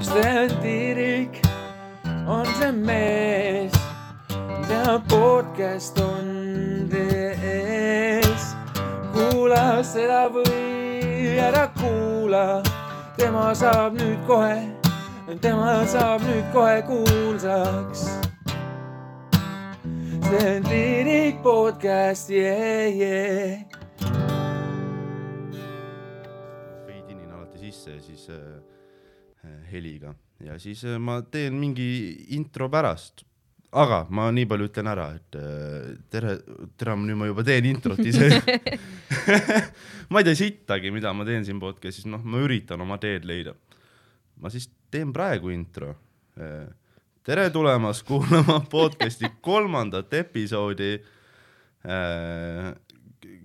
Sten Tiirik on see mees, tema podcast on tee ees. kuula seda või ära kuula, tema saab nüüd kohe, tema saab nüüd kohe kuulsaks. Sten Tiirik podcast, yeah, yeah. veidinin alati sisse ja siis äh, heliga ja siis äh, ma teen mingi intro pärast. aga ma nii palju ütlen ära, et äh, tere, tere, nüüd ma juba teen introt ise. ma ei tea sittagi, mida ma teen siin podcast'is, noh, ma üritan oma teed leida. ma siis teen praegu intro. tere tulemast kuulama podcast'i kolmandat episoodi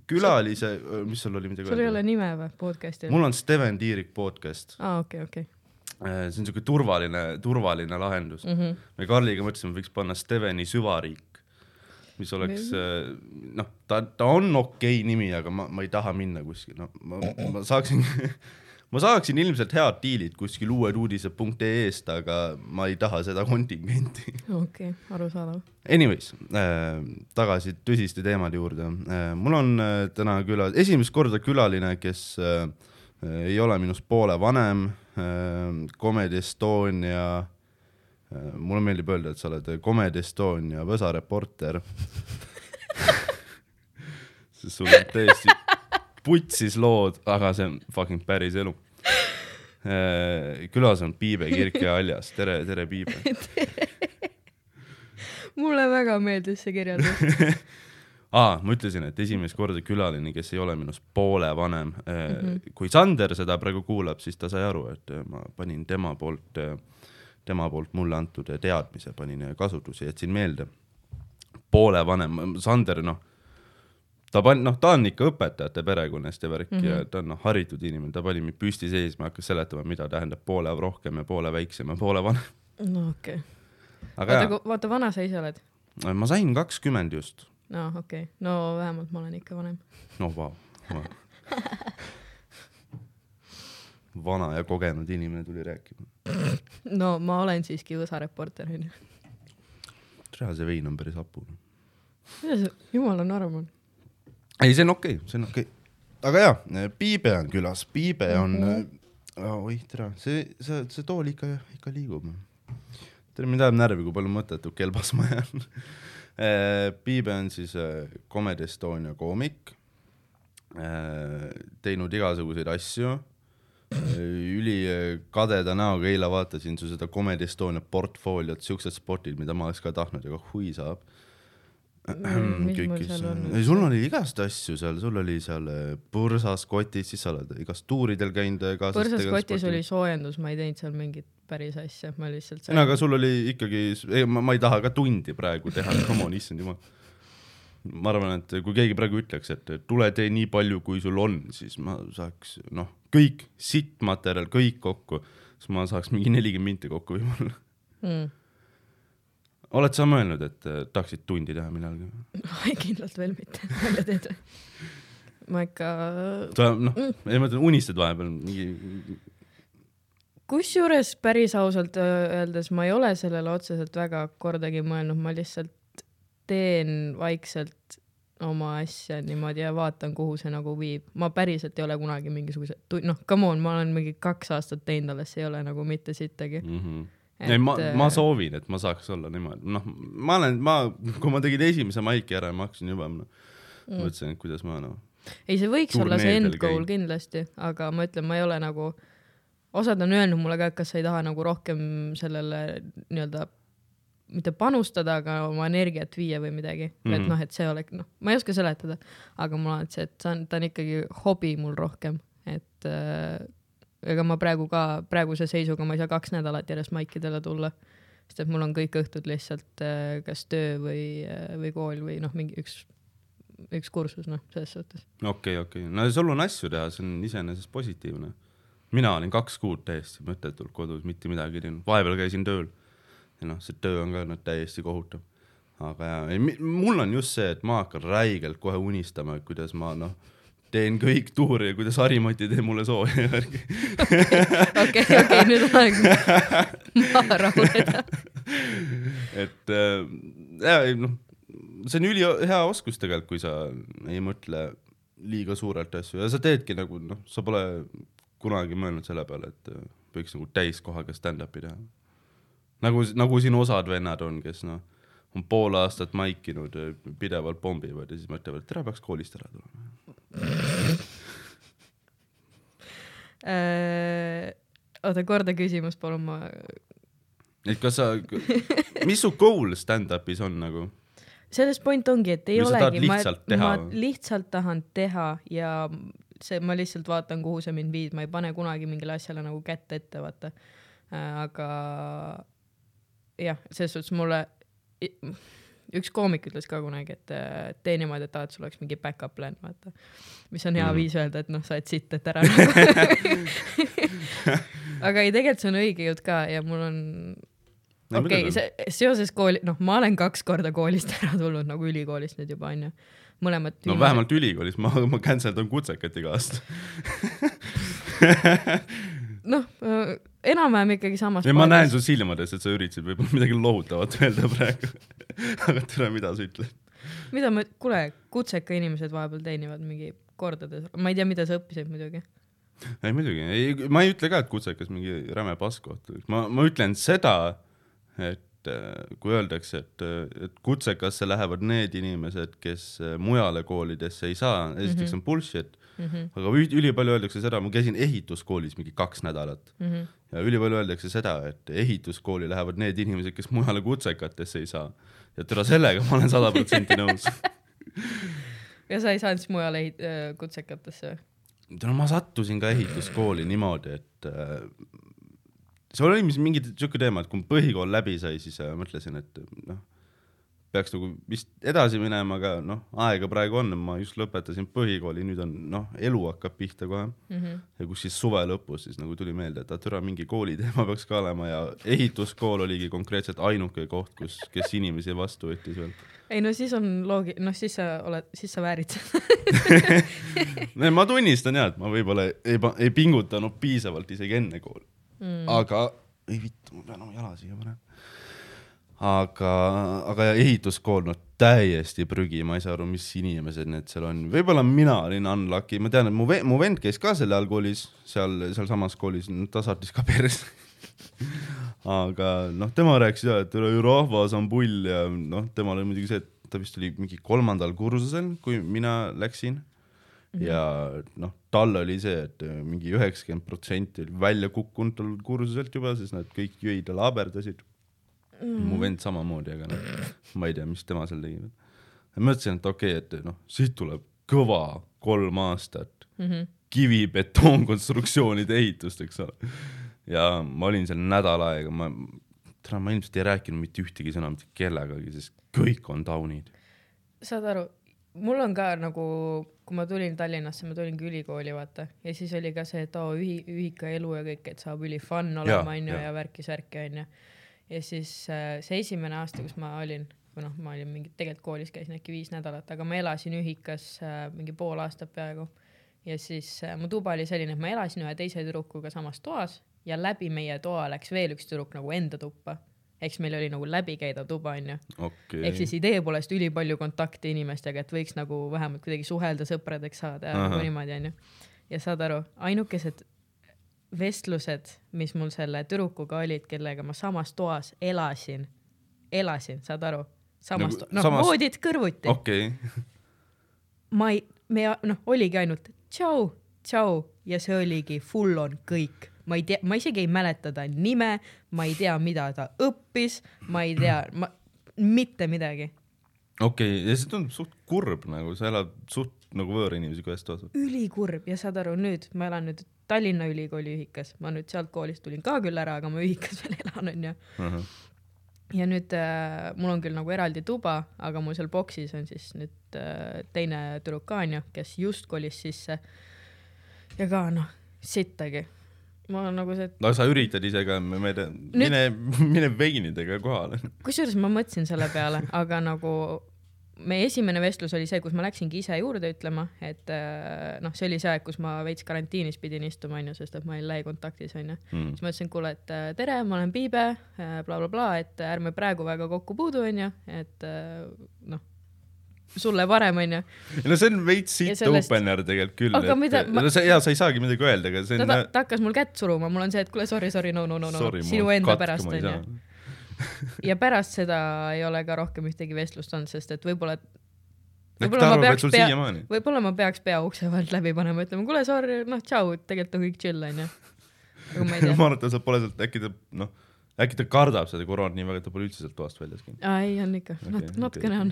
külalise, mis sul oli midagi sul ei ole nime või podcast'il? mul on Steven Tiirik podcast, aa, okei, okei. See on siuke turvaline, turvaline lahendus mm. -hmm. me Karliga mõtlesime, võiks panna Steveni süvariik, mis oleks noh, ta, ta on okei okay nimi, aga ma, ma ei taha minna kuskile, no ma, ma saaksin, ma saaksin ilmselt head diilid kuskil uueduudised.ee-st, aga ma ei taha seda kontingenti. okei, arusaadav. Anyways äh,, tagasi tõsiste teemade juurde äh,. mul on äh, täna küla, esimest korda külaline, kes äh, äh, ei ole minust poole vanem äh,, Comedy Estonia äh,, mulle meeldib öelda, et sa oled Comedy Estonia Võsa reporter sest sul on täiesti putsis lood, aga see on fucking päris elu äh,. külas on Piibe Kirk ja Aljas, tere, tere Piibe mulle väga meeldis see kirjeldus. aa, ma ütlesin, et esimest korda külaline, kes ei ole minust poole vanem mm. -hmm. kui Sander seda praegu kuulab, siis ta sai aru, et äh, ma panin tema poolt, tema poolt mulle antud teadmise panin kasutusse, jätsin meelde. poole vanem, Sander noh, ta pan-, noh, ta on ikka õpetajate perekonnast ja värk mm -hmm. ja ta on noh, haritud inimene, ta pani mind püsti seisma, hakkas seletama, mida tähendab poole rohkem ja poole väiksem ja poole vanem. no okei okay.. jaa, vaata, vana sa ise oled? ma sain kakskümmend just. No okei okay., no vähemalt ma olen ikka vanem. no vau vana ja kogenud inimene tuli rääkima. no ma olen siiski Võsa reporter onju. tere, see vein on päris hapu. mida sa, jumala norm on. ei, see on okei okay,, see on okei okay.. aga jaa, Piibe on külas, Piibe on mm, -hmm. oh, oih tere, see, see, see tool ikka, ikka liigub. tere, mind ajab närvi, kui palju mõttetut kelbas ma jään. Piibe on siis äh, Comedy Estonia koomik, teinud igasuguseid asju, ülikadeda näoga, eile vaatasin su seda Comedy Estonia portfooliot, siuksed spotid, mida ma oleks ka tahtnud, aga hui saab. seal on? ei, sul oli igast asju seal, sul oli seal äh, põrsas kotis, siis sa oled igast tuuridel käinud äh, kaasas. põrsas kotis oli soojendus, ma ei teinud seal mingit päris asja, ma lihtsalt ei no aga sul oli ikkagi, ei ma, ma ei taha ka tundi praegu teha, come on, issand jumal. ma arvan, et kui keegi praegu ütleks, et tule tee nii palju, kui sul on, siis ma saaks noh, kõik sittmaterjal, kõik kokku, siis ma saaks mingi nelikümmend minti kokku võib-olla. mm.. oled sa mõelnud, et äh, tahaksid tundi teha millalgi? ei kindlalt veel mitte, välja teed või? ma ikka, sa noh, ei ma ütlen, unistad vahepeal mingi, kusjuures päris ausalt öeldes ma ei ole sellele otseselt väga kordagi mõelnud, ma lihtsalt teen vaikselt oma asja niimoodi ja vaatan, kuhu see nagu viib. ma päriselt ei ole kunagi mingisuguse, noh, come on, ma olen mingi kaks aastat teinud alles, ei ole nagu mitte sittagi. mm. -hmm. ei, ma, ma soovin, et ma saaks olla niimoodi, noh, ma olen, ma, kui ma tegin esimese maiki ära ma hakkasin juba no, mm., mõtlesin, et kuidas ma noh, ei, see võiks olla see end goal käin. kindlasti, aga ma ütlen, ma ei ole nagu, osad on öelnud mulle ka, et kas sa ei taha nagu rohkem sellele nii-öelda mitte panustada, aga oma energiat viia või midagi mm, -hmm. et Mhm. noh, et see oleks, noh, ma ei oska seletada, aga mul on see, et see on, ta on ikkagi hobi mul rohkem, et äh, ega ma praegu ka, praeguse seisuga ma ei saa kaks nädalat järjest maikidele tulla, sest et mul on kõik õhtud lihtsalt äh, kas töö või, või kool või noh, mingi üks, üks kursus, noh, selles suhtes. okei, okei, no sul on asju teha, see on iseenesest positiivne. Mina olin kaks kuud täiesti mõttetult kodus, mitte midagi ei teinud, vahepeal käisin tööl. ja noh, see töö on ka no, täiesti kohutav. aga jaa, ei, mul on just see, et ma hakkan räigelt kohe unistama, et kuidas ma noh, teen kõik tuuri ja kuidas Harimati teeb mulle sooja ja värki. okei, okei, nüüd on aeg maha rahuneda. et äh, jaa, ei noh, see on ülihea oskus tegelikult, kui sa ei mõtle liiga suurelt asju ja sa teedki nagu noh, sa pole kunagi mõelnud selle peale, et äh, võiks nagu täiskohaga stand-up'i teha. nagu, nagu siin osad vennad on, kes noh, on pool aastat maikinud, pidevalt pommivad ja siis mõtlevad, et tere, peaks koolist ära tulema. Äh, oota, korda küsimus, palun, ma, et kas sa, mis su goal stand-up'is on nagu? selles point ongi, et ei Või olegi, ma ma lihtsalt tahan teha ja see, ma lihtsalt vaatan, kuhu see mind viib, ma ei pane kunagi mingile asjale nagu kätt ette, vaata. aga jah, selles suhtes mulle, üks koomik ütles ka kunagi, et äh, tee niimoodi, et tahad, sul oleks mingi back-up plan, vaata. mis on hea mm. viis öelda, et noh, sa oled sitt, et ära nagu. aga ei, tegelikult see on õige jutt ka ja mul on okei okay,, see seoses kooli, noh, ma olen kaks korda koolist ära tulnud nagu ülikoolist nüüd juba onju, mõlemad. no vähemalt ülikoolis, ma, ma cancel dan kutsekat iga aasta. noh, enam-vähem ikkagi samas. ja ma näen su silmades, et sa üritasid võib-olla midagi lohutavat öelda praegu. aga tere, mida sa ütled? mida ma, kuule, kutseka inimesed vahepeal teenivad mingi kordades, ma ei tea, mida sa õppisid muidugi. ei muidugi, ei, ma ei ütle ka, et kutsekas mingi räme pask koht, ma, ma ütlen seda, et äh, kui öeldakse, et, et kutsekasse lähevad need inimesed, kes äh, mujale koolidesse ei saa, esiteks Mhm. on bullshit, Mm -hmm, aga üli- ülipalju öeldakse seda, ma käisin ehituskoolis mingi kaks nädalat mm -hmm. ja ülipalju öeldakse seda, et ehituskooli lähevad need inimesed, kes mujale kutsekatesse ei saa. ja türa sellega ma olen sada protsenti nõus. ja sa ei saanud siis mujale kutsekatesse või? no ma sattusin ka ehituskooli niimoodi, et äh, see oli mingi siuke teema, et kui põhikool läbi sai, siis äh, mõtlesin, et noh, peaks nagu vist edasi minema, aga noh, aega praegu on, ma just lõpetasin põhikooli, nüüd on noh, elu hakkab pihta kohe mm. -hmm. ja kus siis suve lõpus siis nagu tuli meelde, et türa mingi kooliteema peaks ka olema ja ehituskool oligi konkreetselt ainuke koht, kus, kes inimesi vastu võttis veel. ei no siis on loogi-, noh siis sa oled, siis sa väärid seda ma tunnistan jah, et ma võib-olla ei, ei pingutanud piisavalt isegi enne kooli mm.. aga, ei vittu, ma pean oma jala siia panema. aga, aga ehituskool, no täiesti prügi, ma ei saa aru, mis inimesed need seal on, võib-olla mina olin unlucky, ma tean, et mu mu vend käis ka sel ajal koolis, seal, sealsamas koolis, ta saatis ka perse. aga noh, tema rääkis ja, et rahvas on pull ja noh, temal oli muidugi see, et ta vist oli mingi kolmandal kursusel, kui mina läksin ja noh, tal oli see, et äh, mingi üheksakümmend protsenti oli välja kukkunud tal kursuselt juba, sest nad kõik jõid ja laaberdasid mm.. mu vend samamoodi, aga noh, ma ei tea, mis tema seal tegi. mõtlesin, et okei okay,, et noh, siit tuleb kõva kolm aastat Mm -hmm. kivi-betoonkonstruktsioonide ehitust, eks ole. ja ma olin seal nädal aega, ma, täna ma ilmselt ei rääkinud mitte ühtegi sõna mitte kellegagi, sest kõik on taunid. saad aru, mul on ka nagu, kui ma tulin Tallinnasse, ma tulingi ülikooli, vaata, ja siis oli ka see, et oo ühi-, ühikaelu ja kõik, et saab üli fun olema, onju, ja värki-särki, onju. ja siis äh, see esimene aasta, kus ma olin, või noh, ma olin mingi, tegelikult koolis käisin äkki viis nädalat, aga ma elasin ühikas äh, mingi pool aastat peaaegu. ja siis äh, mu tuba oli selline, et ma elasin ühe teise tüdrukuga samas toas ja läbi meie toa läks veel üks tüdruk nagu enda tuppa. Eks meil oli nagu läbikäidav tuba, onju. Okei. Ehk siis idee poolest ülipalju kontakte inimestega, et võiks nagu vähemalt kuidagi suhelda, sõpradeks saada ja nagu niimoodi onju. ja saad aru, ainukesed vestlused, mis mul selle tüdrukuga olid, kellega ma samas toas elasin, elasin, saad aru, samas Nagu noh samas- voodid kõrvuti. Okay., ma ei, me noh, oligi ainult tšau, tšau ja see oligi full on kõik, ma ei tea, ma isegi ei mäleta ta nime, ma ei tea, mida ta õppis, ma ei tea, ma mitte midagi okei, ja see tundub suht kurb nagu, sa elad suht nagu võõrinimesega ühes toas. ülikurb ja saad aru, nüüd ma elan nüüd Tallinna Ülikooli ühikas, ma nüüd sealt koolist tulin ka küll ära, aga ma ühikas veel elan, onju. ja nüüd äh, mul on küll nagu eraldi tuba, aga mul seal boksis on siis nüüd äh, teine tüdruk ka onju, kes just kolis sisse. ja ka noh, sittagi. Ma olen nagu see, no sa üritad ise ka, ei tea, mine, mine veinidega kohale. kusjuures ma mõtlesin selle peale, aga nagu meie esimene vestlus oli see, kus ma läksingi ise juurde ütlema, et äh, noh, see oli see aeg, kus ma veits karantiinis pidin istuma, onju, sest et ma olin lähikontaktis, onju. mm. siis ma ütlesin, kuule, et äh, tere, ma olen Piibe äh, bla,, blablabla, et ärme praegu väga kokku puudu, onju, et äh, noh, sulle parem, onju. no see on veits siit sellest- opener tegelikult küll, Aga mida et ma- no sa ja sa ei saagi midagi öelda, aga see on ta, ta hakkas mul kätt suruma, mul on see, et kuule, sorry, sorry, no, no, no, no, sinu enda pärast, onju. ja pärast seda ei ole ka rohkem ühtegi vestlust olnud, sest et võib-olla, võib-olla ma peaks pea- võib-olla ma peaks pea ukse vahelt läbi panema, ütlema kuule, sorry, noh, tšau, tegelikult on kõik chill, onju. ma arvan, et ta sealt pole sealt, äkki ta noh, äkki ta kardab seda koroonat nii väga, et ta pole üldse sealt toast väljas käinud. ei on ikka, nat-, natukene on..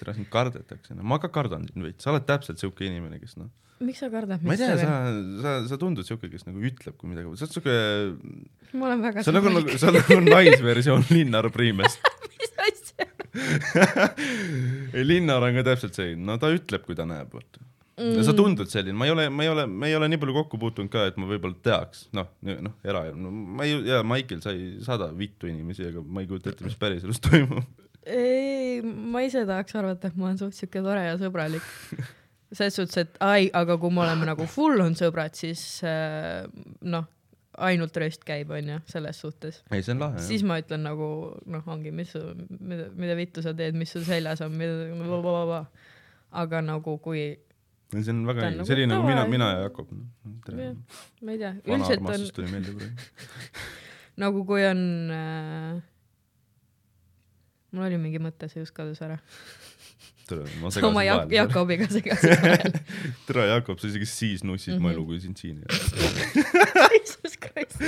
tere, sind kardetakse, no ma ka kardan sind veits, sa oled täpselt siuke inimene, kes noh, miks sa kardad ma ei tea, sa sa, sa tundud siuke, kes nagu ütleb, kui midagi, sa oled siuke, ma olen väga sa oled nagu, sa oled nagu naisversioon Linnar Priimest. mis asja? ei, Linnar on ka täpselt selline, no ta ütleb, kui ta näeb, vaata. Mm. sa tundud selline, ma ei ole, ma ei ole, me ei ole nii palju kokku puutunud ka, et ma võib-olla teaks, noh, noh, era-, no ma ei, ja Maicel sai sada vittu inimesi, aga ma ei kujuta ette, mis päriselus toimub. ei, ma ise tahaks arvata, et ma olen suht siuke tore ja sõbralik. selles suhtes, et ai, aga kui me oleme nagu full on sõbrad, siis äh, noh, ainult röst käib, onju, selles suhtes. ei, see on lahe, siis ma ütlen nagu noh, ongi, mis mida, mida vittu sa teed, mis sul seljas on, mida, aga nagu kui, jah. See on väga õige, nagu oli nagu mina, mina ja Jakob. ma ei tea, üldiselt on tuli meelde praegu. nagu kui on äh, mul oli mingi mõte, see just kadus ära. tere, ma oma segasin Jak-, vahele. Jakobiga segasin vahele. tere, Jakob, sa isegi siis nussid Mhm. mu elu, kui sind siin ei ole. Jesus Christ.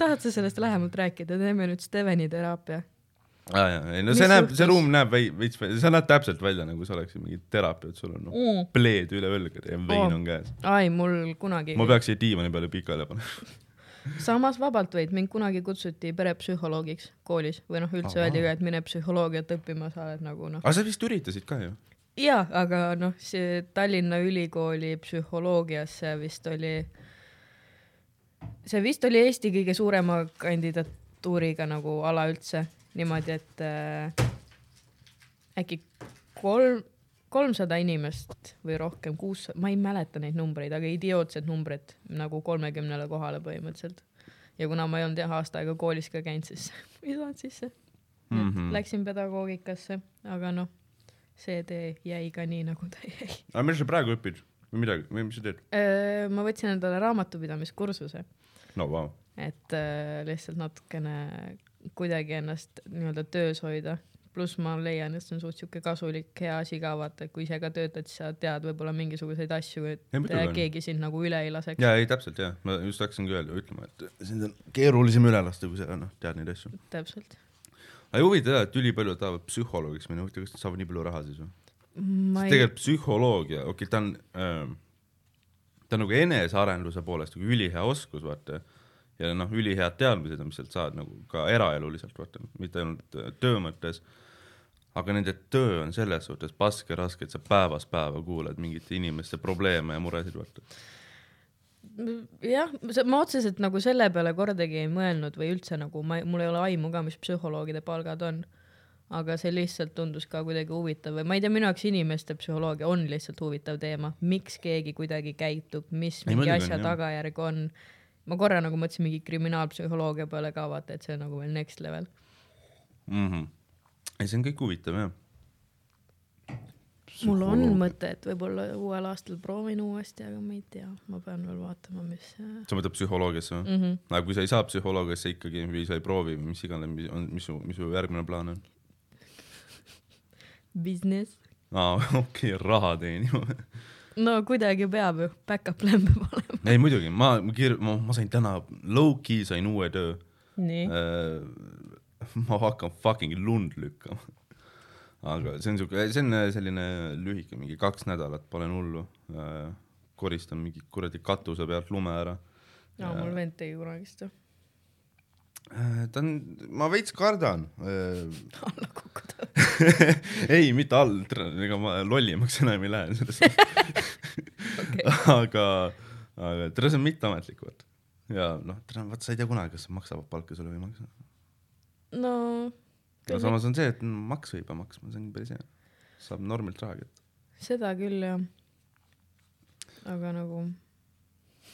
tahad sa sellest lähemalt rääkida, teeme nüüd Steveni teraapia. Aa jaa, ei no Mis see näeb, see ruum näeb vei- veits, sa näed täpselt välja nagu sa oleksid mingi teraapia, et sul on noh, Mm. pleed üle õlgade ja vein Oh. on käes. ai, mul kunagi, ma peaks siia diivani peale pikali panema. samas vabalt võid, mind kunagi kutsuti perepsühholoogiks koolis või noh, üldse öeldi ka, et mine psühholoogiat õppima, sa oled nagu noh. aga sa vist üritasid ka ju? jaa, aga noh, see Tallinna Ülikooli psühholoogiasse vist oli, see vist oli Eesti kõige suurema kandidatuuriga nagu ala üldse, niimoodi, et äh, äkki kolm, kolmsada inimest või rohkem, kuussada, ma ei mäleta neid numbreid, aga idiootsed numbrid nagu kolmekümnele kohale põhimõtteliselt. ja kuna ma ei olnud jah aasta aega koolis ka käinud, siis ei saanud sisse mm. -hmm. Läksin pedagoogikasse, aga noh, see tee jäi ka nii, nagu ta jäi. aga mis sa praegu õpid või midagi või mis sa teed? ma võtsin endale raamatupidamiskursuse, no vau, et äh, lihtsalt natukene kuidagi ennast nii-öelda töös hoida. pluss ma leian, et see on suht siuke kasulik, hea asi ka vaata, et kui ise ka töötad, siis sa tead võib-olla mingisuguseid asju, et on. keegi sind nagu üle ei laseks. jaa ei täpselt jah, ma just hakkasingi öelda, ütlema, et sind on keerulisem üle lasta, kui sa noh, tead neid asju. täpselt. aga huvitav jah, et ülipaljud tahavad psühholoogiks minna, huvitav, kas nad saavad nii palju raha siis või? ei, tegelikult psühholoogia, okei okay,, ta on äh,, ta on nagu enesearenduse poolest nagu ülihea oskus, vaata. Ja noh, ülihead teadmised mis sealt saad nagu ka eraeluliselt, vaata, mitte ainult äh, töö mõttes. aga nende töö on selles suhtes paske raske, et sa päevast päeva kuuled mingite inimeste probleeme ja muresid, vaata. jah, ma otseselt nagu selle peale kordagi ei mõelnud või üldse nagu ma, mul ei ole aimu ka, mis psühholoogide palgad on. aga see lihtsalt tundus ka kuidagi huvitav või ma ei tea, minu jaoks inimeste psühholoogia on lihtsalt huvitav teema, miks keegi kuidagi käitub, mis Ei, mingi muidugi asja on, tagajärg on. Ma korra nagu mõtlesin mingi kriminaalpsühholoogia peale ka vaata, et see on nagu veel next level. mm. -hmm. ei, see on kõik huvitav jah. mul on mõte, et võib-olla uuel aastal proovin uuesti, aga ma ei tea, ma pean veel vaatama, mis mm. sa mõtled psühholoogiasse või? -hmm. aga kui sa ei saa psühholoogiasse ikkagi või sa ei proovi või mis iganes, mis on, mis su, mis su järgmine plaan on? Business. aa, okei okay,, raha teenima no kuidagi peab ju, back-up plan peab olema. ei muidugi, ma, ma kir-, ma, ma sain täna, low-key sain uue töö nii. äh,. ma hakkan fucking lund lükkama. aga see on siuke, see on selline lühike, mingi kaks nädalat, panen hullu äh,. koristan mingi kuradi katuse pealt lume ära no mul vend tegi kunagi seda. äh,. ta on, ma veits kardan äh. alla kukkuda. ei, mitte all, ega ma lollimaks enam ei lähe selles okay.. aga, aga tere, see on mitteametlik, vaata. ja noh, tere, vaata, sa ei tea kunagi, kas maksavad palka sulle või ei maksa. no aga samas on see, et mm, maks võib maksma, see on päris hea. saab normilt raha kätte. seda küll jah. aga nagu,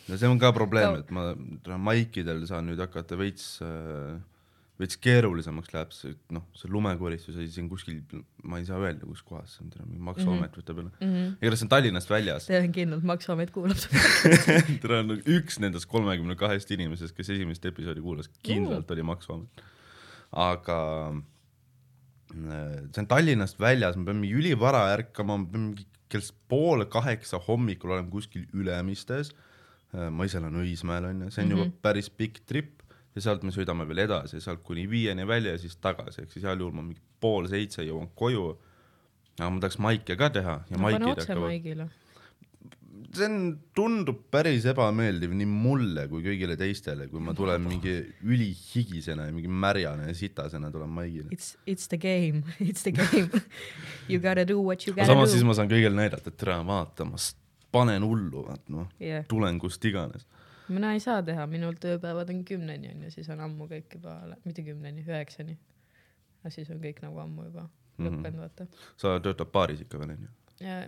ja see on ka probleem Ka-, et ma täna maikidel saan nüüd hakata veits, veits keerulisemaks läheb see, noh, see lumekoristus oli siin kuskil, ma ei saa öelda, kus kohas see on, täna mingi maksuamet võtab üle. mm -hmm. igatahes see on Tallinnast väljas. tean kindlalt, Maksuamet kuulab seda. on üks nendest kolmekümne kahest inimesest, kes esimest episoodi kuulas, kindlalt oli maksuamet. aga äh, see on Tallinnast väljas, ma pean mingi ülivara ärkama, ma pean mingi kell pool kaheksa hommikul olema kuskil Ülemistes. Ma ise elan Õismäel onju, see on mm -hmm. juba päris pikk trip ja sealt me sõidame veel edasi, sealt kuni viieni välja ja siis tagasi, ehk siis heal juhul ma mingi pool seitse jõuan koju. aga ma tahaks maike ka teha ja pane maikid hakkavad, see on, tundub päris ebameeldiv nii mulle kui kõigile teistele, kui ma tulen mingi ülihigisena ja mingi märjane ja sitasena tulen maigile. It's, it's the game, it's the game. You gotta do what you gotta samas siis do. ma saan kõigile näidata, et tere, vaata, ma panen hullu, vaat noh, jah, tulen kust iganes. mina ei saa teha, minul tööpäevad on kümneni onju, siis on ammu kõik juba, mitte kümneni, üheksani. aga siis on kõik nagu ammu juba Mhm. lõppenud, vaata. sa töötad baaris ikka veel onju?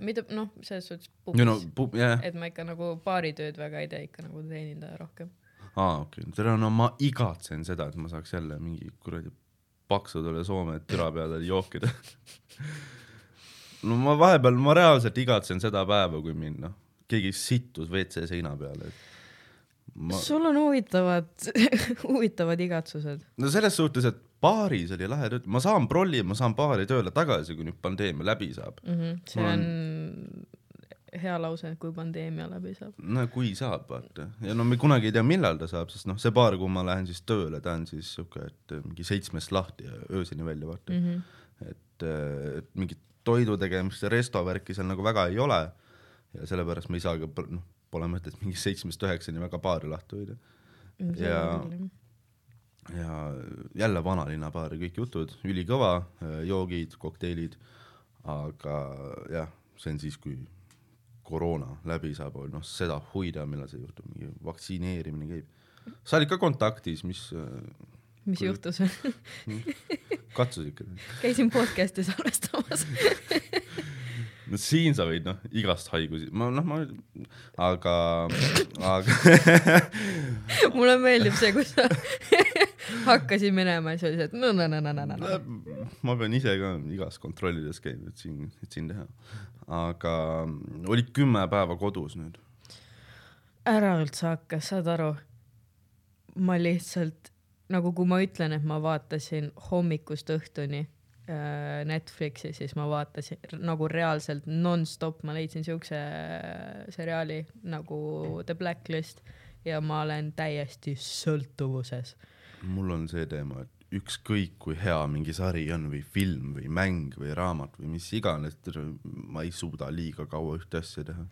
mida, noh, selles suhtes no no pubis, jah, et ma ikka nagu baaritööd väga ei tee, ikka nagu teenindaja rohkem. aa okei okay., tere, no ma igatsen seda, et ma saaks jälle mingi kuradi paksudele Soome türa peale jookida. no ma vahepeal, ma reaalselt igatsen seda päeva, kui mind noh, keegi sittus WC seina peale, et ma, sul on huvitavad, huvitavad igatsused. no selles suhtes, et baaris oli lahe tööd, ma saan prolli, ma saan baari tööle tagasi, kui nüüd pandeemia läbi saab. mm. -hmm. see Mul on hea lause, kui pandeemia läbi saab no kui saab, vaata. ja no me kunagi ei tea, millal ta saab, sest noh, see baar, kuhu ma lähen siis tööle, ta on siis siuke, et mingi seitsmest lahti ja ööseni välja, vaata mm. -hmm. et, et mingit toidu tegemist ja resto värki seal nagu väga ei ole. ja sellepärast me ka, noh, pole mõtet mingi seitsmest üheksani väga baari lahti hoida. Ja- ja jälle vanalinna baar ja kõik jutud, ülikõva, joogid, kokteilid, aga jah, see on siis, kui koroona läbi saab, noh seda huida, millal see juhtub, mingi vaktsineerimine käib. sa olid ka kontaktis, mis, mis Kui- juhtus? katsus ikka. käisin podcast'i salvestamas. no siin sa võid noh, igast haigusi, ma noh, ma, aga, aga mulle meeldib see, kus sa hakkasid minema ja siis oli see, et no no no no no no. ma pean ise ka igas kontrollides käima, et siin, et siin teha. aga olid kümme päeva kodus nüüd. ära üldse hakka, saad aru? ma lihtsalt nagu, kui ma ütlen, et ma vaatasin hommikust õhtuni äh, Netflixi, siis ma vaatasin nagu reaalselt nonstop, ma leidsin siukse äh, seriaali nagu The Blacklist ja ma olen täiesti sõltuvuses. mul on see teema, et ükskõik kui hea mingi sari on või film või mäng või raamat või mis iganes, ma ei suuda liiga kaua ühte asja teha.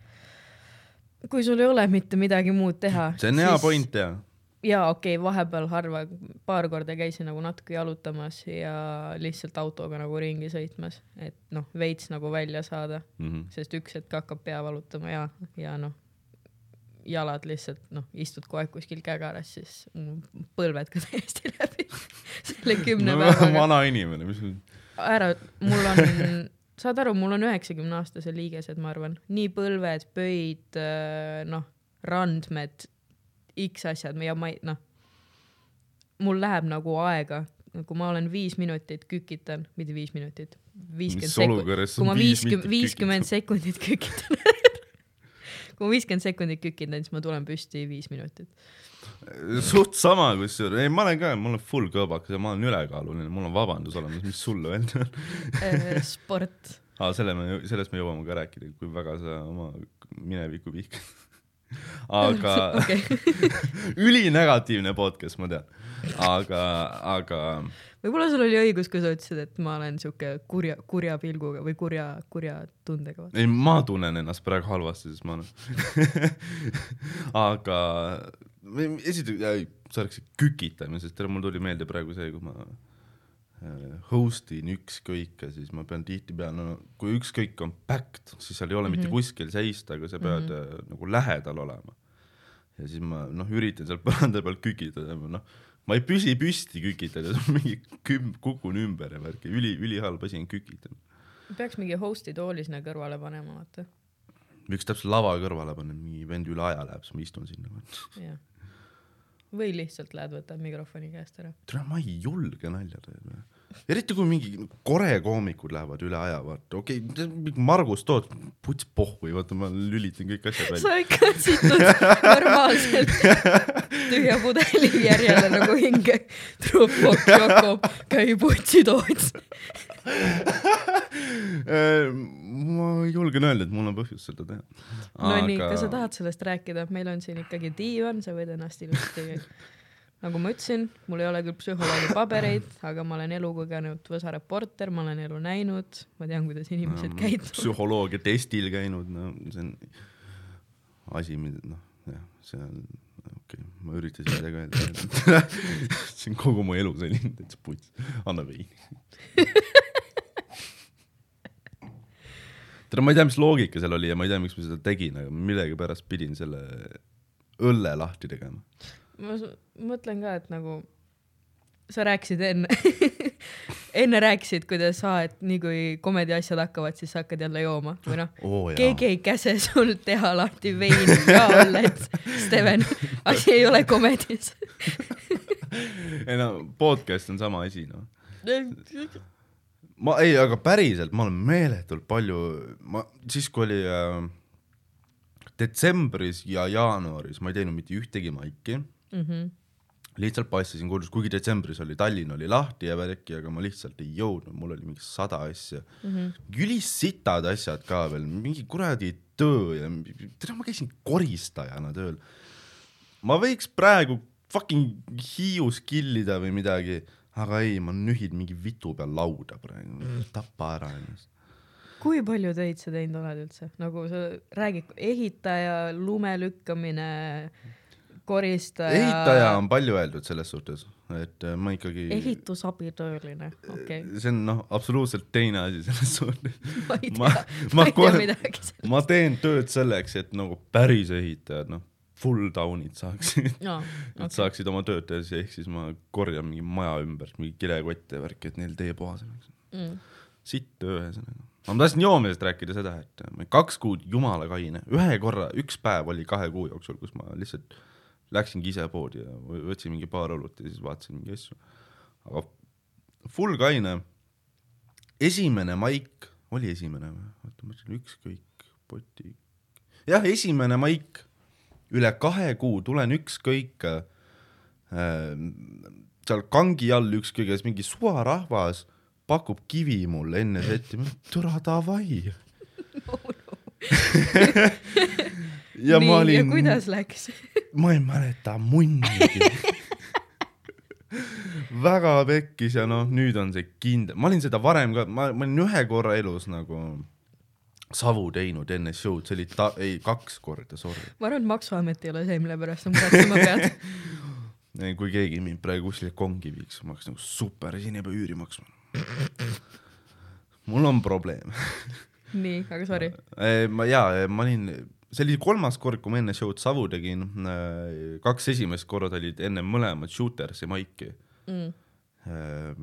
kui sul ei ole mitte midagi muud teha. see on hea point ja jaa, okei okay,, vahepeal harva, paar korda käisin nagu natuke jalutamas ja lihtsalt autoga nagu ringi sõitmas, et noh, veits nagu välja saada, mm. -hmm. sest üks hetk hakkab pea valutama ja, ja noh, jalad lihtsalt noh, istud kogu aeg kuskil kägaras, siis põlved ka täiesti läbi selle kümne no, päevaga. vana inimene, mis ära, mul on, saad aru, mul on üheksakümne aastased liigesed, ma arvan, nii põlved, pöid, noh, randmed, X asjad ja ma ei, noh, mul läheb nagu aega, kui ma olen viis minutit kükitan, mitte viis minutit, viiskümmend sekundit, kui ma viiskümmend, viiskümmend sekundit kükitan kui ma viiskümmend sekundit kükitan, siis ma tulen püsti viis minutit. suht sama kusjuures, ei ma olen ka, mul on full kõõbakas ja ma olen ülekaaluline, mul on vabandus olemas, mis sulle öelda on. Äh, sport, aa, selle me, sellest me jõuame ka rääkida, kui väga sa oma minevikku vihkad. Aga ülinegatiivne podcast, ma tean. aga, aga võib-olla sul oli õigus, kui sa ütlesid, et ma olen siuke kurja, kurja pilguga või kurja, kurja tundega. ei, ma tunnen ennast praegu halvasti, sest ma olen aga esiteks, sa rääkisid kükitamisest, mul tuli meelde praegu see, kui ma host in ükskõike, siis ma pean tihtipeale no,, kui ükskõik on packed, siis seal ei ole mm -hmm. mitte kuskil seista, aga sa pead mm -hmm. nagu lähedal olema. ja siis ma noh, üritan seal põranda peal kükitada, noh, ma ei püsi püsti kükitades, mingi küm-, kukun ümber ja värki, üli, ülihalb asi on kükitada. peaks mingi host'i tooli sinna kõrvale panema, vaata. võiks täpselt lava kõrvale panna, mingi vend üle aja läheb, siis ma istun sinna. jah. Või lihtsalt lähed, võtad mikrofoni käest ära. tere, ma ei julge nalja teha. Eriti kui mingi kore koomikud lähevad üle aja, vaata, okei okay,, Margus Toots, puts pohhui, vaata ma lülitan kõik asjad välja. sa ikka situd normaalselt tühja pudeli järjele nagu hinge. Trupok Jakob, käi putsi toots. Ma julgen öelda, et mul on põhjust seda teha. Nonii, kas sa tahad sellest rääkida, meil on siin ikkagi diivan, sa võid ennast ilusti nagu ma ütlesin, mul ei ole küll psühholoogi pabereid, aga ma olen elu kogenud Võsa reporter, ma olen elu näinud, ma tean, kuidas inimesed käituvad. psühholoogia testil käinud, no see on asi, mida noh, jah, see on okei okay,, ma üritasin midagi öelda. see on kogu mu elu selline täitsa puts, anna veini. tere, ma ei tea, mis loogika seal oli ja ma ei tea, miks ma seda tegin, aga millegipärast pidin selle õlle lahti tegema. Ma mõtlen ka, et nagu sa rääkisid enne enne rääkisid, kuidas sa, et nii kui komedi asjad hakkavad, siis sa hakkad jälle jooma või noh, jaa. keegi ei käse sul teha lahti veini ja oled, Steven, asi ei ole komedis. ei no podcast on sama asi noh. ma ei, aga päriselt ma olen meeletult palju, ma siis kui oli äh, detsembris ja jaanuaris ma ei teinud mitte ühtegi maiki, Mhm. lihtsalt passisin kodus, kuigi detsembris oli Tallinn oli lahti ja värki, aga ma lihtsalt ei jõudnud, mul oli mingi sada asja mm. Mhm. -hmm. ülissitad asjad ka veel, mingi kuradi töö ja tere, ma käisin koristajana tööl. ma võiks praegu fucking Hiius killida või midagi, aga ei, ma nühid mingi vitu peal lauda praegu, tapa ära ennast. kui palju töid sa teinud oled üldse, nagu sa räägid, ehitaja, lume lükkamine, koristaja. ehitaja on palju öeldud selles suhtes, et äh, ma ikkagi. ehitusabitööline, okei okay.. see on noh, absoluutselt teine asi selles suhtes. ma ei tea ma, ma ei tea midagi sellest. ma teen tööd selleks, et nagu päris ehitajad, noh, full down'id saaksid no, et okay. saaksid oma tööd teha, ehk siis ma korjan mingi maja ümber mingi kilekotte ja värki, et neil tee puhas oleks. mm.. sitt töö ühesõnaga. aga ma tahtsin joomisest rääkida seda, et ma kaks kuud jumala kaine, ühe korra, üks päev oli kahe kuu jooksul, kus ma lihtsalt läksingi ise poodi ja võ- võtsin mingi paar õlut ja siis vaatasin mingi asju. aga full kaine, esimene maik, oli esimene või? oota, ma mõtlen ükskõik, poti. jah, esimene maik, üle kahe kuu tulen ükskõik äh, seal kangi all ükskõik, mingi suvarahvas pakub kivi mulle enne setti, türa davai. ja nii, ma ja olin, kuidas läks? ma ei mäleta munnigi. väga pekkis ja noh, nüüd on see kindel, ma olin seda varem ka, ma, ma olin ühe korra elus nagu savu teinud enne show'd, see oli ta-, ei kaks korda, sorry. ma arvan, et Maksuamet ei ole see, mille pärast sa muretsema pead. kui keegi mind praegu kuskile kongi viiks, ma oleks nagu super, siin ei pea üüri maksma. mul on probleem. nii, aga sorry. ma jaa, ma olin, see oli kolmas kord, kui ma enne show'd savu tegin. kaks esimest korda olid enne mõlemad Shootersi maiki. Mm.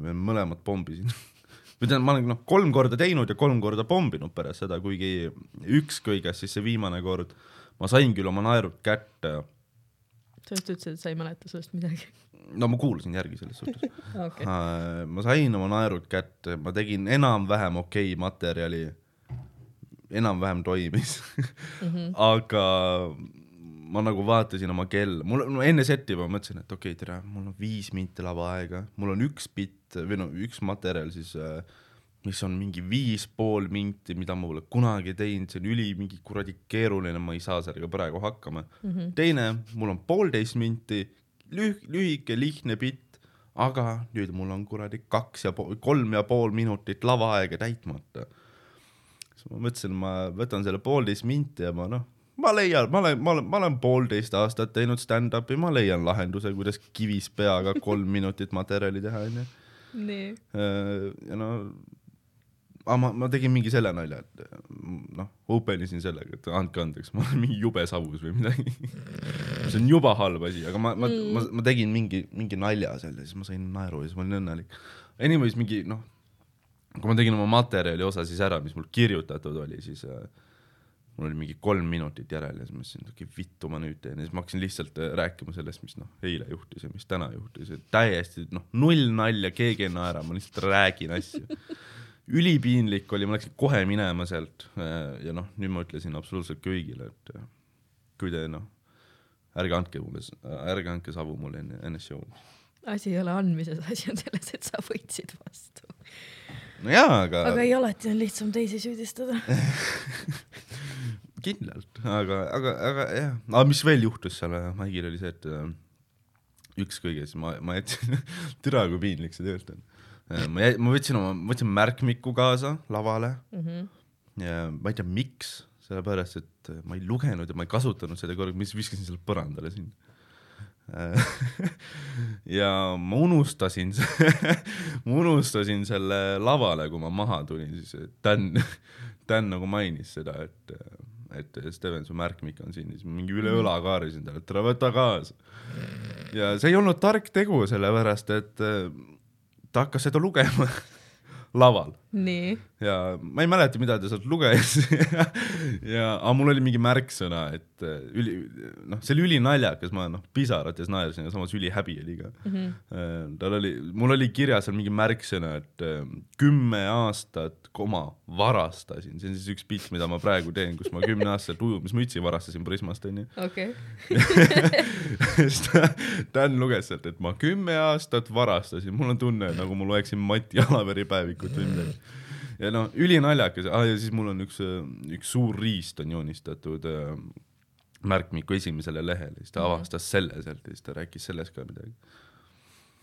me mõlemad pommisin. või tähendab, ma olen noh, kolm korda teinud ja kolm korda pomminud pärast seda, kuigi üks kõigest siis see viimane kord, ma sain küll oma naerud kätte. sa just ütlesid, et sa ei mäleta sellest midagi. no ma kuulasin järgi selles suhtes. okei, Äh, ma sain oma naerud kätte, ma tegin enam-vähem okei materjali, enam-vähem toimis Mhm. aga ma nagu vaatasin oma kella, mul no enne seti ma mõtlesin, et okei okay,, tere, mul on viis minti lava aega, mul on üks bitt või no üks materjal siis, mis on mingi viis pool minti, mida ma pole kunagi teinud, see on üli mingi kuradi keeruline, ma ei saa sellega praegu hakkama mm. -hmm. teine, mul on poolteist minti, lüh-, lühike, lihtne bitt, aga nüüd mul on kuradi kaks ja pool, kolm ja pool minutit lava aega täitmata siis ma mõtlesin, ma võtan selle poolteist minti ja ma noh, ma leian, ma olen, ma olen, ma olen poolteist aastat teinud stand-up'i, ma leian lahenduse, kuidas kivis peaga kolm minutit materjali teha, onju. nii. ja no, aga ma, ma tegin mingi selle nalja, et noh, open isin sellega, et andke andeks, ma olen mingi jube savus või midagi. see on juba halb asi, aga ma, ma mm., ma, ma tegin mingi, mingi nalja seal ja siis ma sain naeru ja siis ma olin õnnelik. Anyways, mingi noh, kui ma tegin oma materjali osa siis ära, mis mul kirjutatud oli, siis äh, mul oli mingi kolm minutit järel ja siis ma mõtlesin, et okei, vittu ma nüüd teen ja siis ma hakkasin lihtsalt äh, rääkima sellest, mis noh, eile juhtus ja mis täna juhtus ja täiesti noh, null nalja, keegi ei naera, ma lihtsalt räägin asju. ülipiinlik oli, ma läksin kohe minema sealt äh, ja noh, nüüd ma ütlesin absoluutselt kõigile, et äh, kui te noh, ärge andke mulle, ärge andke savu mulle enne, enne show'd. asi ei ole andmises, asi on selles, et sa võtsid vastu. No jaa, aga, aga ei, alati on lihtsam teisi süüdistada. kindlalt, aga, aga, aga jah, aga mis veel juhtus seal äh, Maigil oli see, et äh, üks kõigest, ma, ma jätsin, türa kui piinlik see tegelikult on. ma jäi, ma võtsin oma, võtsin märkmiku kaasa lavale ja ma ei tea, miks, sellepärast et äh, ma ei lugenud ja ma ei kasutanud seda korraga, lihtsalt viskasin selle põrandale sinna. ja ma unustasin, ma unustasin selle lavale, kui ma maha tulin, siis Dan, Dan nagu mainis seda, et, et Steven, su märkmik on siin, siis mingi üle õla kaarisin talle, et tule võta kaasa. ja see ei olnud tark tegu, sellepärast et äh, ta hakkas seda lugema laval ja ma ei mäleta, mida ta sealt luges ja, aga mul oli mingi märksõna, et äh, üli, noh, see oli ülinaljakas, ma noh, pisarates naersin ja samas ülihäbi oli ka mm. -hmm. tal oli, mul oli kirjas seal mingi märksõna, et äh, kümme aastat, koma, varastasin, see on siis üks pilt, mida ma praegu teen, kus ma kümneaastaselt ujumismütsi varastasin Prismast onju. okei. ta, Dan luges sealt, et ma kümme aastat varastasin, mul on tunne, nagu ma loeksin Mati Alaveri päevikut või midagi. Ja noh, ülinaljakas ah,, ja siis mul on üks, üks suur riist on joonistatud äh, märkmiku esimesele lehele, siis ta avastas selle sealt ja siis ta rääkis sellest ka midagi.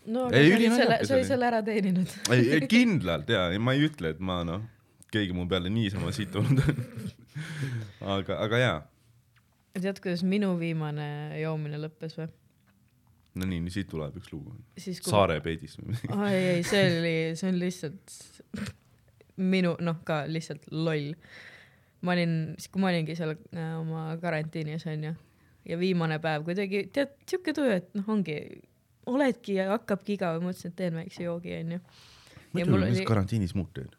no Ei, aga sa olid selle, sa olid oli. selle ära teeninud. ei, ei kindlalt ja, ja ma ei ütle, et ma noh, keegi mu peale niisama situnud on. aga, aga jaa, tead, kuidas minu viimane joomine lõppes või? no nii, siit tuleb üks lugu. kui Saare peedist või midagi. ai ei, see oli, see on lihtsalt minu, noh, ka lihtsalt loll. ma olin, siis kui ma olingi seal äh, oma karantiinis onju ja viimane päev kuidagi tead siuke tuju, et noh, ongi, oledki ja hakkabki igav, mõtlesin, et teen väikse joogi onju. mõtle, mis oli, karantiinis muud teed.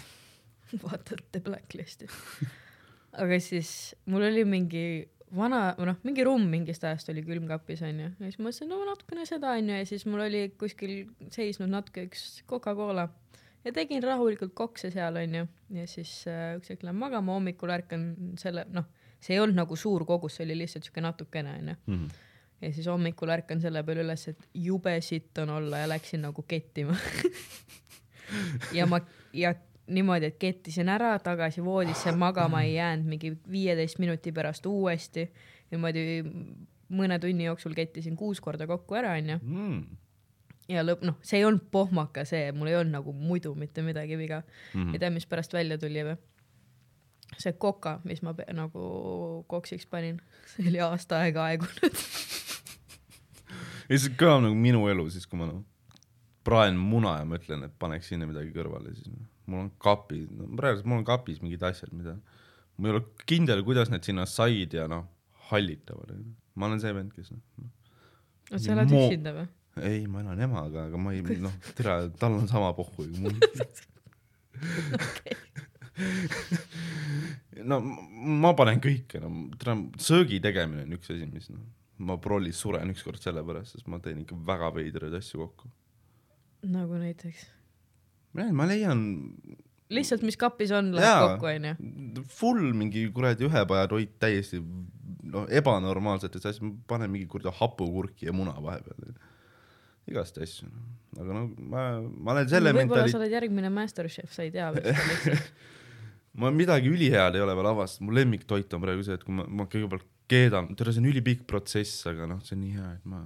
vaatad The Blacklisti. aga siis mul oli mingi vana, noh, mingi rumm mingist ajast oli külmkapis onju ja siis mõtlesin, no natukene seda onju ja siis mul oli kuskil seisnud natuke üks Coca-Cola ja tegin rahulikult kokse seal onju ja siis äh, üks hetk lähen magama, hommikul ärkan selle, noh, see ei olnud nagu suur kogus, see oli lihtsalt siuke natukene onju Mhm. ja siis hommikul ärkan selle peale üles, et jube sitt on olla ja läksin nagu kettima ja ma ja niimoodi, et kettisin ära tagasi voodisse, magama ei jäänud mingi viieteist minuti pärast uuesti. niimoodi mõne tunni jooksul kettisin kuus korda kokku ära, onju. Mm. Ja lõpp, noh, see ei olnud pohmaka see, mul ei olnud nagu muidu mitte midagi viga mm. -hmm. ja tead, mis pärast välja tuli või? see koka, mis ma nagu koksiks panin, see oli aasta aega aegunud. ja see kõlab nagu minu elu siis, kui ma noh, praen muna ja mõtlen, et paneks sinna midagi kõrvale, siis noh, mul on kapis no,, praegu mul on kapis mingid asjad, mida ma ei ole kindel, kuidas need sinna said ja noh, hallitavad. ma olen see vend, kes noh, oot, sa elad üksinda või? ei, ma elan emaga, aga ma ei noh, tere, tal on sama pohhu kui mul. no ma- panen kõike, no tere, söögi tegemine on üks asi, mis noh, ma prollis suren ükskord selle pärast, sest ma teen ikka väga veidraid asju kokku. nagu näiteks? ma leian lihtsalt, mis kapis on, läheb kokku, onju. full mingi kuradi ühepajatoit täiesti noh, ebanormaalsetes asjades, ma panen mingi kuradi hapukurki ja muna vahepeal. Igast asju, aga no ma, ma olen selle võib-olla mentali- sa, oled järgmine masterchef, sa ei tea veel ma midagi ülihead ei ole veel avastanud, mu lemmiktoit on praegu see, et kui ma, ma kõigepealt keedan, tere, see on ülipikk protsess, aga noh, see on nii hea, et ma,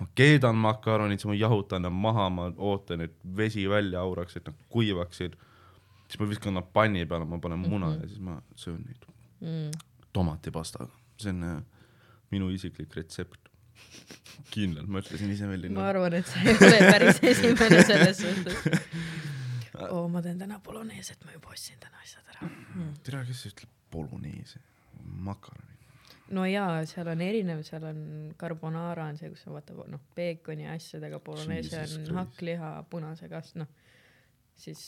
ma keedan makaronid, siis ma jahutan nad maha, ma ootan, et vesi välja auraks, et nad kuivaksid. siis ma viskan nad panni peale, ma panen muna mm -hmm. ja siis ma söön neid Mm. tomatipastaga, see on äh, minu isiklik retsept. kindlalt, ma ütlesin ise välja. ma arvan, et sa ei ole päris esimene selles suhtes. oo, ma teen täna boloneeset, ma juba ostsin täna asjad ära mm.. tere, kes ütleb boloneese, makaroni. no jaa, seal on erinev, seal on carbonara on see, kus on vaata noh, peekoni asjadega, bolognese on hakkliha, punase kast, noh. siis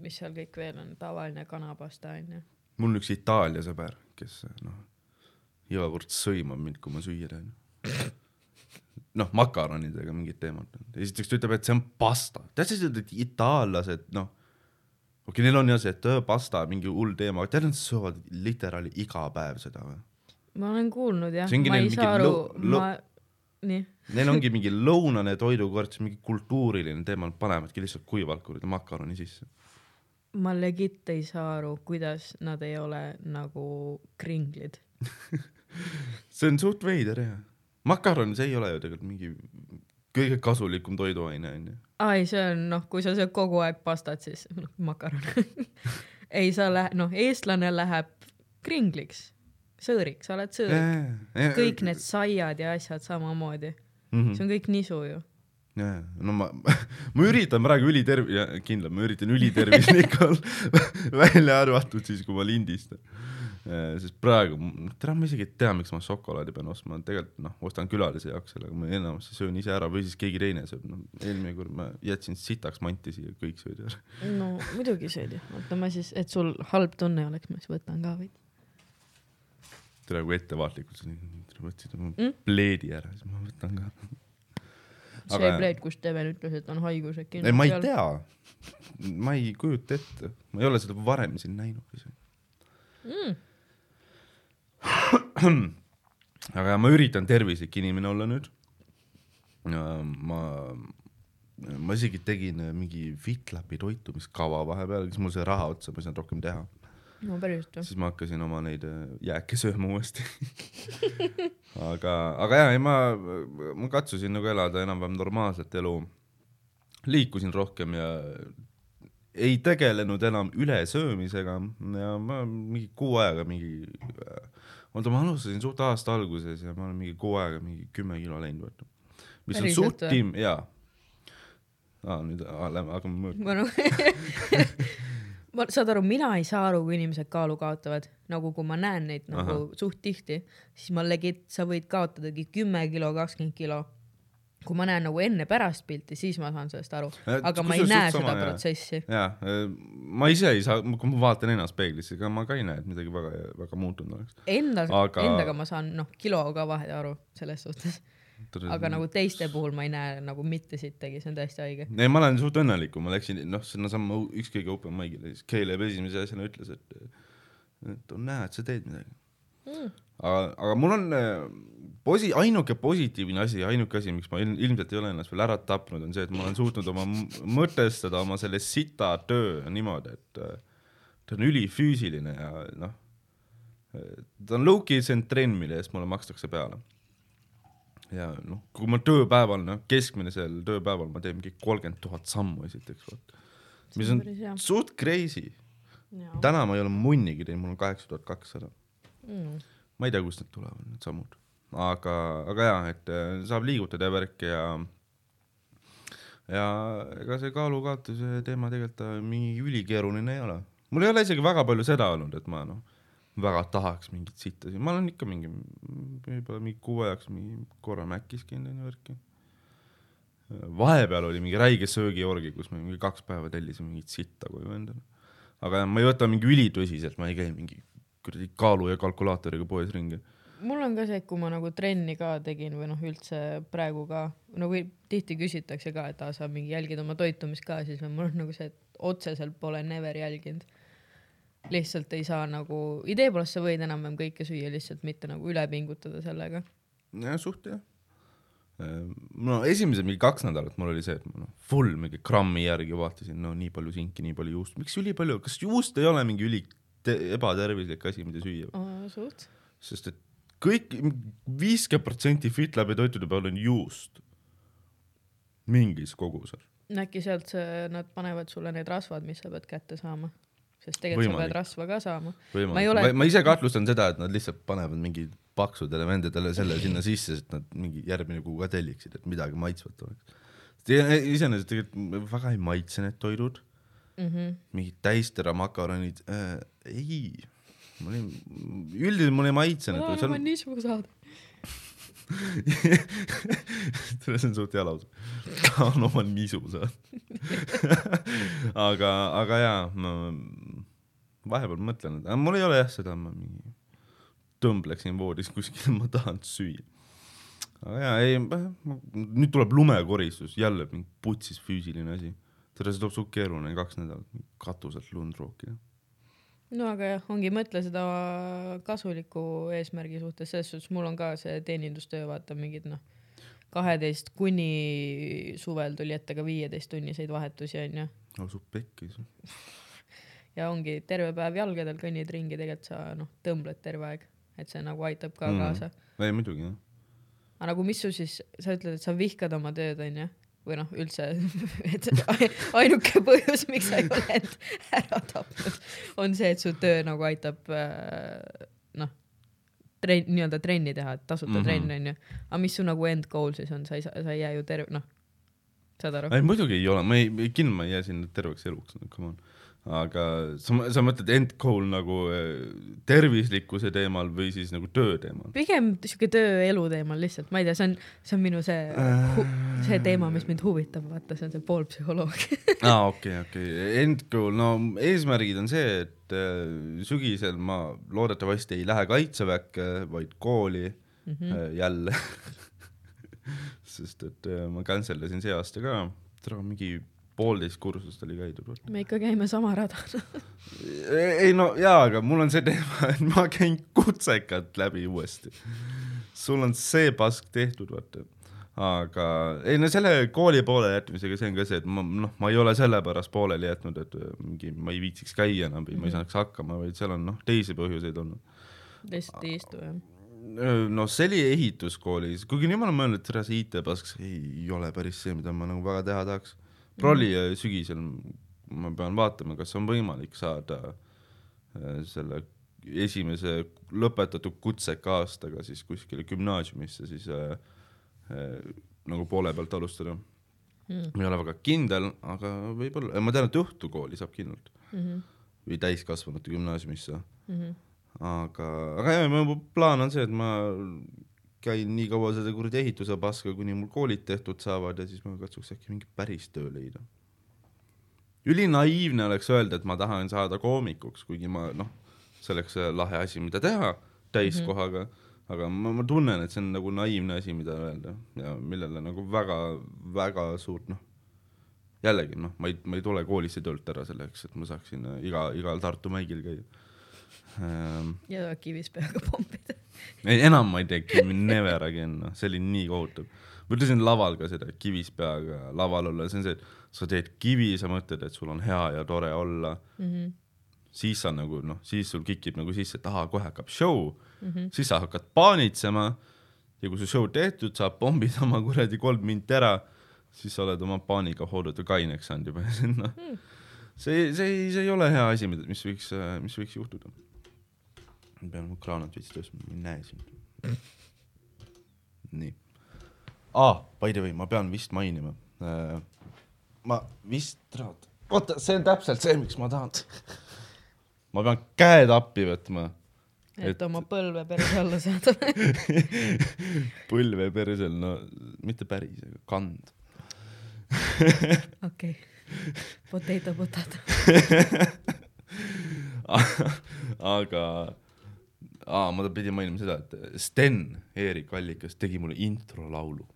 mis seal kõik veel on, tavaline kanapasta onju. mul on üks Itaalia sõber, kes noh, iga kord sõimab mind, kui ma süüa teen. noh, makaronidega mingid teemad. esiteks ta ütleb, et see on pasta. tead sa seda, et itaallased, noh, okei okay,, neil on jah see, et öö, pasta mingi hull teema, aga tead, nad söövad literaali iga päev seda või? ma olen kuulnud jah ma ei mingi saa aru ma, nii, Neil ongi mingi lõunane toidukord, mingi kultuuriline teema, nad panevadki lihtsalt kuivalt kuradi makaroni sisse. ma legit ei saa aru, kuidas nad ei ole nagu kringlid. see on suht veider jah. makaron, see ei ole ju tegelikult mingi kõige kasulikum toiduaine onju. aa ei, see on noh, kui sa sööd kogu aeg pastat, siis noh, makaron. ei, sa lähed, noh, eestlane läheb kringliks, sõõriks, sa oled sõõrik. kõik need saiad ja asjad samamoodi, mm. see on kõik nisu ju. jaa, no ma, ma üritan praegu üliterv-, kindlalt ma üritan ülitervislik olla, välja arvatud siis, kui ma lindistan. Sest praegu, tere, ma isegi ei tea, miks ma šokolaadi pean ostma, tegelikult noh, ostan külalise jaoks selle, aga ma enamasti söön ise ära või siis keegi teine sööb, noh eelmine kord ma jätsin sitaks manti siia, kõik sõid ära. no muidugi sööd ju, oota ma siis, et sul halb tunne oleks, ma siis võtan ka veidi. tere, kui ettevaatlikult sa võtsid oma Mm? pleedi ära, siis ma võtan ka. see Aga- pleed, kus Steven ütles, et on haigus äkki. ei, ma ei tea, ma ei kujuta ette, ma ei ole seda varem siin näinud isegi. mm.. aga ma üritan tervislik inimene olla nüüd. ma, ma isegi tegin äh, mingi FitLapi toitumiskava vahepeal, siis mul sai raha otsa, ma ei saanud rohkem teha. no päriselt või? siis ma hakkasin oma neid äh, jääke sööma uuesti. aga, aga jaa, ei ma, ma katsusin nagu elada enam-vähem normaalset elu. liikusin rohkem ja ei tegelenud enam ülesöömisega ja ma mingi kuu aega mingi, oota ma alustasin suht aasta alguses ja ma olen mingi kuu aega mingi kümme kilo läinud vaata. mis on Päriselt suht tiim, jaa. aa nüüd aa, lähme hakkame mõõtma. ma nagu ma saad aru, mina ei saa aru, kui inimesed kaalu kaotavad, nagu kui ma näen neid nagu. Aha. suht tihti, siis ma legit, sa võid kaotadagi kümme kilo, kakskümmend kilo. Kui ma näen nagu enne-pärast pilti, siis ma saan sellest aru, Äh, aga ma ei näe sama, seda jaa. protsessi. jaa, ma ise ei saa, kui ma vaatan ennast peeglisse, ega ma ka ei näe, et midagi väga, väga muutunud oleks. Enda Aga- aga..., endaga ma saan noh, kiloga vahe aru selles suhtes, aga nagu teiste puhul ma ei näe nagu mitte sittagi, see on täiesti haige. ei, ma olen suht õnnelik, kui ma läksin, noh, sinnasamma üks kõige open mic'ile, siis Caleb esimese asjana ütles, et, et on näha, et sa teed midagi Mm. aga, aga mul on äh, posi-, ainuke positiivne asi, ainuke asi, miks ma il- ilmselt ei ole ennast veel ära tapnud, on see, et ma olen suutnud oma mõtestada oma selle sita töö niimoodi, et ta on ülifüüsiline ja noh, ta on low-key, see on trenn, mille eest mulle makstakse peale. ja noh, kui ma tööpäeval, noh, keskmisel tööpäeval ma teen mingi kolmkümmend tuhat sammu esiteks, vot. mis on suht crazy. täna ma ei ole munnigi teinud, mul on kaheksa tuhat kakssada. Mm. ma ei tea, kust need tulevad, need sammud, aga, aga jaa, et äh, saab liigutada ja värki ja ja ega see kaalukaotuse teema tegelikult äh, mingi ülikeeruline ei ole. mul ei ole isegi väga palju seda olnud, et ma noh, väga tahaks mingit sitta siin, ma olen ikka mingi, võib-olla mingi kuu ajaks mingi korra Macis käinud onju värki. vahepeal oli mingi räige söögiorgi, kus me mingi kaks päeva tellisime mingit sitta koju endale. aga ma ei võta mingi ülitõsiselt, ma ei käi mingi kuradi kaalu ja kalkulaatoriga poes ringi. Mul on ka see, et kui ma nagu trenni ka tegin või noh, üldse praegu ka nagu tihti küsitakse ka, et aa, sa mingi jälgid oma toitumist ka, siis mul on nagu see, et otseselt pole never jälginud. lihtsalt ei saa nagu, idee poolest sa võid enam-vähem kõike süüa, lihtsalt mitte nagu üle pingutada sellega. jah, suht jah. no esimesed mingi kaks nädalat mul oli see, et ma noh, full mingi grammi järgi vaatasin, no nii palju sinki, nii palju juust, miks ülipalju, kas juust ei ole mingi üli te- ebatervislik asi, mida süüa? suht. sest et kõik, viiskümmend protsenti FitLabi toitude peal on juust. mingis koguses. äkki sealt see, nad panevad sulle need rasvad, mis sa pead kätte saama, sest tegelikult Võimalik. sa pead rasva ka saama. Ma ole- ma, ma ise kahtlustan seda, et nad lihtsalt panevad mingi paksudele vendadele selle sinna sisse, et nad mingi järgmine kuu ka telliksid, et midagi maitsvat oleks. iseenesest tegelikult väga ei maitse need toidud, Mm -hmm. mingid täistera makaronid äh,, ei, mul ei, üldiselt mulle ei maitsenud, ma see tahan oma on, nisu saada. see on suht hea lause. tahan oma nisu saada. aga, aga jaa, ma vahepeal mõtlen, et mul ei ole jah seda, ma mingi tõmbleksin voodis kuskil, ma tahan süüa. aga jaa, ei, nüüd tuleb lumekoristus, jälle mingi putsis füüsiline asi. tere, see tuleb suht keeruline, kaks nädalat katuselt lund rookida. No aga jah, ongi, mõtle seda kasuliku eesmärgi suhtes, selles suhtes mul on ka see teenindustöö, vaata mingid noh, kaheteist kuni suvel tuli ette ka viieteisttunniseid vahetusi onju. ausalt pekkis. ja ongi terve päev jalgadel kõnnid ringi, tegelikult sa noh, tõmbled terve aeg, et see nagu aitab ka mm. kaasa. ei muidugi jah. aga nagu mis su siis, sa ütled, et sa vihkad oma tööd onju või noh, üldse, et ainuke põhjus, miks sa ei ole end ära tapnud, on see, et su töö nagu aitab äh, noh, trenn, nii-öelda trenni teha, et tasuta mm. -hmm. trenn onju. aga mis su nagu end goal siis on, sa ei saa, sa ei jää ju terve, noh, saad aru? ei muidugi ei ole, ma ei, kindlasti ma ei jää sinna terveks eluks, come on. Aga sa, sa mõtled end goal nagu eh, tervislikkuse teemal või siis nagu töö teemal? pigem siuke töö-elu teemal lihtsalt, ma ei tea, see on, see on minu see hu,, see teema, mis mind huvitab, vaata, see on see poolpsühholoog. aa, okei, okei, end goal, no eesmärgid on see, et eh, sügisel ma loodetavasti ei lähe kaitseväkke, vaid kooli mm. -hmm. jälle. sest et eh, ma cancel dasin see aasta ka, mingi poolteist kursust oli käidud. me ikka käime sama rada. ei no jaa, aga mul on see teema, et ma käin kutsekat läbi uuesti. sul on see pask tehtud, vaata. aga ei no selle kooli poole jätmisega, see on ka see, et ma noh, ma ei ole sellepärast pooleli jätnud, et mingi ma ei viitsiks käia enam või ma ei saaks hakkama, vaid seal on noh, teisi põhjuseid olnud. lihtsalt ei istu jah. noh, see oli ehituskoolis, kuigi nüüd ma olen mõelnud, et see IT-pask see ei ole päris see, mida ma nagu väga teha tahaks. Prolli mm. sügisel ma pean vaatama, kas on võimalik saada äh, selle esimese lõpetatud kutseka aastaga siis kuskile gümnaasiumisse siis äh, äh, nagu poole pealt alustada Mm. ma ei ole väga kindel, aga võib-olla, ma tean, et õhtukooli saab kindlalt Mm -hmm. või täiskasvanute gümnaasiumisse Mm -hmm. aga, aga jah, mu plaan on see, et ma käin nii kaua seda kuradi ehituse paska, kuni mul koolid tehtud saavad ja siis ma katsuks äkki mingi päris töö leida. ülinaiivne oleks öelda, et ma tahan saada koomikuks, kuigi ma noh, see oleks lahe asi, mida teha täiskohaga mm, -hmm. aga ma, ma tunnen, et see on nagu naiivne asi, mida öelda ja millele nagu väga-väga suurt noh, jällegi noh, ma ei, ma ei tule koolisse töölt ära selleks, et ma saaksin äh, iga, igal Tartu mäigil käia ähm,. ja kivis peaga pommida. ei, enam ma ei tee, never again, noh, see oli nii kohutav. ma ütlesin laval ka seda, kivis peaga laval olla, see on see, et sa teed kivi, sa mõtled, et sul on hea ja tore olla mm. -hmm. siis sa nagu noh, siis sul kikib nagu sisse, et ahah, kohe hakkab show mm, -hmm. siis sa hakkad paanitsema ja kui su show tehtud saab, pommid oma kuradi kolm minti ära, siis sa oled oma paaniga hooldada kaineks saanud juba noh mm., see, see ei, see ei ole hea asi, mis võiks, mis võiks juhtuda ma pean mu kraanat veits tõstma, ma ei näe sind. nii ah,. by the way, ma pean vist mainima äh,. ma vist, oota, see on täpselt see, miks ma tahan. ma pean käed appi võtma et Et- oma põlve perse alla saada. põlve persel, no mitte päris, aga kand. okei. Potato, potato. aga aa, ma pidin mainima seda, et Sten Eerik Allikas tegi mulle introlaulu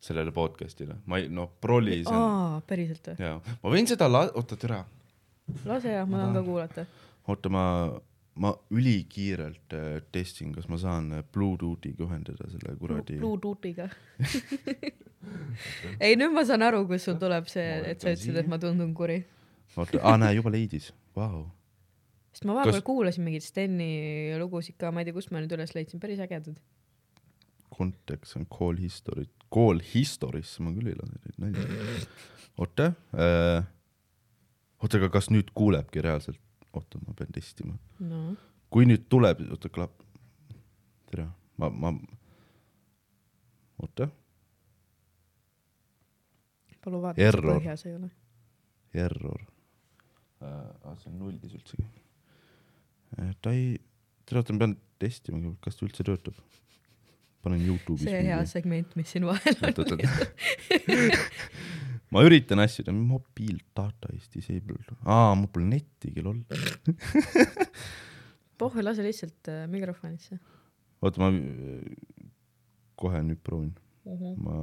sellele podcast'ile, ma ei, noh, prolli on aa, päriselt või? jaa, ma võin seda la-, oota türa, lase jah, ma tahan ka kuulata. oota ma, ma ülikiirelt äh, testin, kas ma saan Bluetoothiga ühendada selle kuradi. Bluetoothiga. ei, nüüd ma saan aru, kust sul tuleb see et sa ütlesid, et ma tundun kuri. oota, aa näe, juba leidis, vau. sest ma vahepeal Kas- kuulasin mingeid Steni lugusid ka, ma ei tea, kust ma nüüd üles leidsin, päris ägedad. kontekst on call history, call history'sse ma küll ei lase neid nalja. oota äh,, oota, aga kas nüüd kuulebki reaalselt? oota, ma pean testima. no, kui nüüd tuleb, oota, klapp. tere, ma, ma, oota, palun vaata, kas põhjas ei ole. error äh,. see on nullis üldsegi ta ei, oota, ma pean testima, kas ta üldse töötab. panen Youtube'is. see hea segment, mis siin vahel on. ma üritan asju teha, mobiil data is disabled, aa, mul pole nettigi, lol. pohhu, lase lihtsalt äh, mikrofonisse oota, ma äh, kohe nüüd proovin, uh. -huh. ma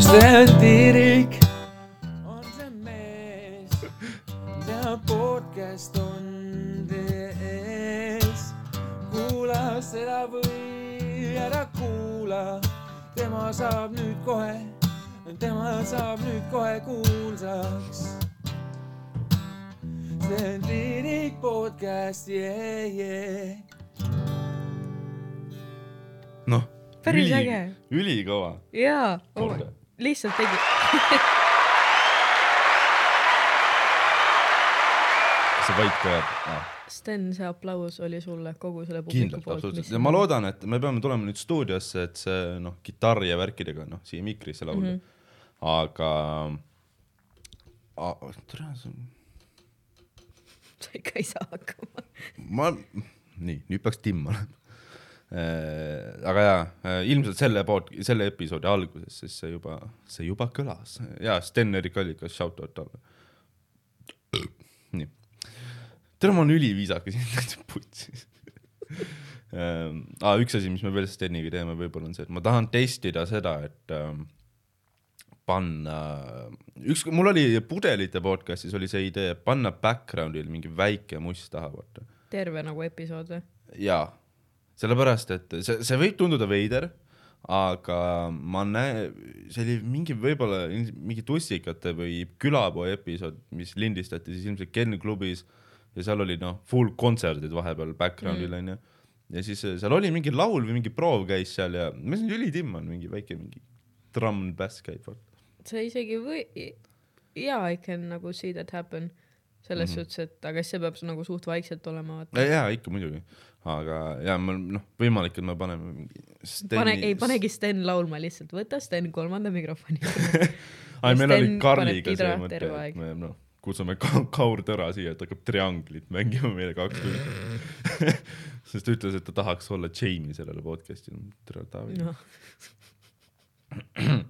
Sten Tiirik on see mees, teab podcast on ees. kuula seda või ära kuula, tema saab nüüd kohe, tema saab nüüd kohe kuulsaks. Sten Tiirik podcast, yeah, yeah. Päris äge.. ülikõva. jaa, lihtsalt tegi. see vait ka jääb ah.. Sten, see aplaus oli sulle kogu selle publiku poolt. absoluutselt ja ma loodan, et me peame tulema nüüd stuudiosse, et see noh, kitarri ja värkidega noh, siia mikrisse laulda mm. -hmm. aga a,, tere, see on, sa ikka ei saa hakkama. ma, nii, nüüd peaks timm olema. Aga jaa, ilmselt selle pood, selle episoodi alguses, siis see juba, see juba kõlas ja Sten-Erik Allikas, shout out talle. nii, tere, ma olen üliviisakas, täitsa putsis. Ah, üks asi, mis me veel Steniga teeme, võib-olla on see, et ma tahan testida seda, et ähm, panna, üks, mul oli pudelite podcast'is oli see idee, panna background'il mingi väike must taha, vaata terve nagu episood või? jaa, sellepärast et see, see võib tunduda veider, aga ma näen, see oli mingi võib-olla mingi tussikate või külapoe episood, mis lindistati siis ilmselt Ken klubis ja seal oli noh, full kontserdid vahepeal background'il onju mm.. ja siis äh, seal oli mingi laul või mingi proov käis seal ja ma mõtlesin, et ülitimm on mingi väike mingi trumm and bass käib. see isegi või, jaa, I can nagu see that happen. Selles mm -hmm. suhtes, et aga siis see peab nagu suht vaikselt olema, vaata. jaa, ikka muidugi, aga ja ma noh, võimalik, et me paneme mingi. pane, ei panegi Sten laulma lihtsalt, võta Sten kolmanda mikrofoni. ai, meil oli Karliga see mõte, et me noh, kutsume ka Kaur Tõra siia, et hakkab trianglit mängima meile kaks tundi. sest ta ütles, et ta tahaks olla Jamie sellele podcast'ile. tere, Taavi no.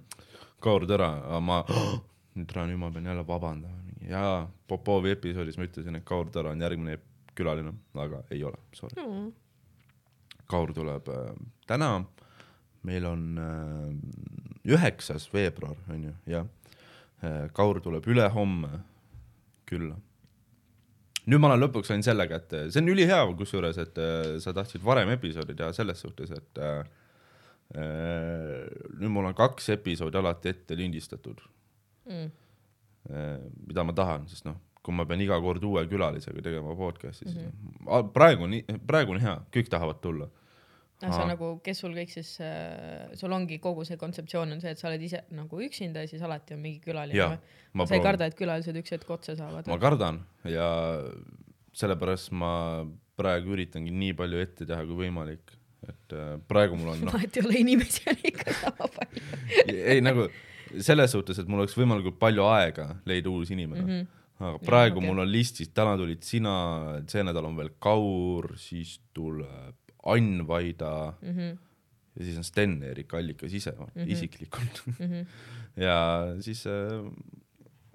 Kaur Tõra, ma, nüüd nüüd ma pean jälle vabandama. jaa, Popovi episoodis ma ütlesin, et Kaur Tõra on järgmine külaline, aga ei ole, sorry. Kaur tuleb äh, täna, meil on üheksas äh, veebruar on ju, jah äh,. Kaur tuleb ülehomme külla. nüüd ma olen lõpuks sain sellega, et äh, see on ülihea kusjuures, et äh, sa tahtsid varem episoodi teha selles suhtes, et äh, äh, nüüd mul on kaks episoodi alati ette lindistatud Mm. äh,, mida ma tahan, sest noh, kui ma pean iga kord uue külalisega tegema podcast'i, siis mm -hmm. praegu on, praegu on hea, kõik tahavad tulla aga sa Aa. nagu, kes sul kõik siis äh,, sul ongi kogu see kontseptsioon on see, et sa oled ise nagu üksinda ja siis alati on mingi külaline ma sa ei proovin. karda, et külalised üks hetk otsa saavad ma? kardan ja sellepärast ma praegu üritangi nii palju ette teha kui võimalik, et äh, praegu mul on noh, vahet ei ole, inimesi on ikka sama palju ei nagu selles suhtes, et mul oleks võimalikult palju aega leida uus inimene mm. -hmm. aga praegu okei. okay. mul on listis, täna tulid sina, see nädal on veel Kaur, siis tuleb Ann Vaida mm -hmm. ja siis on Sten-Erik Allikas ise mm -hmm. isiklikult mhm. ja siis äh,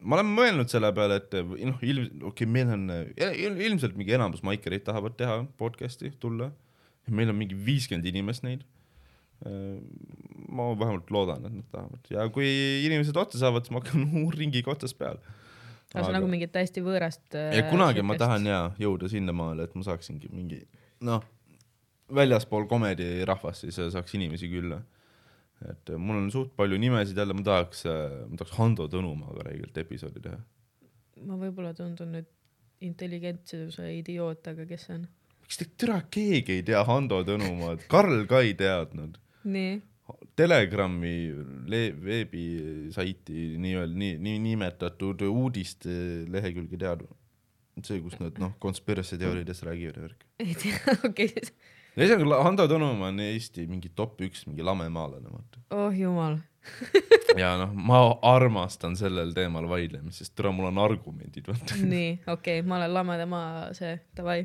ma olen mõelnud selle peale, et noh, ilm-, okei okay,, meil on äh, il, ilmselt mingi enamus maikereid tahavad teha podcast'i, tulla. meil on mingi viiskümmend inimest neid. Ma vähemalt loodan, et nad tahavad ja kui inimesed otsa saavad, siis ma hakkan ringiga otsast peale. aga see on nagu mingit täiesti võõrast. äh, ja kunagi ma tahan ja jõuda sinnamaale, et ma saaksingi mingi noh, väljaspool komedi rahvast siis saaks inimesi külla. et äh, mul on suht palju nimesid jälle, ma tahaks, ma tahaks Hando Tõnumaaga räigelt episoodi teha. ma võib-olla tundun nüüd intelligentsuse idioot, aga kes see on? miks te türa keegi ei tea Hando Tõnumaad, Karl ka ei teadnud. Telegrami le- veebisaiti nii-öelda nii, nii nimetatud uudiste lehekülge tead? see, kus nad noh, conspiracy teooriadest räägivad ja värk. ei tea, okei ühesõnaga Hando Tõnumaa on Eesti mingi top üks mingi lamemaalane, vaata. oh jumal, ja noh, ma armastan sellel teemal vaidlemist, sest tere, mul on argumendid, vaata. nii, okei okay,, ma olen lameda maa see, davai.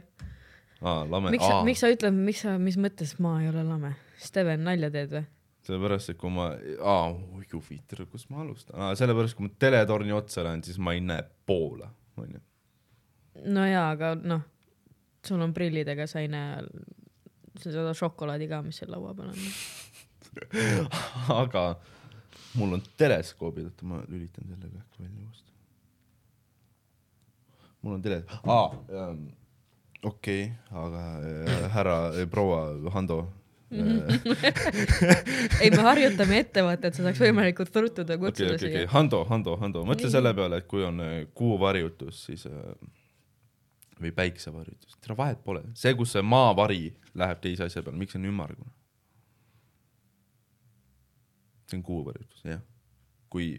aa, lame, miks sa, miks sa ütled, miks sa, mis mõttes ma ei ole lame? Steven, nalja teed või? sellepärast, et kui ma, aa, oi kui huvitav, kus ma alustan, sellepärast kui ma teletorni otsa lähen, siis ma ei näe poole, onju. no jaa, aga noh, sul on prillid, ega sa ei näe seda šokolaadi ka, mis seal laua peal on. aga mul on teleskoobid, oota ma lülitan selle ka äkki välja uuesti. mul on tele-, aa ähm,, okei aga äh, härra proua Hando ei, me harjutame ettevõtet, sa saaks võimalikult ruttu ta okei, kutsuda okei, okei siia., Hando, Hando, Hando, mõtle selle peale, et kui on äh, kuuvarjutus, siis äh, või päiksevarjutus, tere vahet pole, see, kus see maavari läheb teise asja peale, miks see on ümmargune? see on kuuvarjutus, jah. kui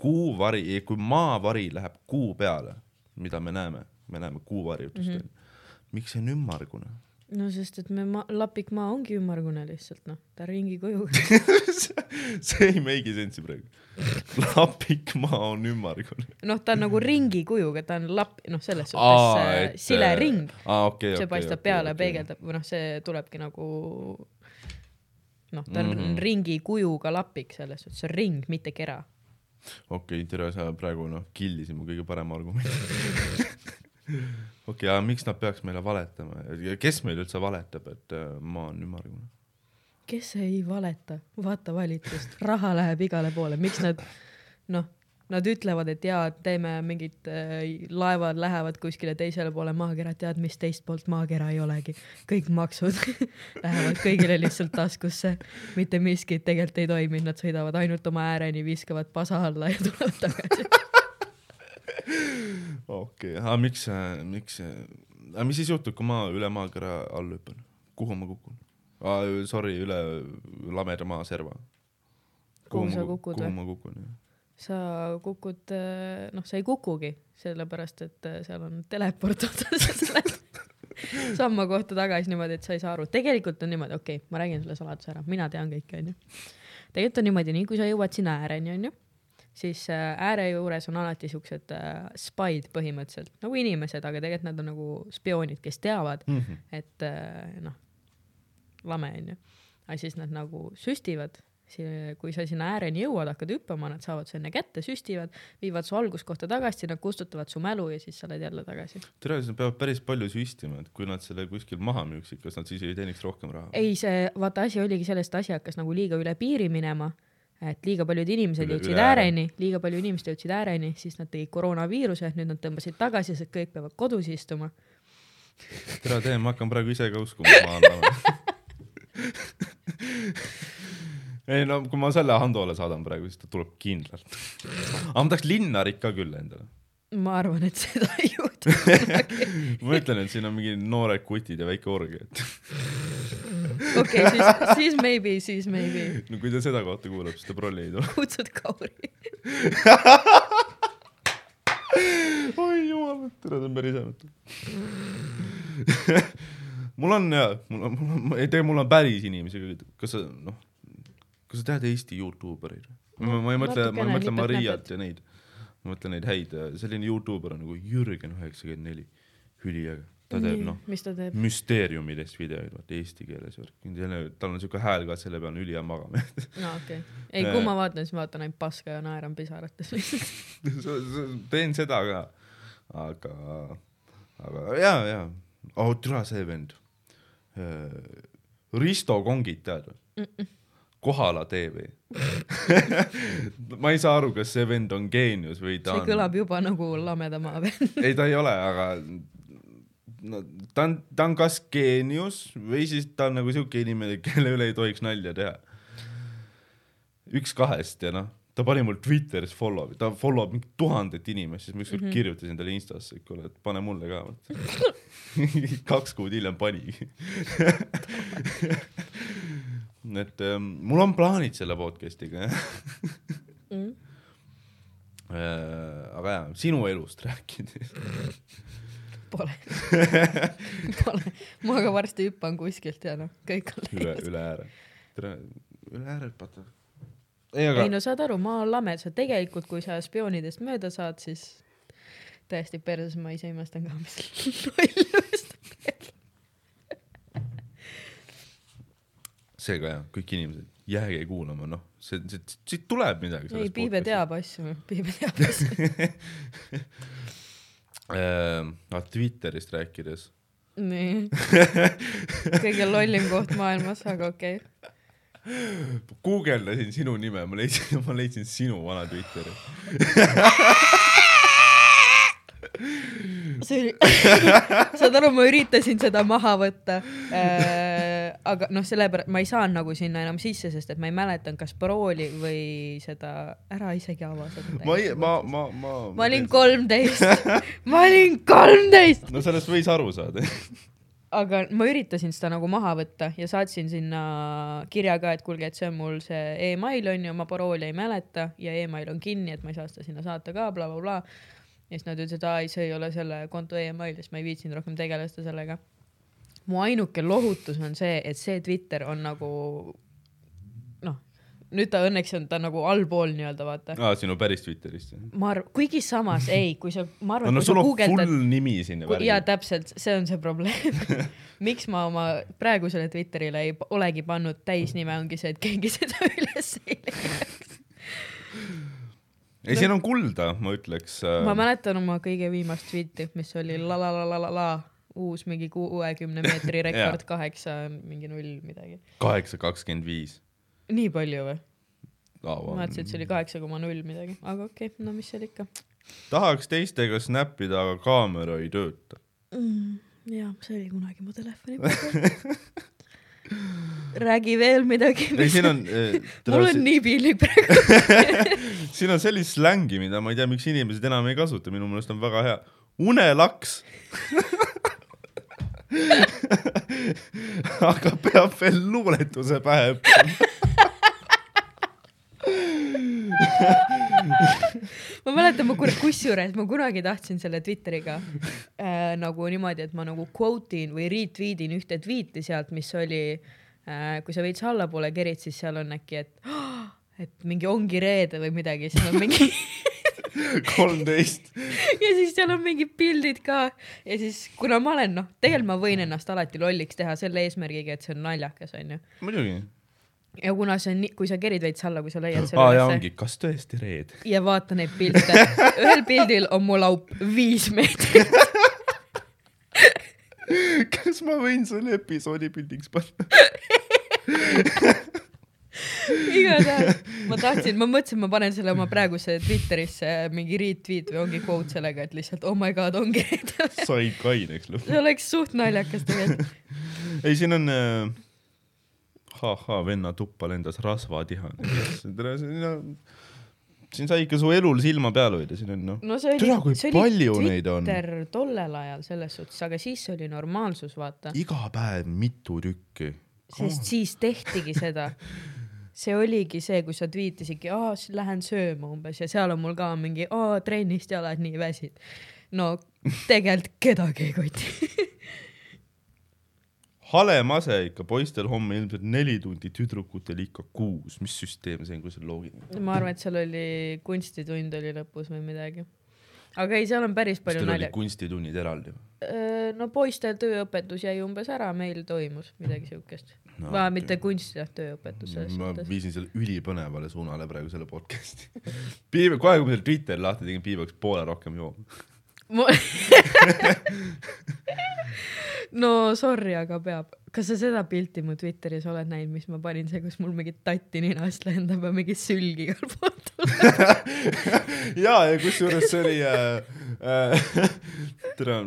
kuuvari, kui maavari läheb kuu peale, mida me näeme, me näeme kuuvarjutust Mhm. mm, -hmm. miks see on ümmargune? No sest, et me ma-, lapikmaa ongi ümmargune lihtsalt noh, ta ringi kujuga. see ei make'i sense'i praegu. lapikmaa on ümmargune. noh, ta on nagu ringi kujuga, ta on lap-, noh, selles suhtes äh, sile ring, aa, okei, see okei, paistab okei, peale, okei. peegeldab või noh, see tulebki nagu noh, ta on mm. -hmm. ringi kujuga lapik selles suhtes, see on ring, mitte kera. okei okay,, tere, sa praegu noh, killisid mu kõige parema argumendi. okei okay,, aga miks nad peaks meile valetama? Kes meil üldse valetab, et äh, maa on ümmargune? kes ei valeta, vaata valitsust, raha läheb igale poole, miks nad noh, nad ütlevad, et jaa, teeme mingid äh, laevad lähevad kuskile teisele poole maakera, tead mis teist poolt maakera ei olegi, kõik maksud lähevad kõigile lihtsalt taskusse, mitte miskit tegelikult ei toimi, nad sõidavad ainult oma ääreni, viskavad pasa alla ja tulevad tagasi. okei okay., aga miks, miks, aga mis siis juhtub, kui ma üle maakera alla hüppan? kuhu ma kukun? Sorry, üle lameda maa serva. Kuhu sa kukud kuhu või? ma kukun, jah. sa kukud, noh, sa ei kukugi, sellepärast et äh, seal on teleport otsas sa lähed samma kohta tagasi niimoodi, et sa ei saa aru. tegelikult on niimoodi, okei okay,, ma räägin selle saladuse ära, mina tean kõike, onju. tegelikult on niimoodi, nii kui sa jõuad sinna ääreni, onju, siis äh, ääre juures on alati siuksed äh, spaid põhimõtteliselt nagu inimesed, aga tegelikult nad on nagu spioonid, kes teavad, Mhm. et äh, noh, lame onju. aga siis nad nagu süstivad, kui sa sinna ääreni jõuad, hakkad hüppama, nad saavad su enne kätte, süstivad, viivad su alguskohta tagasi, nad kustutavad su mälu ja siis sa oled jälle tagasi. tere, siis nad peavad päris palju süstima, et kui nad selle kuskil maha müüksid, kas nad siis ei teeniks rohkem raha? ei, see, vaata asi oligi selles, et asi hakkas nagu liiga üle piiri minema, et liiga paljud inimesed jõudsid ääreni, liiga palju inimesed jõudsid ääreni, siis nad tegid koroonaviiruse, nüüd nad tõmbasid tagasi, sest kõik peavad kodus istuma. tere, tee, ma hakkan praegu ise ka uskuma, ma lama. ei no kui ma selle Handole saadan praegu, siis ta tuleb kindlalt. aga ma tahaks linnarit ka küll endale. ma arvan, et seda ei juhtu ma ütlen, et siin on mingi noored kutid ja väike org, et okei, siis, siis maybe, siis maybe. no kui ta seda kohta kuulab, siis ta prolli ei tule. kutsud Kauri. oi jumal, tere, see on päris hämetav. mul on ja, mul on, mul on, ei tea, mul on päris inimesi ka, kas sa noh, kas sa tead Eesti Youtube ereid? ma, ma ei mõtle, ma ei mõtle Mariat ja neid, ma mõtlen neid häid, selline Youtuber on nagu Jürgen üheksakümmend neli, üliäge, ta teeb noh, mis ta teeb? müsteeriumidest videoid, vaata eesti keeles värk, tal on siuke hääl ka, selle peal on ülihea magama no okei okay. ei, kui ma vaatan, siis ma vaatan ainult paska ja naeran pisarates lihtsalt. teen seda ka, aga, aga ja, ja, oh türa see vend. Risto Kongit tead või? Kohala tv. ma ei saa aru, kas see vend on geenius või ta see on. kõlab juba nagu lameda maa vend. ei, ta ei ole, aga no, ta on, ta on kas geenius või siis ta on nagu siuke inimene, kelle üle ei tohiks nalja teha. üks kahest ja noh, ta pani mul Twitteris follow'i, ta follow b mingi tuhandet inimest, siis ma ükskord mm -hmm. kirjutasin talle Instasse, et kuule, et pane mulle ka. kaks kuud hiljem panigi. et ähm, mul on plaanid selle podcast'iga jah Mm. Äh, aga jaa, sinu elust rääkides. Pole, pole, ma ka varsti hüppan kuskilt ja noh, kõik on üle, läinud. üle ääre. tere, üle ääre hüpata. ei, ei aga no saad aru, maa on lame, sa tegelikult, kui sa spioonidest mööda saad, siis täiesti perses, ma ise imestan ka, mis loll vist seega jah, kõik inimesed, jääge kuulama, noh, see, see, siit tuleb midagi. ei, Piibe. teab asju, Piibe teab asju. äh, Twitterist rääkides, nii. kõige lollim koht maailmas, aga okei okay.. guugeldasin sinu nime, ma leidsin, ma leidsin sinu vana Twitteri. see oli, saad aru, ma üritasin seda maha võtta äh,. aga noh, sellepärast ma ei saanud nagu sinna enam sisse, sest et ma ei mäletanud, kas parooli või seda, ära isegi ava seda. ma ei, ma, ma, ma. ma olin. kolmteist, ma olin kolmteist, no sellest võis aru saada. aga ma üritasin seda nagu maha võtta ja saatsin sinna kirja ka, et kuulge, et see on mul see email on ju, ma parooli ei mäleta ja email on kinni, et ma ei saa seda sinna saata ka bla,, blablabla. Ja siis nad ütlesid, aa ei, see ei ole selle konto email, siis ma ei viitsinud rohkem tegeleda sellega. mu ainuke lohutus on see, et see Twitter on nagu noh, nüüd ta õnneks on ta nagu allpool nii-öelda vaata. aa, sinu päris Twitterist. ma arvan, kuigi samas ei, kui sa, ma arvan, no kui sul on guugeldad full nimi Kui- jaa, täpselt, see on see probleem. miks ma oma praegusele Twitterile ei olegi pannud täisnime, ongi see, et keegi seda üles ei leiaks. ei, siin on kulda, ma ütleks. äh, ma mäletan oma kõige viimast tweet'i, mis oli la la la la la la uus mingi kuuekümne meetri rekord, kaheksa mingi null midagi. kaheksa, kakskümmend viis. nii palju või? ma mõtlesin, et see oli kaheksa koma null midagi, aga okei okay,, no mis seal ikka tahaks teistega snäppida, aga kaamera ei tööta. mm,. jaa, see oli kunagi mu telefoni peal. räägi veel midagi. ei, siin on äh, mul on nii piinlik praegu. siin on sellist slängi, mida ma ei tea, miks inimesed enam ei kasuta, minu meelest on väga hea. unelaks. aga peab veel luuletuse pähe õppima. ma mäletan, ma kuna-, kusjuures ma kunagi tahtsin selle Twitteriga äh, nagu niimoodi, et ma nagu quote in või retweet in ühte tweet'i sealt, mis oli äh,, kui sa veits allapoole kerid, siis seal on äkki, et et mingi ongi reede või midagi, siis on mingi kolmteist. ja siis seal on mingid pildid ka ja siis kuna ma olen noh, tegelikult ma võin ennast alati lolliks teha selle eesmärgiga, et see on naljakas onju. muidugi. ja kuna see on kui sa kerid veits alla, kui sa leiad selle jaa, ülesse ongi, kas tõesti reed? ja vaata neid pilte, ühel pildil on mu laup viis meetrit. kas ma võin selle episoodi pildiks panna? igatahes ma tahtsin, ma mõtlesin, ma panen selle oma praeguse Twitterisse mingi retweet või ongi quote sellega, et lihtsalt oh my god, ongi sai kaineks lõpuks. see oleks suht naljakas tegelikult. ei, siin on äh, ha-ha, venna tuppa lendas rasvatihane. tere, siin on, siin sai ikka su elul silma peal hoida, siin on noh. no see oli Tere, kui, see oli palju neid on. Tollel ajal selles suhtes, aga siis oli normaalsus, vaata, iga päev mitu tükki. sest siis tehtigi seda. see oligi see, kui sa tweetisidki, aa, lähen sööma umbes ja seal on mul ka mingi, aa, trennist jalad nii väsid. no tegelikult kedagi ei koti. hale mase ikka, poistel homme ilmselt neli tundi, tüdrukutel ikka kuus, mis süsteem see on, kui see loogiline? ma arvan, et seal oli kunstitund oli lõpus või midagi. aga ei, seal on päris palju nalja. kunstitunnid eraldi või? no poistel tööõpetus jäi umbes ära, meil toimus midagi siukest No, okei. mitte kunst, jah, tööõpetus ma suhtes. viisin selle ülipõnevale suunale praegu selle podcast'i. Piibe, kohe kui ma selle Twitteri lahti tegin, Piibe hakkas poole rohkem jooma. No sorry, aga peab. kas sa seda pilti mu Twitteris oled näinud, mis ma panin, see, kus mul mingi tatti ninast lendab ja mingi sülg igal pool tuleb? ja, ja kusjuures see oli äh,, äh, tere,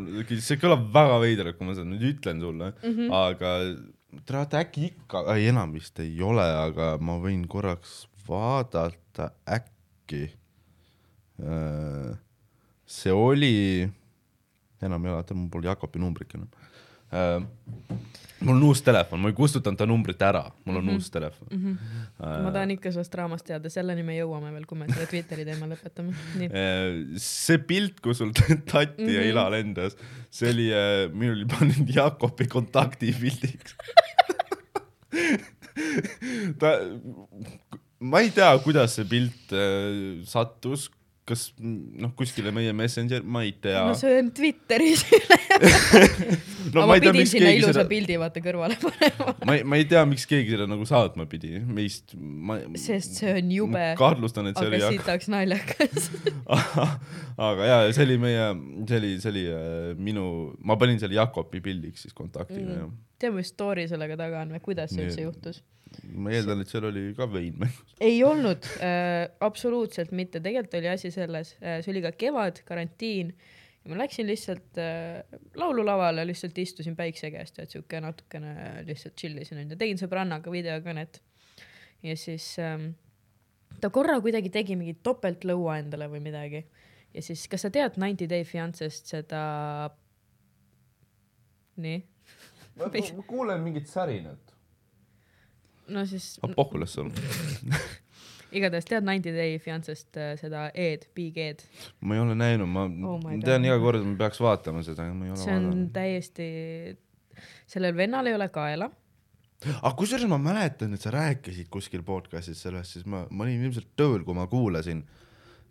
see kõlab väga veidralt, kui ma seda nüüd ütlen sulle mm, -hmm. aga tere, vaata äkki ikka, ei enam vist ei ole, aga ma võin korraks vaadata, äkki äh, see oli, enam ei ole, mul pole Jakobi numbrit enam äh,. mul on uus telefon, ma ei kustutanud ta numbrit ära, mul on mm -hmm. uus telefon mm. -hmm. ma tahan ikka sellest draamast teada, selleni me jõuame veel, kui me selle Twitteri teema lõpetame. Äh, see pilt, kus sul tatti mm -hmm. ja Mhm. ila lendas, see oli, minul oli pandud Jakobi kontaktipildiks ta, ma ei tea, kuidas see pilt äh, sattus, kas noh, kuskile meie Messenger, ma ei tea no see on Twitteris no, aga ma ei tea, pidin sinna ilusa seda- pildi vaata kõrvale panema, ma ei, ma ei tea, miks keegi seda nagu saatma pidi, meist, ma. sest see on jube, kahtlustan, et see aga oli sitaks naljakas. aga jaa, see oli meie, see oli, see oli äh, minu, ma panin selle Jakobi pildiks siis kontaktiga Mm. mm. tead, mis story sellega taga on või kuidas see üldse juhtus? Ma eeldan, et seal oli ka vein mängus. ei olnud äh,, absoluutselt mitte, tegelikult oli asi selles äh,, see oli ka kevad, karantiin. Ja ma läksin lihtsalt äh, laululavale, lihtsalt istusin päikse käest ja siuke natukene lihtsalt chill isin onju, tegin sõbrannaga videokõnet. Ja siis ähm, ta korra kuidagi tegi mingit topeltlõua endale või midagi. Ja siis, kas sa tead Ninety Day Fiancest seda, nii, ma ma kuulen mingit särinat. No siis ah, pohhu las olla. igatahes tead Ninety Day Fiancest äh, seda E-d, Big E-d ma ei ole näinud, ma Oh tean iga kord, ma peaks vaatama seda, aga ma ei ole see on vaadanud. täiesti, sellel vennal ei ole kaela, aga kusjuures ma mäletan, et sa rääkisid kuskil podcast'is sellest, siis ma, ma olin ilmselt tööl, kui ma kuulasin.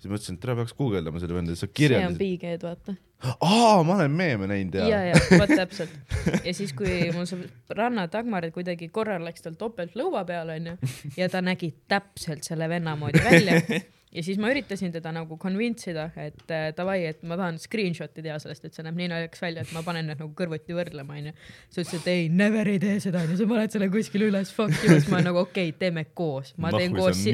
Siis mõtlesin, et tere, peaks guugeldama selle venda, sa see on kirjeldasid. Big E-d, vaata. aa, ma olen meeme näinud ja, ja, ja vot täpselt. ja siis, kui mul sõbranna Dagmar kuidagi korral läks tal topelt lõua peale, onju, ja ta nägi täpselt selle venna moodi välja ja siis ma üritasin teda nagu convince ida, et äh, davai, et ma tahan screenshot'i teha sellest, et see näeb nii naljakas välja, et ma panen need nagu kõrvuti võrdlema, onju. siis ta ütles, et ei, never ei tee seda, onju, sa paned selle kuskile üles, fuck you, siis ma nagu okei okay,, teeme koos, ma teen koos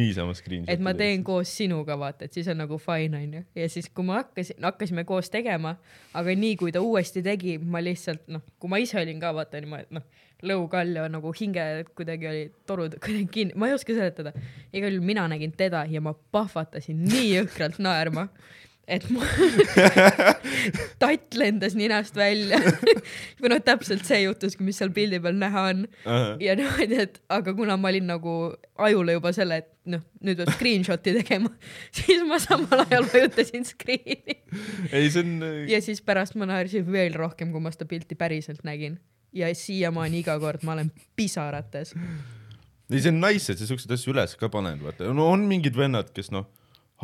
et ma teen koos sinuga, vaata, et siis on nagu fine, onju. ja siis, kui ma hakkasin, hakkasime koos tegema, aga nii kui ta uuesti tegi, ma lihtsalt noh, kui ma ise olin ka vaata niimoodi noh, lõukall ja nagu hinge kuidagi oli torud kuidagi kinni, ma ei oska seletada. igal juhul mina nägin teda ja ma pahvatasin nii jõhkralt naerma, et ma tatt lendas ninast välja. või noh, täpselt see juhtuski, mis seal pildi peal näha on ja niimoodi, et aga kuna ma olin nagu ajule juba selle, et noh, nüüd peab screenshot'i tegema, siis ma samal ajal vajutasin screen'i ei, see on. ja siis pärast ma naersin veel rohkem, kui ma seda pilti päriselt nägin ja siiamaani iga kord ma olen pisarates. ei, see on nice, et sa siukseid asju üles ka paned, vaata, no on mingid vennad, kes noh,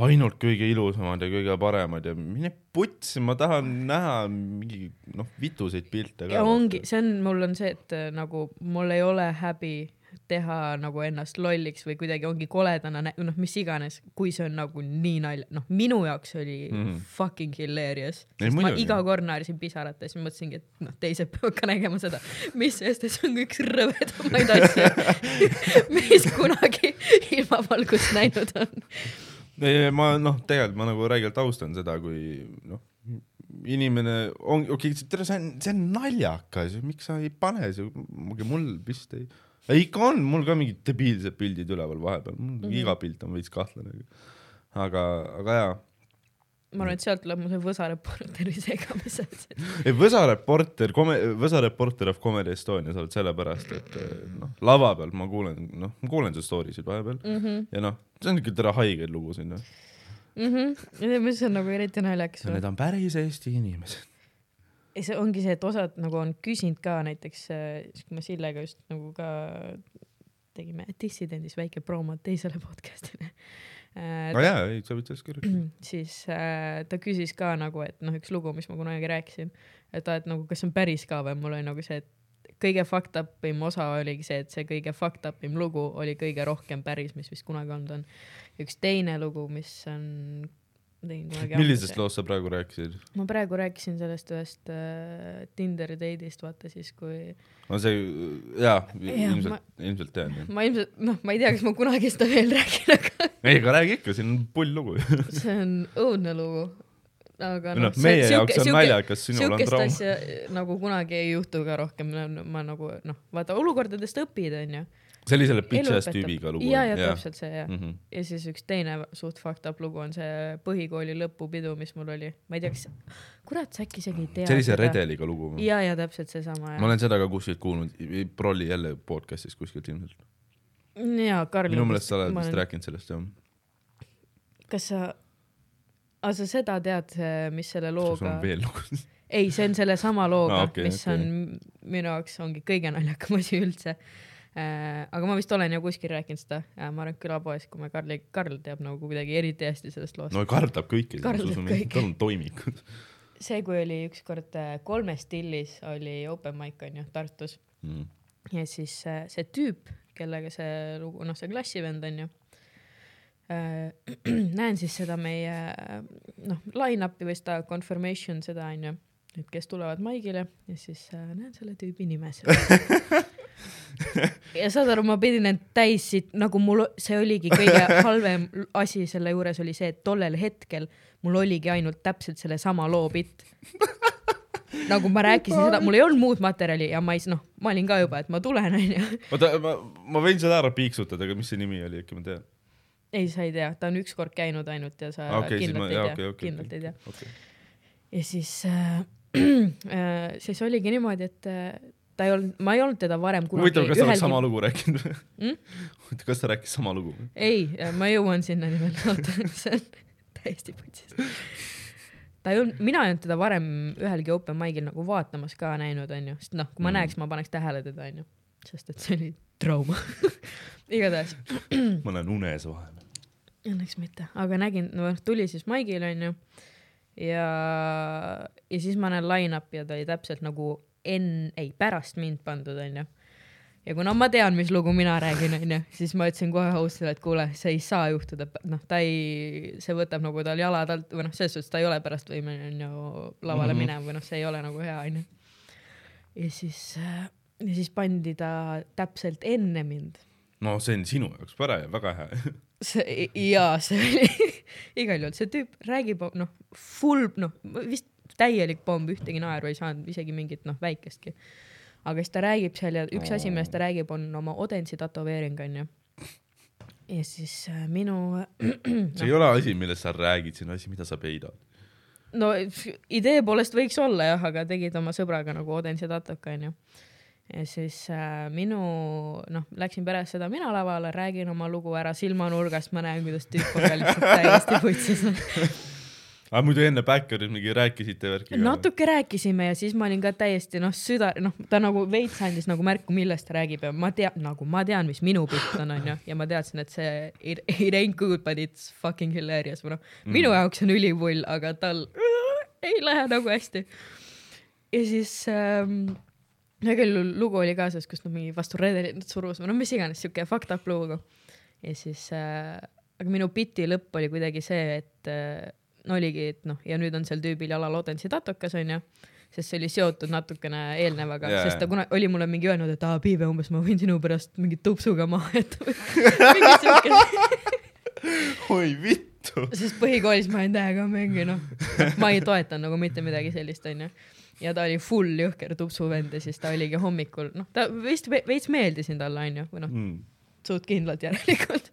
ainult kõige ilusamad ja kõige paremad ja mine putsi, ma tahan näha mingi noh, vituseid pilte ka. ja ongi, see on, mul on see, et äh, nagu mul ei ole häbi teha nagu ennast lolliks või kuidagi ongi koledana, noh, mis iganes, kui see on nagu nii nalja, noh, minu jaoks oli mm. -hmm. fucking hilarious. Ma iga kord naersin pisarates, siis mõtlesingi, et noh, teised peavad ka nägema seda, mis sest, et see on üks rõvedamaid asju, mis kunagi ilmavalgust näinud on. ma noh, tegelikult ma nagu räigelt austan seda, kui noh, inimene on, okei okay,, see on, see on naljakas, miks sa ei pane mul vist ei ikka on, mul ka mingid debiilsed pildid üleval vahepeal, mm. -hmm. iga pilt on veits kahtlane. aga, aga jaa, ma arvan, et sealt tuleb mu see võsareporteri segamise. ei Võsa reporter, Võsa reporter of Comedy Estonia sa oled sellepärast, et eh, noh, lava peal ma kuulen, noh, ma kuulen su story sid vahepeal Mhm. ja noh, see on ikka tere haigeid lugusid, noh. mis on nagu eriti naljakas. Need on päris Eesti inimesed. ei, see ongi see, et osad nagu on küsinud ka näiteks, siis kui ma Sillega just nagu ka tegime Dissidendis väike promo teisele podcast'ile äh, no jaa, ei, sa võid sellest kirjutada. siis äh, ta küsis ka nagu, et noh, üks lugu, mis ma kunagi rääkisin, et et nagu kas see on päris ka või mul oli nagu see, et kõige fucked up im osa oligi see, et see kõige fucked up im lugu oli kõige rohkem päris, mis vist kunagi olnud on. üks teine lugu, mis on, millisest loost sa praegu rääkisid? ma praegu rääkisin sellest ühest äh, Tinderi date'ist, vaata siis kui no see, jaa, Jah, ilmselt ma-, ilmselt tean ma ilmselt, noh, ma ei tea, kas ma kunagi seda veel räägin, aga ei, aga räägi ikka, siin on pull lugu. see on õudne lugu. aga noh, meie jaoks on naljakas, sinul on trauma. nagu kunagi ei juhtu ka rohkem, ma nagu noh, vaata olukordadest õpid, onju. See oli selle bitch ass tüübiga lugu. ja, ja täpselt see jah. mm. -hmm. ja siis üks teine suht fucked up lugu on see põhikooli lõpupidu, mis mul oli, ma ei tea, kas, kurat, sa äkki isegi ei tea. see oli see. redeliga lugu ja, ja täpselt seesama ma olen seda ka kuskilt kuulnud, Prolli jälle podcast'is kuskilt ilmselt. ja Karl. minu meelest sa oled vist rääkinud sellest jah. kas sa, aga sa seda tead, mis selle sul looga on, veel lugu. ei, see on sellesama looga Aa, ah,, okay, mis okay. on minu jaoks ongi kõige naljakam asi üldse. Aga ma vist olen ju kuskil rääkinud seda, ma arvan, et külapoes, kui me Karli, Karl teab nagu kuidagi eriti hästi sellest loost. no Karl teab kõike, tal on toimikud see, kui oli ükskord äh, kolmes stillis oli open mic onju Tartus mm.. ja siis äh, see tüüp, kellega see lugu, noh, see klassivend onju äh. näen siis seda meie äh, noh, line-up'i või seda confirmation seda onju, et kes tulevad maigile ja siis äh, näen selle tüübi nime seal. ja saad aru, ma pidin end täis siit nagu mul, see oligi kõige halvem asi selle juures oli see, et tollel hetkel mul oligi ainult täpselt sellesama loo bitt nagu ma rääkisin seda, mul ei olnud muud materjali ja ma ei, noh, ma olin ka juba, et ma tulen, onju. oota, ma, ma võin seda ära piiksutada, aga mis see nimi oli, äkki ma tean? ei, sa ei tea, ta on ükskord käinud ainult ja sa ma, kindlalt jaa, ei okei, tea, okei. kindlalt ei tea. okei. ja siis äh, äh, siis oligi niimoodi, et äh, ta ei olnud, ma ei olnud teda varem kunagi huvitav, kas ta oleks sama lugu rääkinud või Mm?? kas ta rääkis sama lugu? ei, ma jõuan sinnani veel, oota, see on täiesti putsis. ta ei olnud, mina ei olnud teda varem ühelgi open mic'il nagu vaatamas ka näinud, onju, sest noh, kui ma Mm. näeks, ma paneks tähele teda, onju, sest et see oli trauma. igatahes ma näen unes vahepeal. Õnneks mitte, aga nägin, no tuli siis Maigil onju ja, ja siis ma näen line-up'i ja ta oli täpselt nagu enne, ei pärast mind pandud onju. ja kuna ma tean, mis lugu mina räägin onju, siis ma ütlesin kohe host'ile, et kuule, see ei saa juhtuda, noh, ta ei, see võtab nagu tal jalad alt või noh, selles suhtes ta ei ole pärast võimeline onju lavale mm -hmm. minema või noh, see ei ole nagu hea onju. ja siis, ja siis pandi ta täpselt enne mind no see on sinu jaoks pare, väga hea. see jaa, see oli igal juhul see tüüp räägib noh, full noh, vist täielik pomm, ühtegi naeru ei saanud, isegi mingit noh, väikestki. aga siis ta räägib seal ja üks asi, millest ta räägib, on oma Odensi tätoveering onju. ja siis äh, minu see ei ole asi, millest sa räägid, see on asi, mida sa peidad. no idee poolest võiks olla jah, aga tegid oma sõbraga nagu Odensi tatuka onju. ja siis äh, minu noh, läksin pärast seda mina lavale, räägin oma lugu ära silmanurgast, ma näen, kuidas tüüp on ka lihtsalt täiesti putsis. aga muidu enne Backerit mingi rääkisite värki natuke rääkisime ja siis ma olin ka täiesti noh, süda, noh, ta nagu veits andis nagu märku, millest ta räägib ja ma tean, nagu ma tean, mis minu pilt on, onju, ja ma teadsin, et see it, it ain't good but it's fucking hilarious või noh, minu jaoks on ülipull, aga tal ei lähe nagu hästi. ja siis ähm, igal juhul lugu oli kaasas, kus nad mingi vastu redelit surus või noh, mis iganes siuke fucked up lugu. ja siis äh,, aga minu biti lõpp oli kuidagi see, et äh, no oligi, et noh, ja nüüd on seal tüübil jalal Odensi tatukas onju, sest see oli seotud natukene eelnevaga yeah., sest ta kunagi oli mulle mingi öelnud, et aa Piibe umbes ma võin sinu pärast mingi tupsuga maha jätta või siuke, oi vittu. sest põhikoolis ma olin täiega mingi noh, ma ei toetanud nagu mitte midagi sellist onju ja ta oli full jõhker tupsuvend ja siis ta oligi hommikul, noh, ta vist ve- veits meeldisin talle onju, või noh, Mm. suht kindlalt järelikult.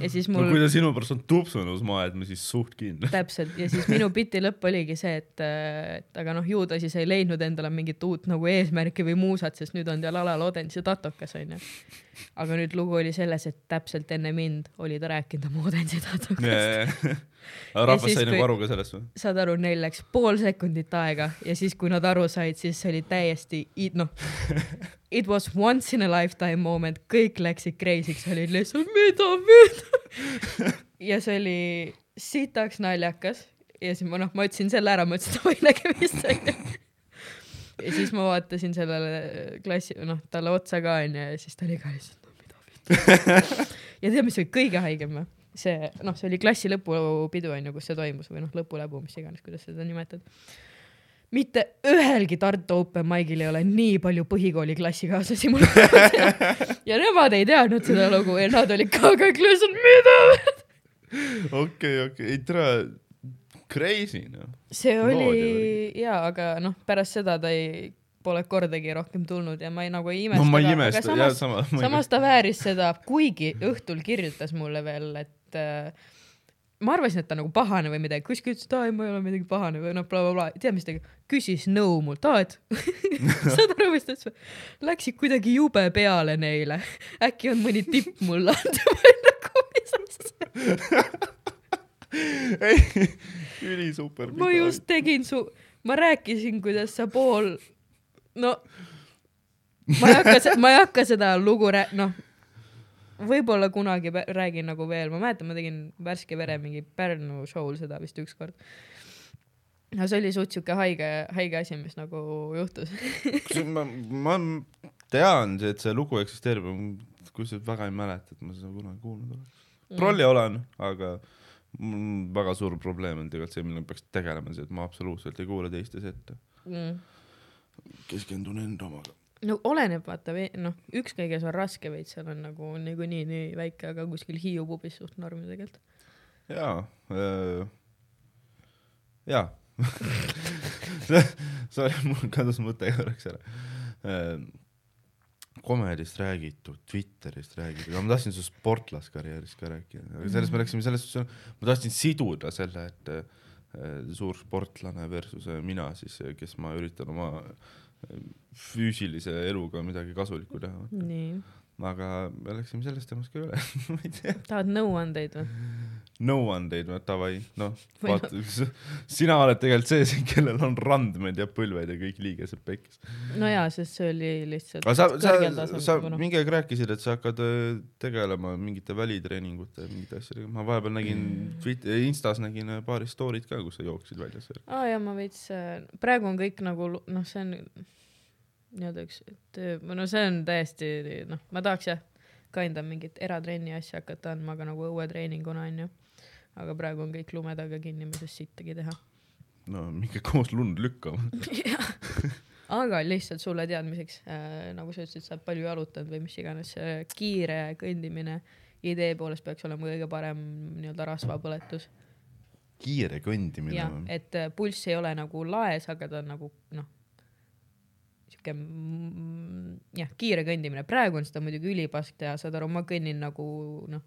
Ja siis no mul kui ta sinu pärast on tupsunud maailma, siis suht kindel. täpselt ja siis minu biti lõpp oligi see, et, et aga noh, ju ta siis ei leidnud endale mingit uut nagu eesmärki või muusat, sest nüüd on tal alal Odens ja tatokas onju. aga nüüd lugu oli selles, et täpselt enne mind oli ta rääkinud oma Odensi tatokast. aga rahvas sai nagu aru ka sellest või? saad aru, neil läks pool sekundit aega ja siis, kui nad aru said, siis see oli täiesti, noh, it was once in a lifetime moment, kõik läksid crazy'ks, olid lihtsalt mida, mida. ja see oli sitaks naljakas ja siis ma noh, ma ütlesin selle ära, ma ütlesin davai nägemist onju. ja siis ma vaatasin sellele klassi, noh talle otsa ka onju ja siis ta oli ka lihtsalt no mida vittu. ja tead, mis oli kõige haigem või? see, noh, see oli klassi lõpupidu onju, kus see toimus või noh, lõpuläbu, mis iganes, kuidas seda nimetad. Mitte ühelgi Tartu Open Mic'il ei ole nii palju põhikooli klassikaaslasi mul ja nemad ei teadnud seda lugu ja nad olid ka kõik lihtsalt mida. okei, okei, ei tere, crazy noh. see oli jaa, aga noh, pärast seda ta ei, pole kordagi rohkem tulnud ja ma ei nagu ei no imesta ma ei imesta, jah, sama. samas ta vääris seda, kuigi õhtul kirjutas mulle veel, et äh, ma arvasin, et ta nagu pahane või midagi, kuskil ütles, et aa ei, ma ei ole midagi pahane või noh, blablabla, tead mis ta küsis nõu mult, aa et saad aru, mis ta ütles? Läksid kuidagi jube peale neile, äkki on mõni tipp mulle anda või nagu mis asja. ei, ülisuper. ma just tegin su, ma rääkisin, kuidas sa pool, no ma ei hakka, ma ei hakka seda lugu rää-, noh, võib-olla kunagi räägin nagu veel, ma mäletan, ma tegin Värske Vere mingi Pärnu show'l seda vist ükskord. no see oli suht siuke haige, haige asi, mis nagu juhtus. ma, ma tean, et see lugu eksisteerib, sa väga ei mäleta, et ma seda kunagi kuulnud oleks. trolli olen, aga väga suur probleem on tegelikult see, millega peaks tegelema, see, et ma absoluutselt ei kuule teiste sette. mm.. keskendun enda omaga. No oleneb, vaata, noh, ükskõiges on raske veits, seal on nagu niikuinii nii väike, aga kuskil Hiiu pubis suht norm tegelikult. jaa äh,, jaa Sorry, mul kadus mõte korraks ära äh,. komedist räägitud, Twitterist räägitud, aga ma tahtsin su sportlaskarjäärist ka rääkida, aga sellest me läksime selles suhtes, ma tahtsin siduda selle, et äh, suur sportlane versus mina siis, kes ma üritan oma äh, füüsilise eluga midagi kasulikku teha. nii, aga me läksime sellest temast ka üle, ma ei tea. tahad nõuandeid või? nõuandeid, no davai, noh, Või vaata, sina oled tegelikult see siin, kellel on randmed ja põlved ja kõik liigesed pekkis. no jaa, sest see oli lihtsalt aga sa, sa sa mingi aeg rääkisid, et sa hakkad öö, tegelema mingite välitreeningute mingite asjadega, ma vahepeal nägin. Twitter, Instas nägin öö, paari story'd ka, kus sa jooksid väljas. aa jaa, ma veits, praegu on kõik nagu noh, see on nii-öelda üks töö, no see on täiesti noh, ma tahaks jah, ka enda mingit eratrenni asja hakata andma, aga nagu õuetreeninguna onju. aga praegu on kõik lumedaga kinni, ma ei saa sittagi teha. no minge koos lund lükkama. aga lihtsalt sulle teadmiseks äh,, nagu sa ütlesid, sa oled palju jalutanud või mis iganes, kiire kõndimine idee poolest peaks olema kõige parem nii-öelda rasvapõletus kiire kõndimine jah, et äh, pulss ei ole nagu laes, aga ta on nagu noh, sihuke jah, kiire kõndimine, praegu on seda muidugi ülipask teha, saad aru, ma kõnnin nagu noh,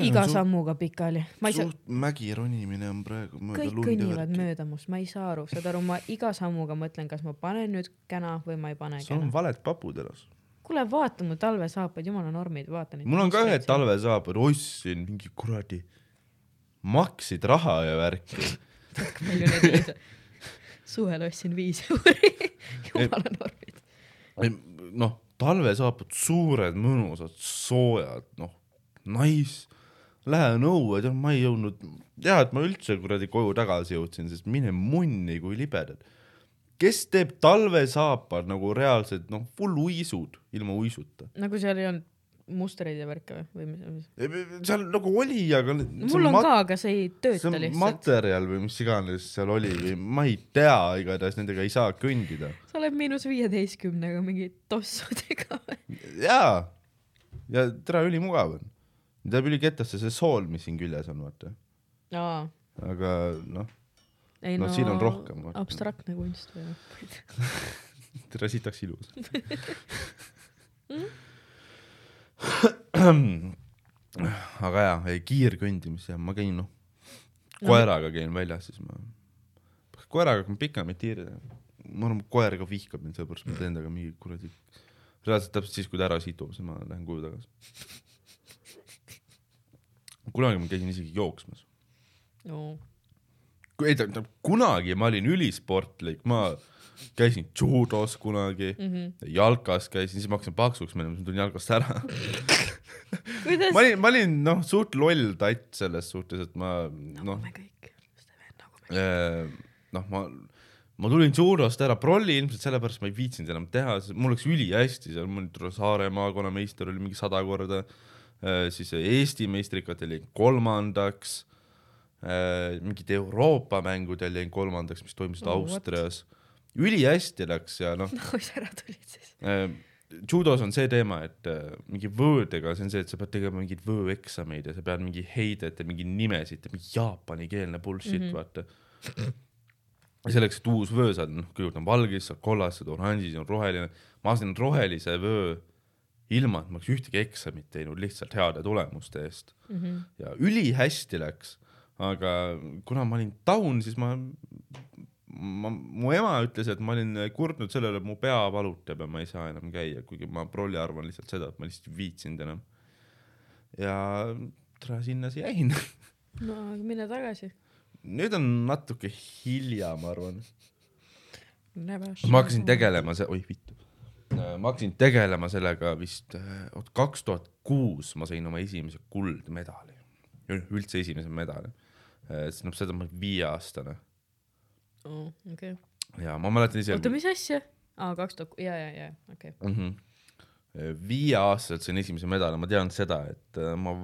iga sammuga pikali, ei saa, suht mägi ronimine on praegu mööda kõik kõnnivad mööda must, ma ei saa aru, saad aru, ma iga sammuga mõtlen, kas ma panen nüüd käna või ma ei pane sul on käna. valed papud elas. kuule, vaata mu talvesaapaid, jumala normid, vaata neid. mul on ka ühed. talvesaapad, ostsin mingi kuradi, maksid raha ja värki. palju neid oli? Suvel ostsin viis euri, jumala normid. noh, talvesaapad suured, mõnusad, soojad, noh, nice. Lähen õue, tead, ma ei jõudnud, hea, et ma üldse kuradi koju tagasi jõudsin, sest mine munni, kui libedad. kes teeb talvesaapad nagu reaalselt, noh, full uisud ilma uisuta. nagu seal ei olnud mustreid ja värke või, või mis, seal nagu oli, aga. mul on ka, aga see ei tööta lihtsalt. materjal või mis iganes seal oli või ma ei tea, igatahes nendega ei saa kõndida. sa oled miinus viieteistkümnega mingi tossudega või? jaa, ja tere, ülimugav on. teeb üliketasse see sool, mis siin küljes on, vaata. aa, aga noh, ei No no, siin on rohkem, abstraktne kunst või noh. tere, sitaks ilus. aga jaa, ei kiirkõndimis ja ma käin noh, koeraga käin väljas, siis ma, koeraga hakkan pikemaid tiire, ma arvan, koer ka vihkab mind, sellepärast ma teen temaga mingi kuradi, reaalselt täpselt siis, kui ta ära situb, siis ma lähen koju tagasi. kunagi ma käisin isegi jooksmas. no ei tähendab, kunagi ma olin ülisportlik, ma käisin judos kunagi mm, -hmm. jalkas käisin, siis ma hakkasin paksuks minema, siis ma tulin jalkast ära. ma? olin, ma olin noh, suht loll tatt selles suhtes, et ma noh me kõik, nagu me. noh, ma, ma tulin judost ära, prolli ilmselt sellepärast ma ei viitsinud enam teha, mul läks ülihästi seal, mul Saare maakonnameister oli mingi sada korda, siis Eesti meistrikatel jäin kolmandaks, mingid Euroopa mängudel jäin kolmandaks, mis toimusid Oh? Austrias. Ülihästi läks ja noh, no kus sa ära tulid siis? judos on see teema, et äh, mingi võõdega, see on see, et sa pead tegema mingeid võõeksameid ja sa pead mingi heidet ja mingi nimesid mingi jaapanikeelne bullshit mm, -hmm. vaata. ja selleks, et uus vöö saada, noh, kõigepealt on valge, siis saad kollast, saad oranži, siis on roheline. ma sain rohelise vöö ilma, et ma oleks ühtegi eksamit teinud, lihtsalt heade tulemuste eest mm. -hmm. ja ülihästi läks, aga kuna ma olin down, siis ma ma, mu ema ütles, et ma olin kurtnud sellele, et mu pea valutab ja ma ei saa enam käia, kuigi ma prolli arvan lihtsalt seda, et ma lihtsalt ei viitsinud enam. ja tere, sinna siis jäin. no aga mine tagasi. nüüd on natuke hilja, ma arvan. ma hakkasin. tegelema see, oih vittu. ma hakkasin tegelema sellega vist, oot kaks tuhat kuus ma sain oma esimese kuldmedali, üldse esimese medali. siis noh, seda ma olin viieaastane okei, ja ma mäletan ise oota, mis asja? aa, kaks tuhat, ja, ja, ja, okei. mm. -hmm. viieaastaselt sain esimese medali, ma tean seda, et äh, ma,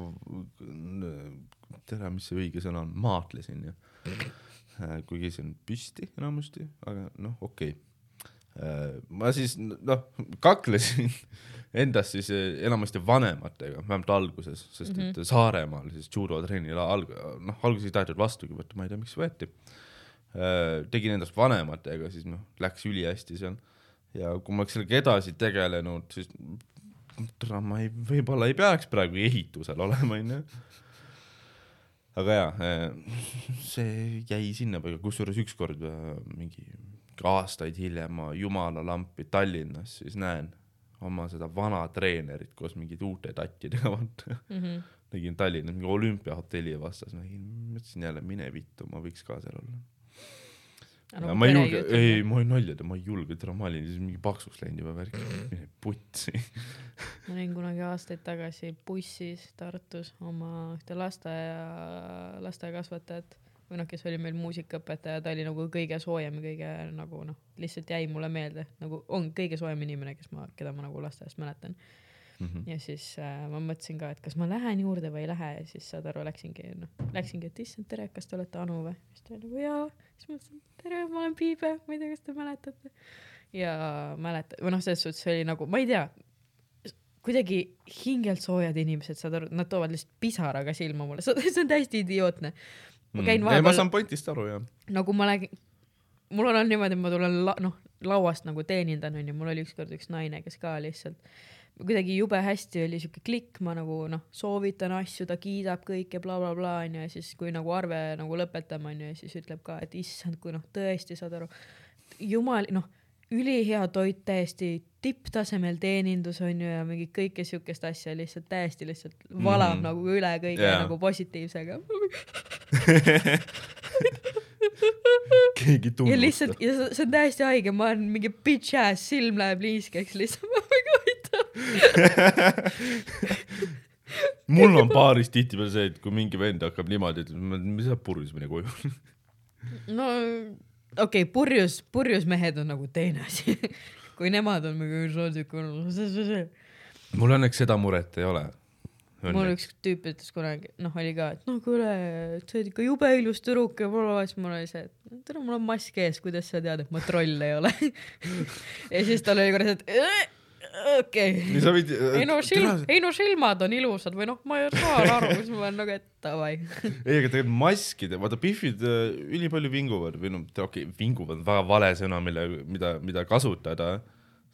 tere, mis see õige sõna on, maadlesin ju. kuigi see on püsti enamasti, aga noh, okei okay.. ma siis noh, kaklesin endast siis äh, enamasti vanematega, vähemalt alguses, sest mm -hmm. et Saaremaal siis judotrennil alg-, noh, alguses ei tahetud vastugi võtta, ma ei tea, miks võeti. Tegin endast vanematega, siis noh, läks ülihästi seal ja kui ma oleks sellega edasi tegelenud, siis tere, ma ei, võib-olla ei peaks praegu ehitusel olema, onju. aga jaa, see jäi sinnapaika, kusjuures ükskord äh, mingi aastaid hiljem ma jumala lampi Tallinnas siis näen oma seda vana treenerit koos mingite uute tattidega, vaata. Mhm. nägin Tallinnas mingi olümpiahotelli vastas, nägin, mõtlesin jälle mine vittu, ma võiks ka seal olla. Ja ma ei julge, ei, ma olin nalja, ma ei julge, tere, ma olin siis mingi paksuks läinud juba värk, mine putsi. ma olin kunagi aastaid tagasi bussis Tartus oma ühte lasteaia, lasteaiakasvatajat või noh, kes oli meil muusikaõpetaja, ta oli nagu kõige soojem kõige nagu noh, lihtsalt jäi mulle meelde, nagu on kõige soojem inimene, kes ma, keda ma nagu lasteaiast mäletan. Mhm. ja siis äh, ma mõtlesin ka, et kas ma lähen juurde või ei lähe ja siis saad aru, läksingi noh, läksingi, et issand tere, kas te olete Anu või? siis ta oli nagu jaa, siis ma mõtlesin, tere, ma olen Piibe, ma ei tea, kas te mäletate. ja mäletan, või noh, selles suhtes oli nagu, ma ei tea, kuidagi hingelt soojad inimesed, saad aru, nad toovad lihtsalt pisaraga silma mulle, see on täiesti idiootne. ma käin Mm. ei, ma vahepeal saan pointist aru, jah. nagu ma lähen, mul on olnud niimoodi, et ma tulen la, noh, lauast nagu teenindan onju, mul oli ükskord üks naine, kes ka lihtsalt kuidagi jube hästi oli siuke klikk, ma nagu noh, soovitan asju, ta kiidab kõike blablabla bla, bla, onju ja siis, kui nagu arve nagu lõpetame onju ja siis ütleb ka, et issand, kui noh, tõesti saad aru, jumal, noh, ülihea toit täiesti tipptasemel teenindus onju ja mingi kõike siukest asja lihtsalt täiesti lihtsalt valab mm Mhm. nagu üle kõige yeah. nagu positiivsega. keegi ja lihtsalt tunnustab. ja see on täiesti haige, ma olen mingi bitch ass, silm läheb liiskeks lihtsalt. mul on baaris tihtipeale see, et kui mingi vend hakkab niimoodi, ütlema, mis sa purjus mine koju. no okei okay,, purjus, purjus mehed on nagu teine asi. kui nemad on mingi olnud, mul õnneks seda muret ei ole. mul üks tüüp ütles kunagi, noh, oli ka, et noh, kuule, sa oled ikka jube ilus tüdruk ja blablabla, siis mul oli see, et tere, mul on mask ees, kuidas sa tead, et ma troll ei ole. ja siis tal oli korra see, et okei okay. sa võid. ei no silm, ei no silmad on ilusad või noh, ma saan aru, siis ma olen nagu, et davai. ei, aga tegelikult maskide, vaata Biffid äh, ülipalju vinguvad või noh, okei okay,, vinguvad on väga vale sõna, mille, mida, mida kasutada.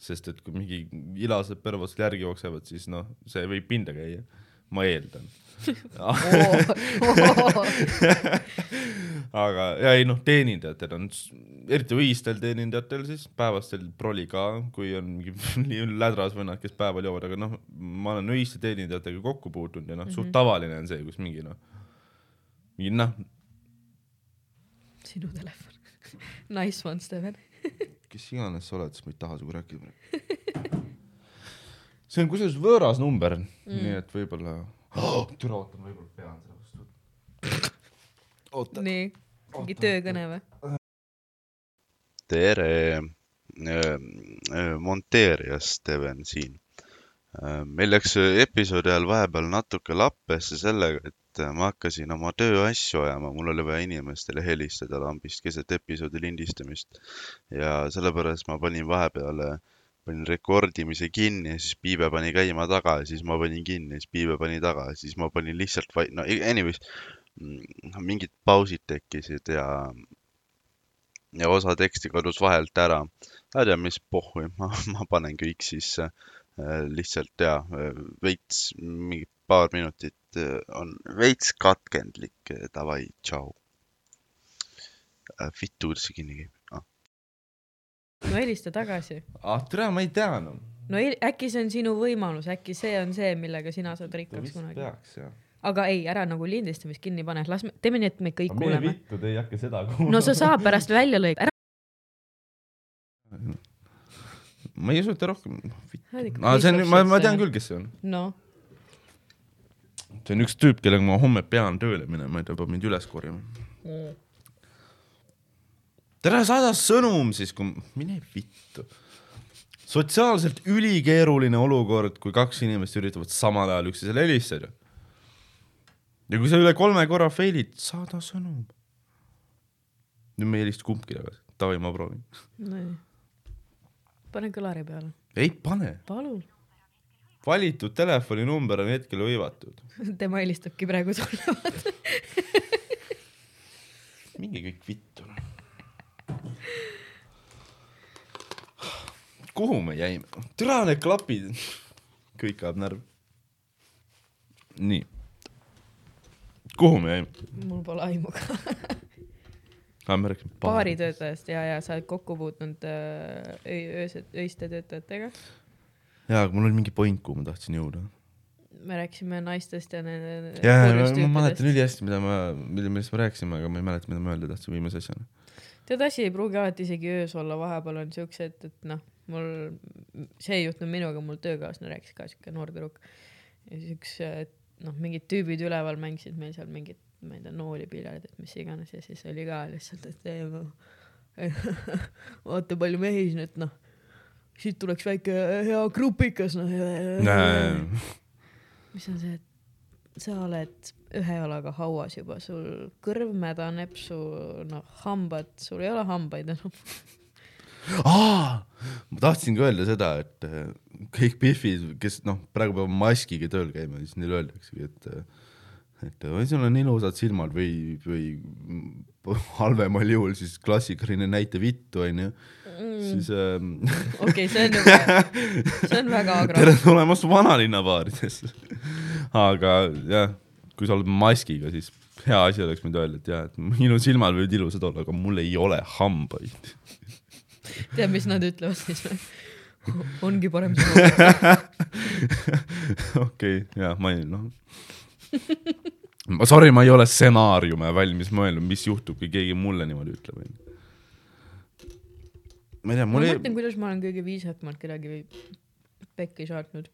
sest et kui mingi ilased pervad sul järgi jooksevad, siis noh, see võib pinda käia, ma eeldan. aga ja ei noh, teenindajatel on, eriti öistel teenindajatel siis, päevastel proli ka, kui on mingi lädras vennad, kes päeval joovad, aga noh, ma olen öiste teenindajatega kokku puutunud ja noh mm -hmm., suht tavaline on see, kus mingi noh, mingi noh, sinu telefon. Nice one, Steven. kes iganes sa oled, siis ma ei taha sinuga rääkida. See on kusjuures võõras number mm., nii et võib-olla oh,, türa ootan, võib-olla pean seda vastu võtma. oota, nii, mingi töökõne või? tere, monteerija Steven siin. meil läks episoodi ajal vahepeal natuke lappesse sellega, et ma hakkasin oma tööasju ajama, mul oli vaja inimestele helistada lambist keset episoodi lindistamist ja sellepärast ma panin vahepeale, panin rekordimise kinni ja siis Piibe pani käima taga ja siis ma panin kinni ja siis Piibe pani taga ja siis ma panin lihtsalt vai-, no anyways, mingid pausid tekkisid ja ja osa teksti kadus vahelt ära. ma ei tea, mis pohhui, ma, ma panen kõik sisse. lihtsalt ja veits, mingi paar minutit äh, on veits katkendlik, davai, tšau. vittu, kuidas see kinni käib? No helista tagasi. ah türa, ma ei tea noh. no hel- äkki see on sinu võimalus, äkki see on see, millega sina saad rikkaks vist kunagi. peaks jah. aga ei, ära nagu lindistamist kinni pane, las me, teeme nii, et me kõik kuuleme. vittu, te ei hakka seda kuulama. no sa saad pärast välja lõigata, ära ma ei usu, et ta rohkem, aa, see on, ma, ma tean küll, kes see on. noh, see on üks tüüp, kellega ma homme pean tööle minema ta peab mind üles korjama. tere, saada sõnum siis, kui, mine vittu. sotsiaalselt ülikeeruline olukord, kui kaks inimest üritavad samal ajal üksteisele helistada. ja kui sa üle kolme korra fail'id, saada sõnum. nüüd me ei helista kumbki tagasi, davai, ma proovin. nii. pane kõlari peale, ei pane, palun. valitud telefoninumber on hetkel hõivatud. tema helistabki praegu sulle, vaata. minge kõik vittu. Kuhu me jäime? türa need klapid. kõik ajab närvi. nii. kuhu me jäime? mul pole aimu ka. aa, me rääkisime baaritöötajast ja, ja sa oled kokku puutunud äh, öö- öösed, öiste töötajatega. jaa, aga mul oli mingi point, kuhu ma tahtsin jõuda. me rääkisime naistest ja nende. jaa, ma mäletan ülihästi, mida ma, mille, millest me rääkisime, aga ma ei mäleta, mida ma öelda tahtsin viimase asjana. tead, asi ei pruugi alati isegi öös olla, vahepeal on siuksed, et noh, mul, see ei juhtunud minuga, mul töökaaslane rääkis ka siuke noor tüdruk. ja siis üks, noh, mingid tüübid üleval mängisid meil seal mingit, ma ei tea, nooli piljalit, mis iganes ja siis oli ka lihtsalt, et ei, ma, vaata palju mehi siin, et noh, siit tuleks väike hea grupikas, noh. mis on see, et sa oled ühe jalaga hauas juba, sul kõrv mädaneb, su noh, hambad, sul ei ole hambaid enam. aa, ma tahtsin ka öelda seda, et äh, kõik Biffid, kes noh, praegu peavad maskiga tööl käima, siis neile öeldaksegi, et äh, et või sul on ilusad silmad või, või halvemal juhul siis klassikaline näite vittu onju, siis ähm, okei, see on juba, see on väga agra tere. tulemast vanalinna baaridesse. Aga jah, kui sa oled maskiga, siis hea asi oleks võinud öelda, et jah, et minu silmad võivad ilusad olla, aga mul ei ole hambaid. tead, mis nad ütlevad siis või? ongi parem sõnum. okei, ja ma ei noh. ma sorry, ma ei ole stsenaariume valmis mõelnud, mis juhtub, kui keegi mulle niimoodi ütleb, ma ei tea, ma mul ei, mõtlen, kuidas ma olen kõige viisakamalt kedagi pekki saatnud.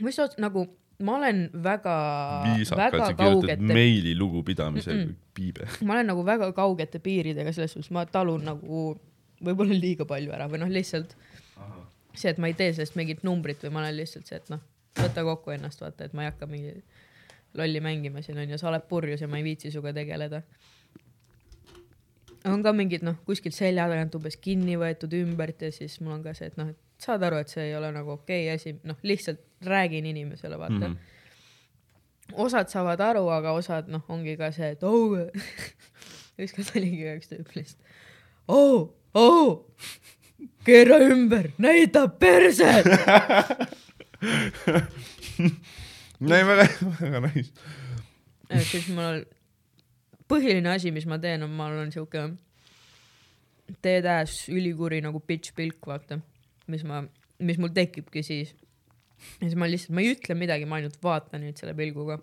Mis sa, nagu ma olen väga, viisakalt väga sa kirjutad kaugete, meili lugupidamisega Mm-mm. piibe. ma olen nagu väga kaugete piiridega selles suhtes, ma talun nagu võib-olla liiga palju ära või noh, lihtsalt see, et ma ei tee sellest mingit numbrit või ma olen lihtsalt see, et noh, võta kokku ennast, vaata, et ma ei hakka mingi lolli mängima siin onju, sa oled purjus ja ma ei viitsi sinuga tegeleda. on ka mingid noh, kuskilt selja tagant umbes kinni võetud ümbert ja siis mul on ka see, et noh, et saad aru, et see ei ole nagu okei okay asi, noh, lihtsalt räägin inimesele, vaata mm. -hmm. osad saavad aru, aga osad noh, ongi ka see, et oh, ükskord oligi üks tüüp lihtsalt oh, oh, keera ümber, näita perset. ei, väga, väga nice. et siis mul põhiline asi, mis ma teen, on, mul on siuke teed-äs ülikuri nagu bitch pilk, vaata, mis ma, mis mul tekibki siis. ja siis ma lihtsalt, ma ei ütle midagi, ma ainult vaatan nüüd selle pilguga.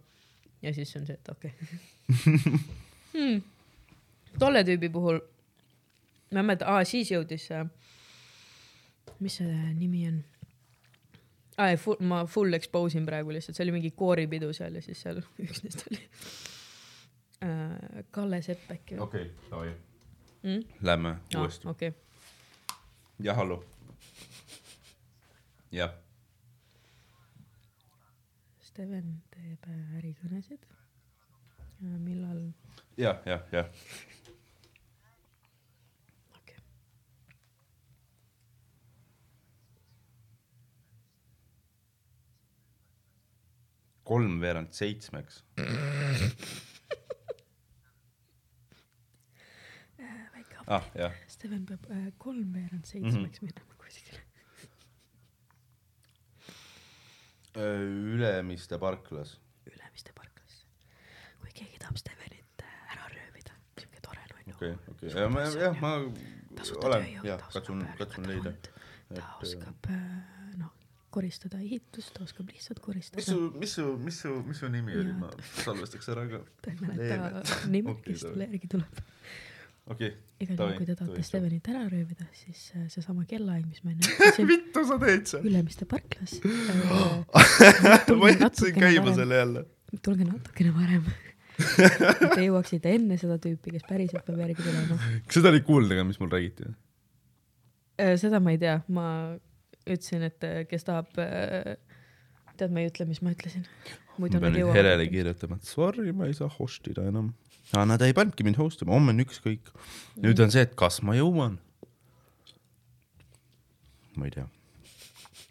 ja siis on see, et okei okay. hmm.. tolle tüübi puhul, ma ei mäleta, aa siis jõudis see, mis see nimi on? aa ei, ma full expose in praegu lihtsalt, see oli mingi kooripidu seal ja siis seal üks neist oli äh, Kalle Sepp äkki või okei, davai. mm?? Lähme uuesti. okei, jah, hallo. jah. Steven teeb äh, ärikõnesid. millal? jah, jah, jah. kolmveerand seitsmeks. väike app. ah. Steven peab äh, kolmveerand seitsmeks mm -hmm. minema kuskile. Ülemiste parklas. Ülemiste parklasse. kui keegi tahab Stevenit äh, ära röövida, siuke tore nunnu. okei, okei, ja ma, jah, ma tasuta olen, jah, katsun katsun leida. ta äh, oskab äh, noh, koristada ehitust, ta oskab lihtsalt mis koristada. su, mis su, mis su, mis su nimi oli, ma salvestaks ära ka. ta ei mäleta nime, Okei, kes davai. talle järgi tuleb. okei, igal Davai, juhul, kui te tahate. Stevenit ära röövida, siis äh, seesama kellaaeg, mis ma enne ütlesin, vittu sa teed seal? Ülemiste parklas äh,. ma jätsin käima selle jälle. tulge natukene varem. te jõuaksite enne seda tüüpi, kes päriselt peab järgi tulema. kas seda oli kuulda ka, mis mul räägiti? seda ma ei tea, ma ütlesin, et äh, kes tahab, tead, ma ei ütle, mis ma ütlesin. ma pean nüüd Helele. kirjutama, et sorry, ma ei saa host ida enam. aa, nad ei pannudki mind host ima, homme on ükskõik. nüüd on see, et kas ma jõuan. ma ei tea.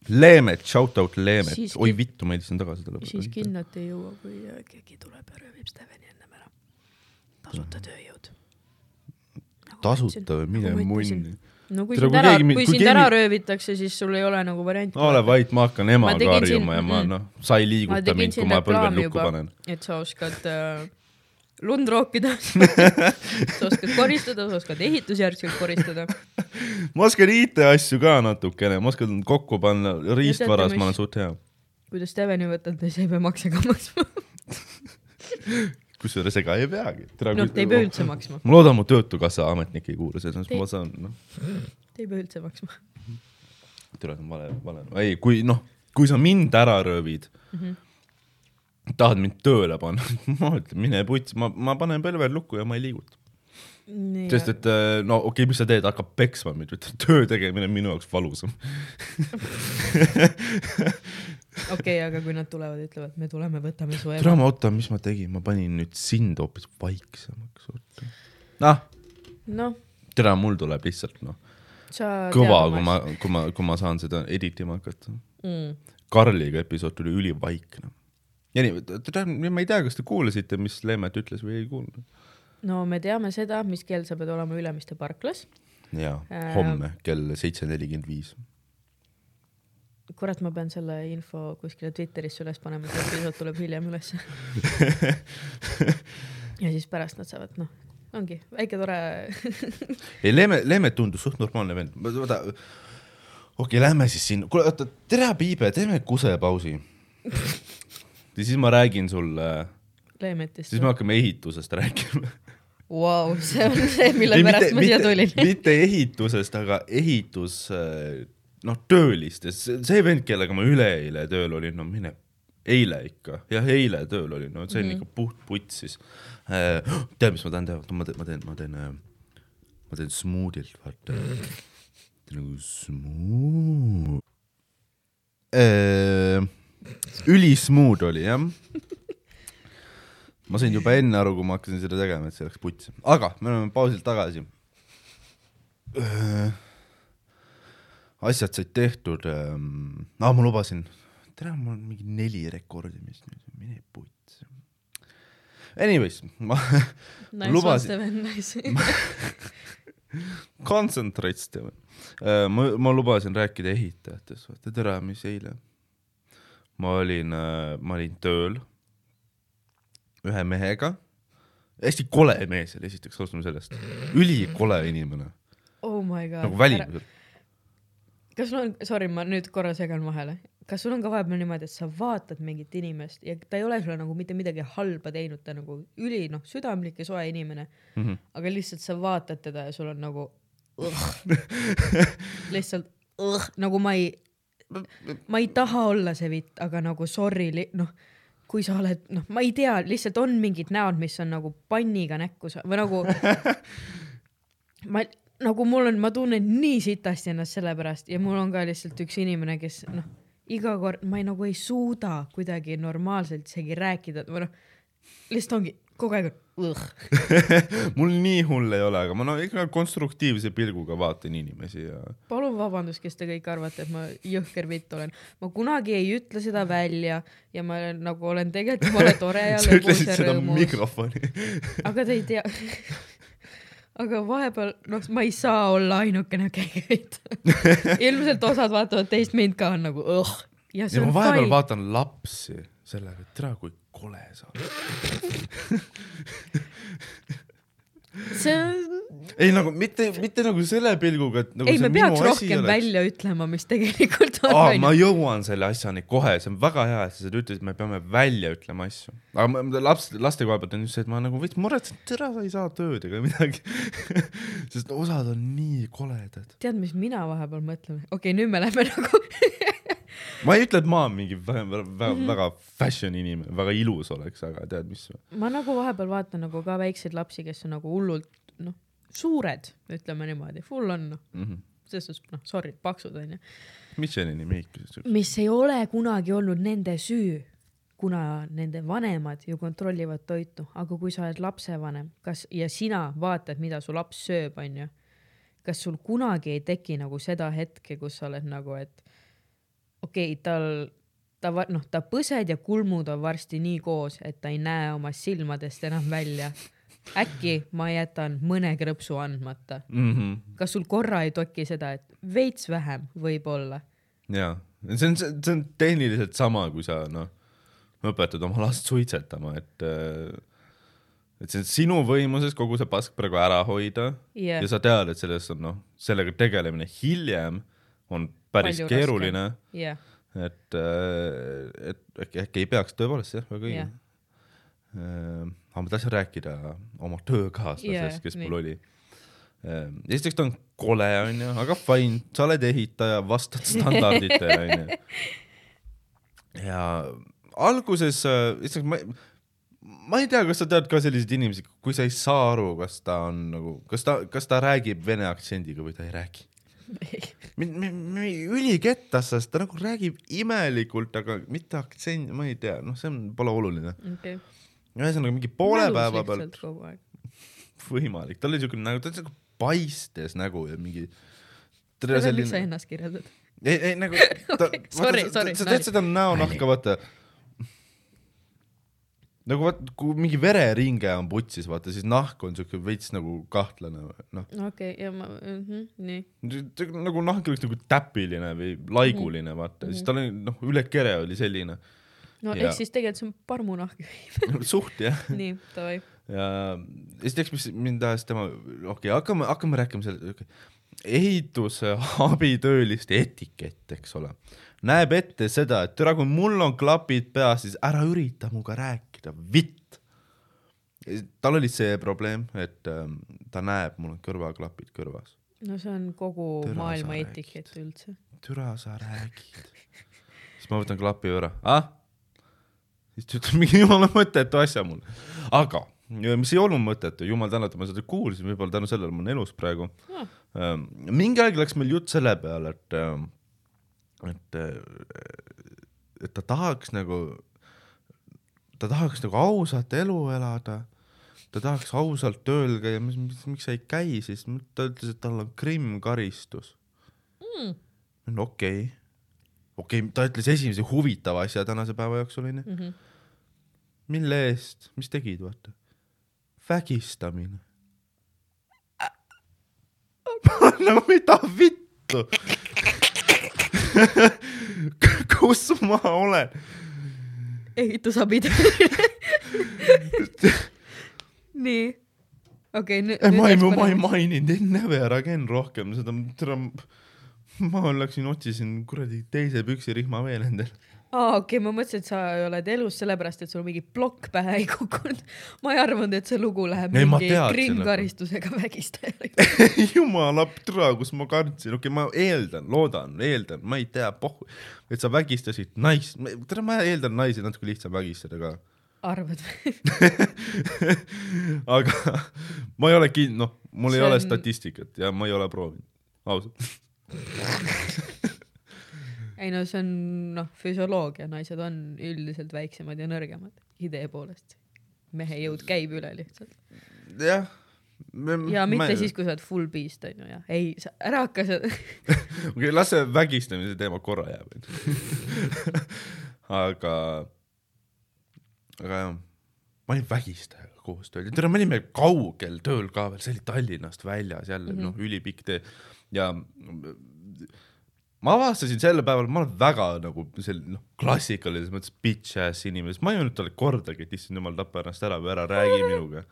Leemet, shout out Leemet, Siiski- oi vittu, ma helistasin tagasi talle. siis kindlalt ei jõua, kui äh, keegi tuleb ja röövib Steveni ennem ära. tasuta tööjõud. tasuta või mine munni. no kui sind ära, kui kui sind keegi- ära röövitakse, siis sul ei ole nagu varianti. ole vait, ma hakkan Ma emaga harjuma siin- ja ma mm. noh, sa ei liiguta mind, kui ma põlvel lukku panen., et sa oskad äh, lund rookida sa oskad koristada, sa oskad ehitusjärgselt koristada. ma oskan IT-asju ka natukene, ma oskan kokku panna, riistvaras mis- ma olen suht hea. kui te Steveni võtate, siis ei pea makse ka maksma. kusjuures ega ei peagi. noh, te ei pea üldse maksma, ma loodan, mu Töötukassa ametnik ei kuule, Te- mõttes ma saan, noh, te ei pea üldse maksma. tule, vale, vale, ei, kui noh, kui sa mind ära röövid mm. -hmm. Tahad mind tööle panna, ma ütlen, mine putsi, ma, ma panen põlve lukku ja ma ei liiguta. sest et äh, no okei okay,, mis sa teed, hakkab peksma mind, ütled töö tegemine on minu jaoks valusam. okei, aga kui nad tulevad, ütlevad, me tuleme, võtame su tere, ema. ma oota, mis ma tegin, ma panin nüüd sind hoopis vaiksemaks. noh, noh, tere, mul tuleb lihtsalt noh, kõva, kui ma, kui ma, kui ma saan seda editima hakata. mm.. Karliga episood tuli ülivaikne. Ja nii, tere, ma ei tea, kas te kuulasite, mis Leemet ütles või ei kuulnud? no me teame seda, mis kell sa pead olema Ülemiste parklas. jaa Ähm., homme kell seitse nelikümmend viis. kurat, ma pean selle info kuskile Twitterisse üles panema, see episood tuleb hiljem ülesse. ja siis pärast nad saavad, noh, ongi väike tore ei, Leeme, Leemet tundus suht normaalne vend, vaata, okei okay,, lähme siis sinna, kuule oota, tere Piibe, teeme kusepausi. ja siis ma räägin sulle, Leemetist siis. me hakkame ehitusest rääkima. Vau, see on see, mille pärast ma siia tulin. mitte ehitusest, aga ehitus, noh, töölistest, see vend, kellega ma üleeile tööl olin, no mine, eile ikka, jah, eile tööl olin, no see on mm -hmm. ikka puht puts siis. tead, mis ma tahan teha, ma teen, ma teen, ma teen, ma teen smuudilt, vaata. nagu smuu-. Ülismuud oli jah ma sain juba enne aru, kui ma hakkasin seda tegema, et see läks putsi, aga me oleme pausilt tagasi. asjad said tehtud ähm,, ah ma lubasin, tere, mul on mingi neli rekordimist nüüd, mine putsi. Anyways, ma Nice lubasin- nice. concentrate Steven uh,, ma, ma lubasin rääkida ehitajatest, vaata tere, mis eile. Ma olin uh,, ma olin tööl ühe mehega, hästi kole mees oli, esiteks alustame sellest, ülikole inimene, oh my god. nagu välimuselt. kas sul on, sorry, ma nüüd korra segan vahele, kas sul on ka vahepeal niimoodi, et sa vaatad mingit inimest ja ta ei ole sulle nagu mitte midagi halba teinud, ta nagu üli noh, südamlik ja soe inimene mm, -hmm. aga lihtsalt sa vaatad teda ja sul on nagu lihtsalt nagu ma ei, ma ei taha olla see vitt, aga nagu sorry, noh, kui sa oled, noh, ma ei tea, lihtsalt on mingid näod, mis on nagu panniga näkku sa- või nagu ma nagu mul on, ma tunnen nii sitasti ennast selle pärast ja mul on ka lihtsalt üks inimene, kes noh, iga kord ma ei nagu ei suuda kuidagi normaalselt isegi rääkida või noh, lihtsalt ongi kogu aeg on mul nii hull ei ole, aga ma no ikka konstruktiivse pilguga vaatan inimesi ja palun vabandust, kes te kõik arvate, et ma jõhker vitt olen, ma kunagi ei ütle seda välja ja ma olen, nagu olen tegelikult jumala tore ja sa lõbus ütlesid ja seda rõõmus, mikrofoni. aga te ei tea aga vahepeal, noh, ma ei saa olla ainukene käigeid. ilmselt osad vaatavad teist mind ka nagu õh. ja see ja ma on vahepeal fine. vaatan lapsi sellega, et tere, kui kole sa see on ei nagu mitte, mitte nagu selle pilguga, et nagu ei, me peaks rohkem oleks. välja ütlema, mis tegelikult on aa, ma jõuan selle asjani kohe, see on väga hea, et sa seda ütlesid, me peame välja ütlema asju. aga ma, laps, laste koha pealt on just see, et ma nagu veits muretsen, et tere, sa ei saa tööd ega midagi. sest osad on nii koledad. tead, mis mina vahepeal mõtlen? okei okay,, nüüd me lähme nagu ma ei ütle, et ma mingi väga, väga, väga, Mhm. väga fashion inimene, väga ilus oleks, aga tead, mis ma nagu vahepeal vaatan nagu ka väikseid lapsi, kes on nagu hullult noh, suured, ütleme niimoodi, full on noh, mm -hmm. selles suhtes noh, sorry, paksud onju. Michelini mehikesed. mis ei ole kunagi olnud nende süü, kuna nende vanemad ju kontrollivad toitu, aga kui sa oled lapsevanem, kas ja sina vaatad, mida su laps sööb, onju, kas sul kunagi ei teki nagu seda hetke, kus sa oled nagu, et okei okay,, tal, ta noh, ta põsed ja kulmud on varsti nii koos, et ta ei näe oma silmadest enam välja. äkki ma jätan mõne krõpsu andmata. mm. -hmm. kas sul korra ei toki seda, et veits vähem võib-olla? jaa, see on, see on tehniliselt sama, kui sa noh, õpetad oma last suitsetama, et äh, et see on sinu võimuses kogu see pask praegu ära hoida Jah. ja sa tead, et sellest on noh, sellega tegelemine hiljem on päris Palju keeruline, jah, et, et äkki, äkki ei peaks tõepoolest jah, väga õige yeah.. aga ma tahtsin rääkida oma töökaaslasest yeah,, kes nii. mul oli. esiteks ta on kole, onju, aga fine, sa oled ehitaja, vastad standarditele, onju. ja alguses, esiteks ma, ma ei tea, kas sa tead ka selliseid inimesi, kui sa ei saa aru, kas ta on nagu, kas ta, kas ta räägib vene aktsendiga või ta ei räägi. ülikettas, sest ta nagu räägib imelikult, aga mitte aktsent, ma ei tea, noh, see on, pole oluline. okei. ühesõnaga mingi poole päeva pealt võimalik, tal oli siuke nägu, ta oli siuke paistes nägu ja mingi. miks sa ennast kirjeldad? ei, ei nagu sorry, sorry, sa tead seda näonahka, vaata. Nagu vaat, kui mingi vereringe on putsis, vaata siis nahk on siuke veits nagu kahtlane, noh. okei, ja ma mm, -hmm, nii. nagu nahk oleks nagu täpiline või laiguline, vaata, siis tal oli noh, üle kere oli selline. no Ja- ehk siis tegelikult see on parmunahk. suht jah. nii, davai. ja esiteks, mis mind ajas tema, okei okay,, hakkame, hakkame rääkima selle okay. ehituse abitööliste etikett, eks ole. Näeb ette seda, et türa, kui mul on klapid peas, siis ära ürita minuga rääkida, vitt. tal oli see probleem, et ähm, ta näeb, mul on kõrvaklapid kõrvas. no see on kogu Tere, maailma etikett üldse. türa, sa räägid. siis ma võtan klapi ära, ah? siis ta ütleb mingi jumala mõttetu asja mulle. aga, mis ei olnud mõttetu, jumal tänatud, ma seda kuulsin, võib-olla tänu sellele ma olen elus praegu Ah. ähm,. mingi aeg läks meil jutt selle peale, et ähm,, et, et ta tahaks nagu, ta tahaks nagu ausat elu elada ta tahaks ausalt tööl käia, mis, mis, miks sa ei käi siis, ta ütles, et tal on Krimm karistus Mm. no okei okay., okei okay,, ta ütles esimese huvitava asja tänase päeva jooksul onju. Mhm. mille eest, mis tegid, vaata? vägistamine. no mida vittu? kus ma olen? ehitusabitööline. nii, okei, nüüd. ma ei, ma ei maininud never again rohkem seda, ma läksin otsisin kuradi teise püksirihma veel endale. aa, okei, ma mõtlesin, et sa oled elus sellepärast, et sul mingi plokk pähe ei kukkunud. ma ei arvanud, et see lugu läheb Ei, mingi teadsin, krimmkaristusega vägistajale. jumala türa, kus ma kartsin, okei okay,, ma eeldan, loodan, eeldan, ma ei tea, pohhu, et sa vägistasid naist, tere, ma eeldan naisi natuke lihtsam vägistada ka. arvad või? aga ma ei ole kind-, noh, mul See ei ole on- statistikat ja ma ei ole proovinud, ausalt. ei no see on noh, füsioloogia, naised on üldiselt väiksemad ja nõrgemad idee poolest. mehe jõud käib üle lihtsalt. jah. ja mitte siis, kui sa oled full beast onju ja ei, ära hakka seda. okei, las see vägistamise teema korra jääb, onju. aga, aga jah, ma olin vägistajaga koos tööl ja tere, me olime kaugel tööl ka veel, see oli Tallinnast väljas jälle mm -hmm. noh, ülipikk tee ja ma avastasin sel päeval, ma olen väga nagu selline noh, klassikalises mõttes bitch ass inimene, ma ei öelnud talle kordagi, et issand jumal, tapa ennast ära või ära räägi minuga.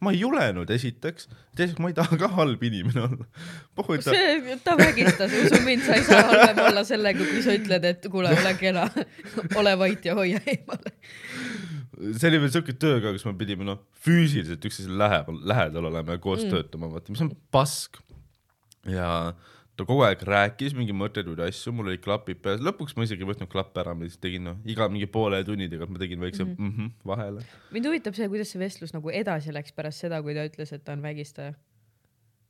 ma ei julenud esiteks, teiseks ma ei taha ka halb inimene olla. ta, see, ta vägistas, usu mind, sa ei saa halvem olla sellega, kui sa ütled, et kuule, ole kena, ole vait ja hoia eemale. see oli veel siuke töö ka, kus me pidime noh, füüsiliselt üksteisele lähedal, lähedal olema ja koos mm. töötama, vaata, mis on pask. ja ta kogu aeg rääkis mingi mõttetuid asju, mul olid klapid peas, lõpuks ma isegi ei võtnud klappe ära, ma lihtsalt tegin noh, iga mingi poole tunni tagant ma tegin väikse mm -hmm. Mm -hmm vahele. mind huvitab see, kuidas see vestlus nagu edasi läks pärast seda, kui ta ütles, et ta on vägistaja.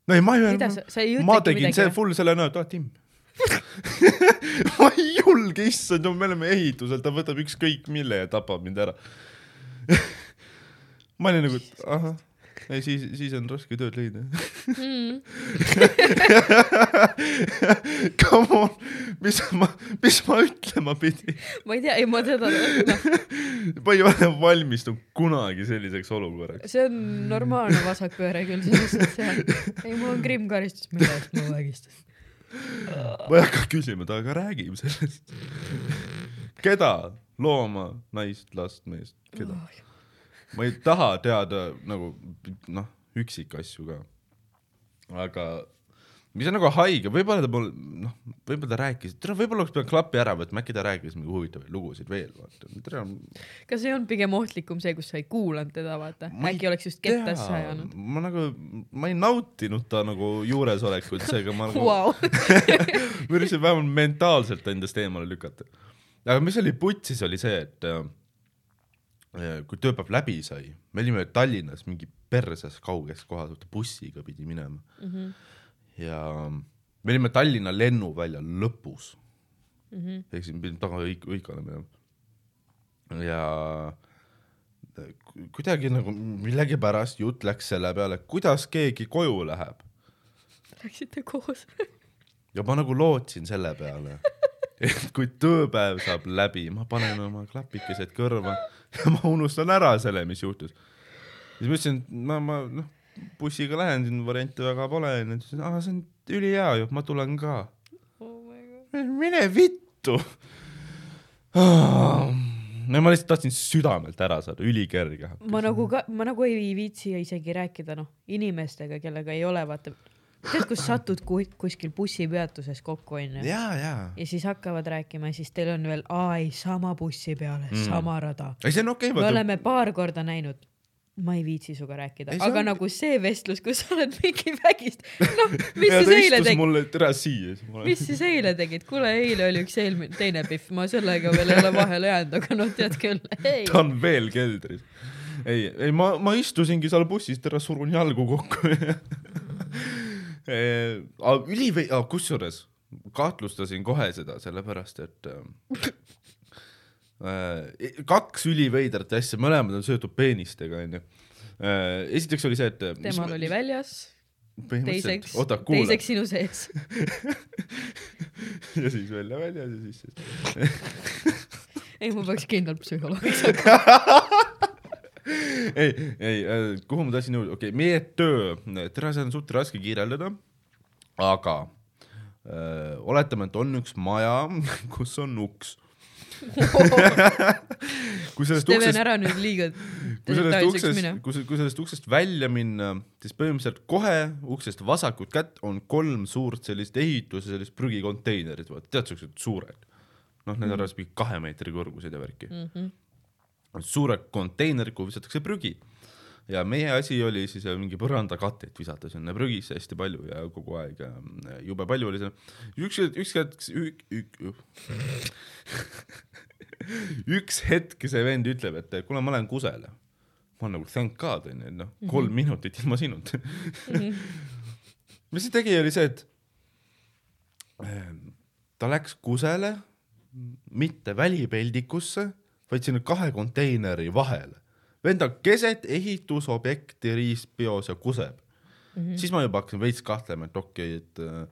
no ei, ma ei ei ma tegin see midagi? full selle näo, et aa Tim ma ei julge, issand, me oleme ehitusel, ta võtab ükskõik mille ja tapab mind ära. ma olin nagu, et ahah, ei siis, siis on raske tööd leida. Mm. Come on, mis ma, mis ma ütlema pidin? ma ei tea, ei ma teda, noh, ma ei ole valmistunud kunagi selliseks olukorraks. see on normaalne vasakpööre küll, selles suhtes jah. ei, mul on krimm karistus, mille eest ma vägistasin. ma ei hakka küsima, ta aga räägib sellest. keda? looma, naist, last, meest, keda? Ma ei taha teada nagu noh, üksikasju ka. aga mis on nagu haige, võib-olla ta mul noh, võib-olla ta rääkis, tere, võib-olla oleks pidanud klapi ära võtma, äkki ta rääkis mingi huvitavaid lugusid veel, vaata, tere. kas ei olnud pigem ohtlikum see, kus sa ei kuulanud teda, vaata, äkki oleks just kettasse ajanud? ma nagu, ma ei nautinud ta nagu juuresolekut, seega ma nagu Vau, ma üritasin vähemalt mentaalselt endast eemale lükata. aga mis oli putsis, oli see, et äh, kui tööpäev läbi sai, me olime Tallinnas mingi perses kauges kohas, bussiga pidi minema mm. -hmm. ja me olime Tallinna lennuvälja lõpus mm. -hmm. ehk siis me pidime taga õig-, õigale minema. ja ku- kuidagi nagu millegipärast jutt läks selle peale, kuidas keegi koju läheb läksite koos? ja ma nagu lootsin selle peale, et kui tööpäev saab läbi, ma panen oma klapikesed kõrva ja ma unustan ära selle, mis juhtus. siis ma ütlesin, et ma, ma noh, bussiga lähen, siin variante väga pole, onju. ütles, aa, see on ülihea ju, ma tulen ka. mine vittu. no ma lihtsalt tahtsin südamelt ära saada, ülikerge. ma nagu ka, ma nagu ei viitsi isegi rääkida noh, inimestega, kellega ei ole, vaata, tead, kus satud ku- kuskil bussipeatuses kokku onju. ja, ja. ja siis hakkavad rääkima ja siis teil on veel, aa ei, sama bussi peale mm., sama rada. ei, see on okei me okay,, oleme paar korda näinud. ma ei viitsi sinuga rääkida aga on- nagu see vestlus, kus sa oled mingi vägist, noh, mis siis eile tegid? mulle tere siia. mis siis eile tegid, kuule eile oli üks eelmine, teine Pihv, ma sellega veel ei ole vahele jäänud, aga noh, tead küll, ta on veel keldris. ei, ei ma, ma istusingi seal bussis, tere surun jalgu kokku. ülivei-, kusjuures kahtlustasin kohe seda, sellepärast et äh, äh, kaks üliveidrat asja, mõlemad on seotud peenistega, onju. esiteks oli see, et. temal oli väljas, teiseks, teiseks sinu sees. ja siis välja väljas ja siis, siis. ei, ma peaks kindlalt psühholoogiks hakkama. ei, ei, kuhu ma tahtsin jõuda, okei okay,, meie töö, tere, seda on suht raske kirjeldada, aga öö, oletame, et on üks maja, kus on uks. kui sellest Steven, uksest, ära nüüd liiga kui sellest uksest kui, kui sellest uksest välja minna, siis põhimõtteliselt kohe uksest vasakut kätt on kolm suurt sellist ehitus- ja sellist prügikonteinerit, vaata, tead siuksed suured. noh, need on mm. mingi kahe meetri kõrgused ja värki mm. -hmm. Suured konteinerid, kuhu visatakse prügi. ja meie asi oli siis äh, mingi põrandakatet visata sinna prügisse hästi palju ja kogu aeg äh, jube palju oli seal. üks, üks hetk, üks, üks hetk see vend ütleb, et kuule, ma lähen kusele. ma olen nagu thank god onju, et noh, kolm minutit ilma sinuta. mis ta tegi, oli see, et äh, ta läks kusele, mitte välipeldikusse, vaid sinna kahe konteineri vahele. vend on keset ehitusobjekti riistpeos ja kuseb mm. -hmm. siis ma juba hakkasin veits kahtlema, et okei okay,, et äh,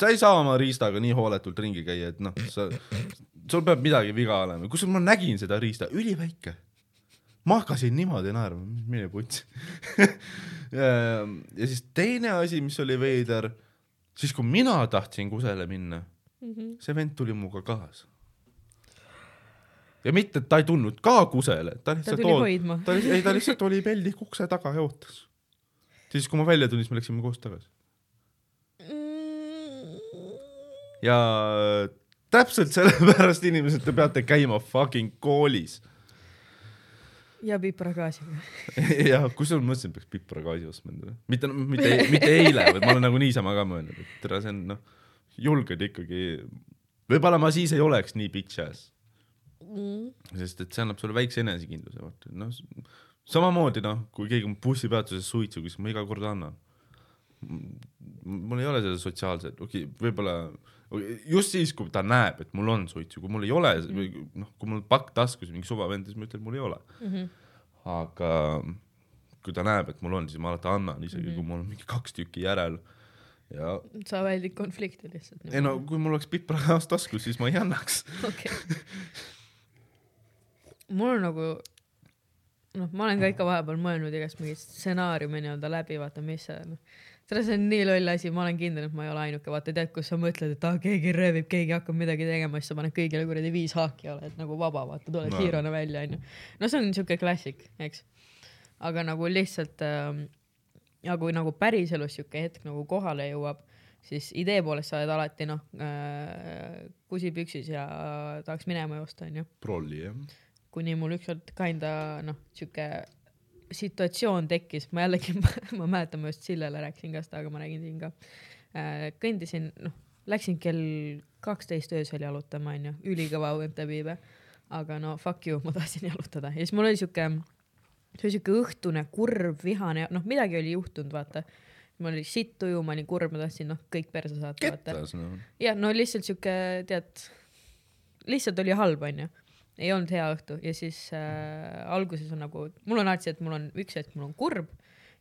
sa ei saa oma riistaga nii hooletult ringi käia, et noh, sa, sul peab midagi viga olema, kusjuures ma nägin seda riista, üliväike. ma hakkasin niimoodi naerma, mine putsi ja, siis teine asi, mis oli veider, siis kui mina tahtsin kusele minna, see vend tuli minuga kaasa. Ja mitte, et ta ei tulnud ka kusele, ta ta lihtsalt tuli oot- hoidma. ta oli, ei ta lihtsalt oli peldik ukse taga ja ootas. siis, kui ma välja tulin, siis me läksime koos tagasi. ja täpselt sellepärast inimesed, te peate käima fucking koolis. ja pipragaasiga. ja kusjuures ma mõtlesin, et peaks pipragaasi ostma endale, mitte, mitte, mitte eile, vaid ma olen nagu niisama ka mõelnud, et tere, see on noh, julged ikkagi, võib-olla ma siis ei oleks nii bitch ass, sest et see annab sulle väikse enesekindluse, vaata, noh, samamoodi noh, kui keegi on bussipeatuses suitsu, siis ma iga kord annan. mul ei ole seda sotsiaalset, okei okay,, võib-olla just siis, kui ta näeb, et mul on suitsu, kui mul ei ole või noh, kui mul pakk taskus mingi suva vend, siis ma ütlen, mul ei ole aga kui ta näeb, et mul on, siis ma alati annan, isegi mm -hmm. kui mul on mingi kaks tükki järel. ja sa väldid konflikti lihtsalt. ei no kui mul oleks piprakas taskus, siis ma ei annaks. okei. mul on nagu, noh, ma olen ka ikka vahepeal mõelnud igast mingeid stsenaariume nii-öelda läbi, vaata, mis see, noh. seda, see on nii loll asi, ma olen kindel, et ma ei ole ainuke, vaata, tead, kus sa mõtled, et aa, keegi röövib, keegi hakkab midagi tegema, siis sa paned kõigile kuradi viis haaki, oled nagu vaba, vaata, tuled No. hiirona välja, onju. no see on siuke klassik, eks. aga nagu lihtsalt ähm,, ja kui nagu päriselus siuke hetk nagu kohale jõuab, siis idee poolest sa oled alati noh äh,, kusipüksis ja tahaks minema joosta, onju. prolli jah. Kuni mul ükskord kinda noh, siuke situatsioon tekkis, ma jällegi, ma mäletan, ma just Sillele rääkisin ka seda, aga ma räägin siin ka äh,. kõndisin, noh, läksin kell kaksteist öösel jalutama, onju, ülikõva õuntepiibe. aga no fuck you, ma tahtsin jalutada ja siis mul oli siuke, see oli siuke õhtune kurb, vihane, noh, midagi oli juhtunud, vaata. mul oli sitt tuju, ma olin kurb, ma tahtsin noh, kõik perse saata, kettas noh. ja no lihtsalt siuke, tead, lihtsalt oli halb, onju. Ei olnud hea õhtu ja siis äh, alguses on nagu, mul on alati see, et mul on üks hetk, mul on kurb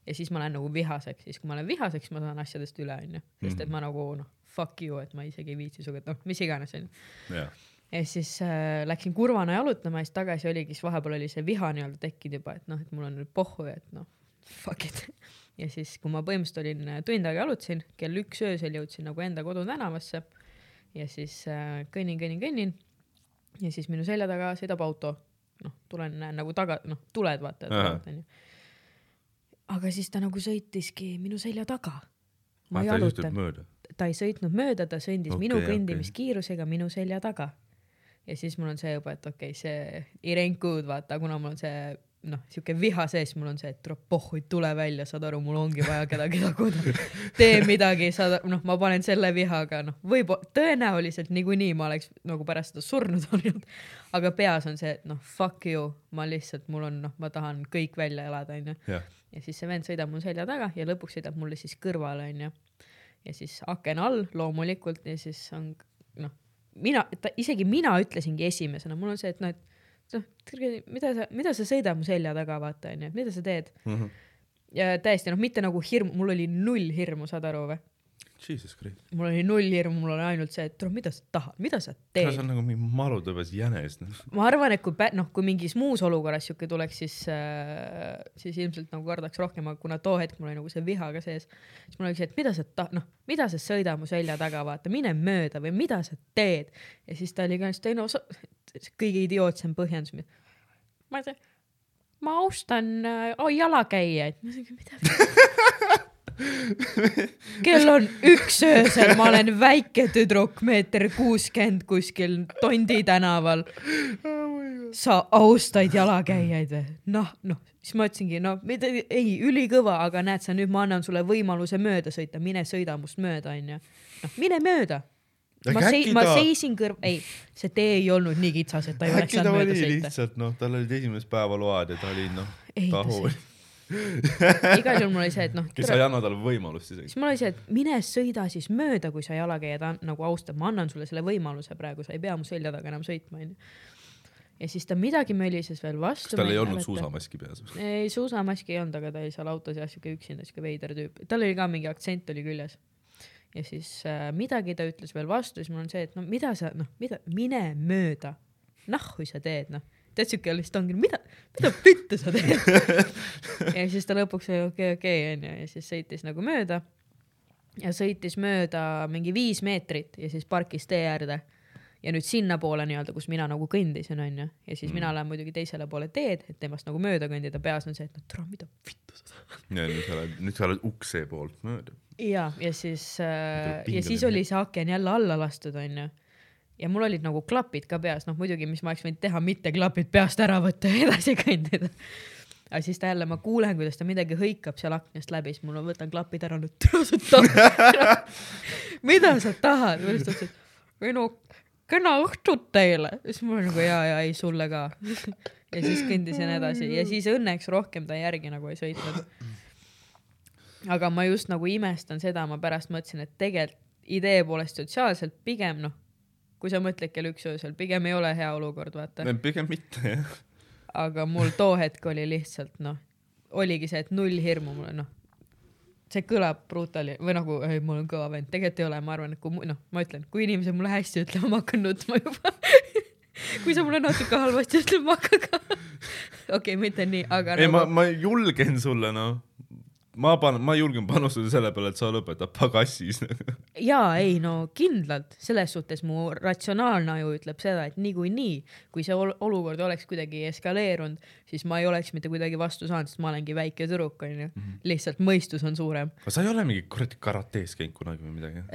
ja siis ma lähen nagu vihaseks, siis kui ma lähen vihaseks, ma saan asjadest üle, onju. sest et ma nagu noh, fuck you, et ma isegi ei viitsi sinuga, et noh, mis iganes, onju. jah, ja siis äh, läksin kurvana jalutama ja siis tagasi oligi, siis vahepeal oli see viha nii-öelda tekkinud juba, et noh, et mul on nüüd pohhu ja et noh, fuck it. ja siis, kui ma põhimõtteliselt olin äh, tund aega jalutasin, kell üks öösel jõudsin nagu enda kodutänavasse ja siis äh, kõnnin, kõnnin, kõnnin ja siis minu selja taga sõidab auto. noh, tulen, näen nagu taga, noh, tuled vaata, et onju. aga siis ta nagu sõitiski minu selja taga. ma ta juhtub jalutan mööda. ta ei sõitnud mööda, ta sõndis okay, minu kõndimiskiirusega minu selja taga. ja siis mul on see juba, et okei okay,, see ain't good, vaata, kuna mul on see noh, siuke viha sees, mul on see, et tuleb pohhu, tule välja, saad aru, mul ongi vaja kedagi taguda. tee midagi, saad, noh, ma panen selle vihaga, noh, võib, tõenäoliselt niikuinii ma oleks nagu pärast seda surnud olnud. aga peas on see, et noh, fuck you, ma lihtsalt, mul on noh, ma tahan kõik välja elada, onju ja siis see vend sõidab mul selja taga ja lõpuks sõidab mulle siis kõrvale onju ja siis aken all loomulikult ja siis on noh mina isegi mina ütlesingi esimesena mul on see et noh et noh mida sa mida sa sõidad mu selja taga vaata onju mida sa teed Mhm. ja täiesti noh mitte nagu hirm mul oli null hirmu saad aru või jesus christ. mul oli null hirmu mul oli ainult see et tule mida sa tahad mida sa see teed on nagu mingi marutõbes jänes. noh. ma arvan et kui noh kui mingis muus olukorras siuke tuleks siis äh, siis ilmselt nagu kardaks rohkem aga kuna too hetk mul oli nagu see viha ka sees siis mul oli see et mida sa ta- noh mida sa sõida mu selja taga vaata mine mööda või mida sa teed ja siis ta oli ka ei no kõige idiootsem põhjendus ma ei tea ma austan äh, oh, jalakäijaid Ma mõtlesin, mida kell on üks öösel, ma olen väike tüdruk, meeter kuuskümmend kuskil Tondi tänaval. sa austad jalakäijaid või? noh, noh, siis ma ütlesingi, no mida, ei, ülikõva, aga näed sa nüüd ma annan sulle võimaluse mööda sõita, mine sõida must mööda, onju. noh, mine mööda. Ma sei-, äkki ma ta- seisin kõrv-, ei, see tee ei olnud nii kitsas, et ta ei oleks äkki ta saanud oli mööda sõita. lihtsalt noh, tal olid esimesed päevaload ja ta oli noh, Ei, ta tahu, igal juhul mul oli see, et noh, kes ei anna talle võimalust isegi. siis mul oli see, et mine sõida siis mööda, kui sa jalakäijad an- nagu austad, ma annan sulle selle võimaluse praegu, sa ei pea mu selja taga enam sõitma, onju. ja siis ta midagi mölises veel vastu. kas tal ei olnud? suusamaski peas? ei, suusamaski ei olnud, aga ta oli seal autos jah, siuke üksinda, siuke veider tüüp, tal oli ka mingi aktsent oli küljes. Ja siis äh, midagi ta ütles veel vastu, siis mul on see, et no mida sa, noh, mida, mine mööda, nahhu sa teed, noh. tead siuke lihtsalt ongi, mida, mida vittu sa teed. ja siis ta lõpuks oli okei, okei onju ja siis sõitis nagu mööda ja sõitis mööda mingi viis meetrit ja siis parkis tee äärde ja nüüd sinnapoole nii-öelda, kus mina nagu kõndisin, onju, ja siis mm. mina lähen muidugi teisele poole teed, et temast nagu mööda kõndida, peas on see, et no tule, mida vittu sa tahad. ja nüüd sa oled, nüüd sa oled ukse poolt mööda. ja, ja siis äh,, ja siis oli see aken jälle alla lastud, onju. ja mul olid nagu klapid ka peas, noh muidugi, mis ma oleks võinud teha, mitte klapid peast ära võtta ja edasi kõndida. aga siis ta jälle, ma kuulen, kuidas ta midagi hõikab seal aknast läbi, siis mul on, võtan klapid ära, no tere sa tahad, mida sa tahad, või siis ta ütles, et ei no kena õhtut teile, siis mul oli nagu ja, ja ei sulle ka. ja siis kõndisin edasi ja siis õnneks rohkem ta järgi nagu ei sõitnud aga ma just nagu imestan seda, ma pärast mõtlesin, et tegelikult idee poolest sotsiaalselt pigem noh, kui sa mõtled kell üks öösel, pigem ei ole hea olukord, vaata. pigem mitte jah. aga mul too hetk oli lihtsalt noh, oligi see, et null hirmu mulle noh, see kõlab brutali või nagu ei, mul on kõva vend, tegelikult ei ole, ma arvan, et kui noh, ma ütlen, kui inimesed mulle hästi ütlevad, ma hakkan nutma juba. kui sa mulle natuke halvasti ütled, ma hakkan ka. okei okay,, mitte nii, aga ei, ma, nagu ma julgen sulle noh, ma panen, ma julgen panustada selle peale, et sa lõpetad pagassis. jaa, ei no kindlalt, selles suhtes mu ratsionaalne aju ütleb seda, et niikuinii, kui see ol olukord oleks kuidagi eskaleerunud, siis ma ei oleks mitte kuidagi vastu saanud, sest ma olengi väike tüdruk, onju. lihtsalt mõistus on suurem. aga sa ei ole mingi kuradi karates käinud kunagi või midagi?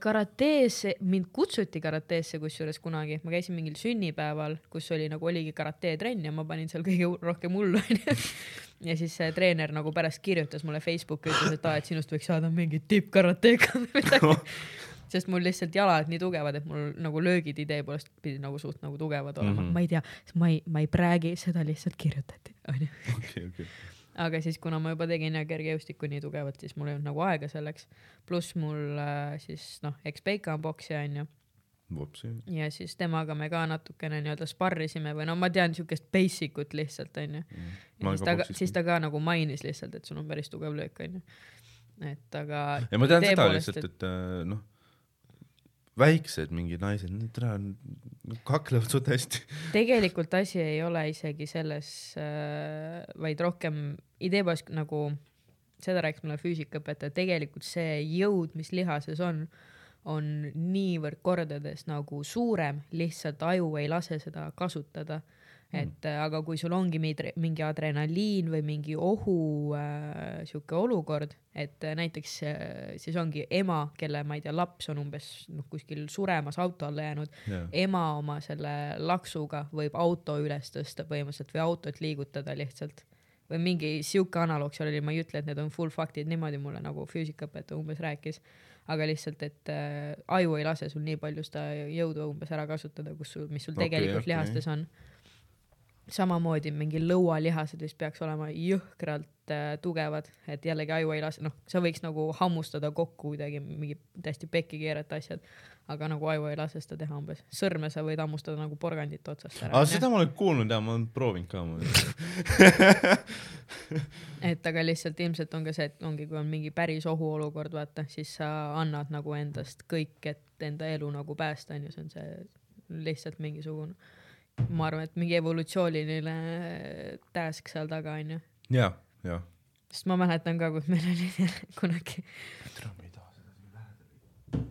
karateesse, mind kutsuti karateesse kusjuures kunagi, ma käisin mingil sünnipäeval, kus oli nagu oligi karatetrenn ja ma panin seal kõige rohkem hullu onju. ja siis see treener nagu pärast kirjutas mulle Facebooki, ütles, et aa, et sinust võiks saada mingi tippkarateka või midagi. sest mul lihtsalt jalad nii tugevad, et mul nagu löögid idee poolest pidid nagu suht nagu tugevad olema mm. -hmm. ma ei tea, ma ei, ma ei praegi, seda lihtsalt kirjutati, onju. aga siis, kuna ma juba tegin ja kergejõustikku nii tugevalt, siis mul ei olnud nagu aega selleks. pluss mul äh, siis noh, eks Peika on poksija onju. Ja siis temaga me ka natukene nii-öelda sparrisime või no ma tean siukest basic ut lihtsalt onju. Ma siis ta, siis ta ka nagu mainis lihtsalt, et sul on päris tugev löök onju. et aga. ja ma tean seda lihtsalt, et äh, noh, väiksed mingid naised, need täna kaklevad suht hästi. tegelikult asi ei ole isegi selles äh,, vaid rohkem idee poolest nagu, seda rääkis mulle füüsikaõpetaja, tegelikult see jõud, mis lihases on, on niivõrd kordades nagu suurem, lihtsalt aju ei lase seda kasutada. et äh, aga kui sul ongi mingi adrenaliin või mingi ohu äh, sihuke olukord, et äh, näiteks äh, siis ongi ema, kelle, ma ei tea, laps on umbes noh, kuskil suremas auto alla jäänud, ema oma selle laksuga võib auto üles tõsta põhimõtteliselt või autot liigutada lihtsalt. Või mingi sihuke analoog seal oli, ma ei ütle, et need on full faktid, niimoodi mulle nagu füüsikaõpetaja umbes rääkis, aga lihtsalt, et äh, aju ei lase sul nii palju seda jõudu umbes ära kasutada, kus sul, mis sul Okei, tegelikult okei. lihastes on. samamoodi mingi lõualihased vist peaks olema jõhkralt äh, tugevad, et jällegi aju ei lase, noh, sa võiks nagu hammustada kokku kuidagi mingi täiesti pekki keerata asjad, aga nagu aju ei lase seda teha umbes. sõrme sa võid hammustada nagu porgandit otsast ära seda ma olen kuulnud ja ma olen proovinud ka. et aga lihtsalt ilmselt on ka see, et ongi, kui on mingi päris ohuolukord, vaata, siis sa annad nagu endast kõik, et enda elu nagu päästa, onju, see on see lihtsalt mingisugune, ma arvan, et mingi evolutsiooniline task seal taga onju, ja, ja. sest ma mäletan ka, kui meil oli kunagi,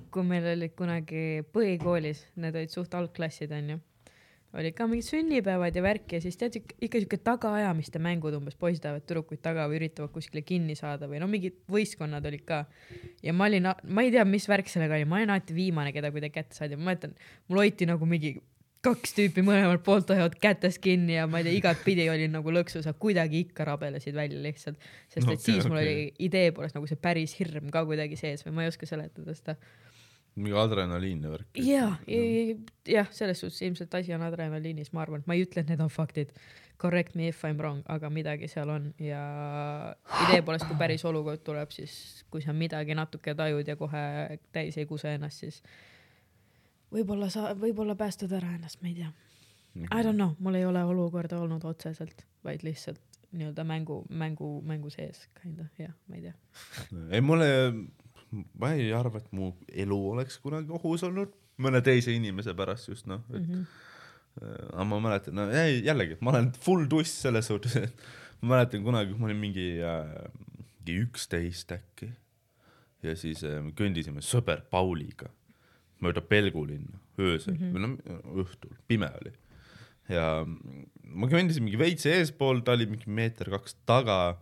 kui meil olid kunagi põhikoolis, need olid suht algklassid onju, olid ka mingid sünnipäevad ja värk ja siis tead ikka siuke tagaajamiste mängud umbes, poisid ajavad tüdrukuid taga või üritavad kuskile kinni saada või no mingid võistkonnad olid ka. ja ma olin, ma ei tea, mis värk sellega oli, ma olin alati viimane, keda kuidagi kätte saadi, ma mäletan, mul hoiti nagu mingi kaks tüüpi mõlemalt poolt hoiavad kätest kinni ja ma ei tea, igatpidi olin nagu lõksus, aga kuidagi ikka rabelesid välja lihtsalt. sest et Okei, siis mul okei. oli idee poolest nagu see päris hirm ka kuidagi sees või ma ei oska seletada seda. Mingi adrenaliinne värk. ja, jah, selles suhtes ilmselt asi on adrenaliinis, ma arvan, ma ei ütle, et need on faktid. Correct me if I m wrong, aga midagi seal on ja idee poolest, kui päris olukord tuleb, siis kui sa midagi natuke tajud ja kohe täis ei kuse ennast, siis võib-olla sa, võib-olla päästad ära ennast, ma ei tea. I don't know, mul ei ole olukorda olnud otseselt, vaid lihtsalt nii-öelda mängu, mängu, mängu sees, kinda, jah, ma ei tea. ei, mulle, ma ei arva, et mu elu oleks kunagi ohus olnud mõne teise inimese pärast just noh, et Mhm. äh, aga ma mäletan, no ei, jällegi, ma olen full tuss selles suhtes, et ma mäletan kunagi, kui ma olin mingi äh, mingi üksteist äkki ja siis äh, me kõndisime sõber Pauliga mööda Pelgulinna öösel mm -hmm. või noh õhtul, pime oli. ja ma kõndisin mingi veits eespool, ta oli mingi meeter kaks taga.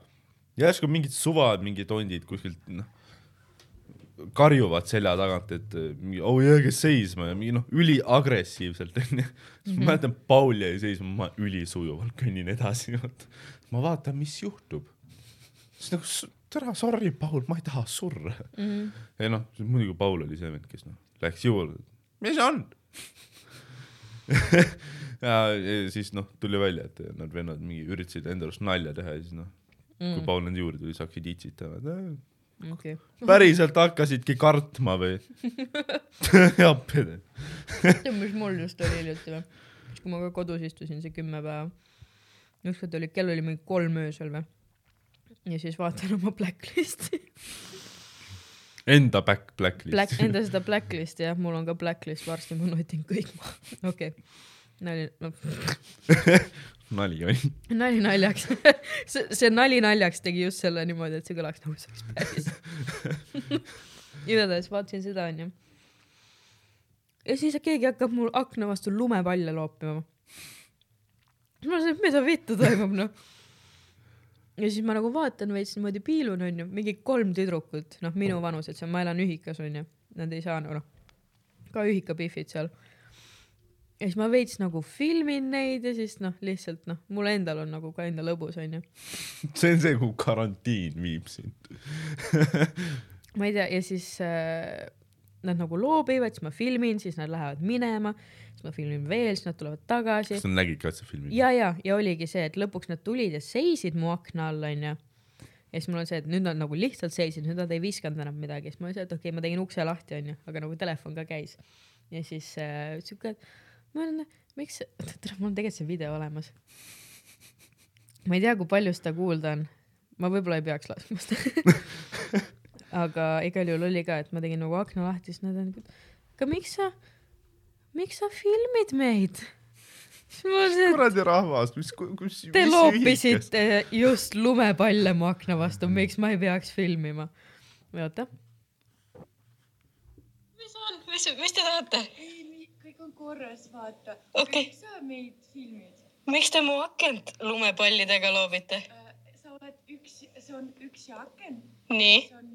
järsku mingid suvad, mingid tondid kuskilt noh, karjuvad selja tagant, et äh, oh jääge seisma ja mingi noh, üliagressiivselt onju. siis ma mäletan, Paul jäi seisma, ma ülisujuvalt kõnnin edasi, ma vaatan, mis juhtub. siis nagu tere, sorry, Paul, ma ei taha surra mm. -hmm. ja noh, muidugi Paul oli see vend, kes noh, läks juurde, mis on ja, ja siis noh, tuli välja, et nad vennad mingi üritasid enda arust nalja teha ja siis noh mm., kui Paul nende juurde tuli, siis hakkasid itsitama, et okei. päriselt hakkasidki kartma või? appide. tead, mis mul just oli hiljuti või? siis kui ma ka kodus istusin see kümme päeva, ükskord oli, kell oli mingi kolm öösel või? ja siis vaatan oma blacklist'i, Enda back, blacklist black, enda seda blacklist'i jah, mul on ka blacklist, varsti ma notin kõik maha, okei okay.. nali, no nali oli. nali naljaks see, see nali naljaks tegi just selle niimoodi, et see kõlaks nagu see oleks päris. igatahes vaatasin seda onju. ja siis keegi hakkab mul akna vastu lumepalle loopima. ma mõtlesin, et mida vittu toimub noh. ja siis ma nagu vaatan veits niimoodi piilun onju, mingi kolm tüdrukut, noh minu vanused, see on, ma elan ühikas onju, nad ei saa nagu noh, ka ühikapihvid seal ja siis ma veits nagu filmin neid ja siis noh, lihtsalt noh, mul endal on nagu ka enda lõbus onju. see on see, kuhu karantiin viib sind. ma ei tea ja siis äh, nad nagu loobivad, siis ma filmin, siis nad lähevad minema, siis ma filmin veel, siis nad tulevad tagasi kas. sa nägid ka seda filmi? ja, ja, ja oligi see, et lõpuks nad tulid ja seisid mu akna all onju. ja siis mul on see, et nüüd nad nagu lihtsalt seisid, nüüd nad ei viskanud enam midagi, siis ma olin see, et okei okay,, ma tegin ukse lahti onju, aga nagu telefon ka käis. ja siis äh, siuke, ma olen, miks, tere, mul on tegelikult see video olemas. ma ei tea, kui palju seda kuulda on, ma võib-olla ei peaks laskma seda. aga igal juhul oli ka, et ma tegin nagu akna lahti, siis nad on, aga miks sa, miks sa filmid meid? et kuradi rahvas, mis, kus, Te loopisite just lumepalle mu akna vastu, miks ma ei peaks filmima? oota, mis on, mis, mis te tahate? On korras, vaata. Okei. miks sa meid filmid? miks te mu akent lumepallidega loobite? sa oled üks, see on üksi aken, nii, see on,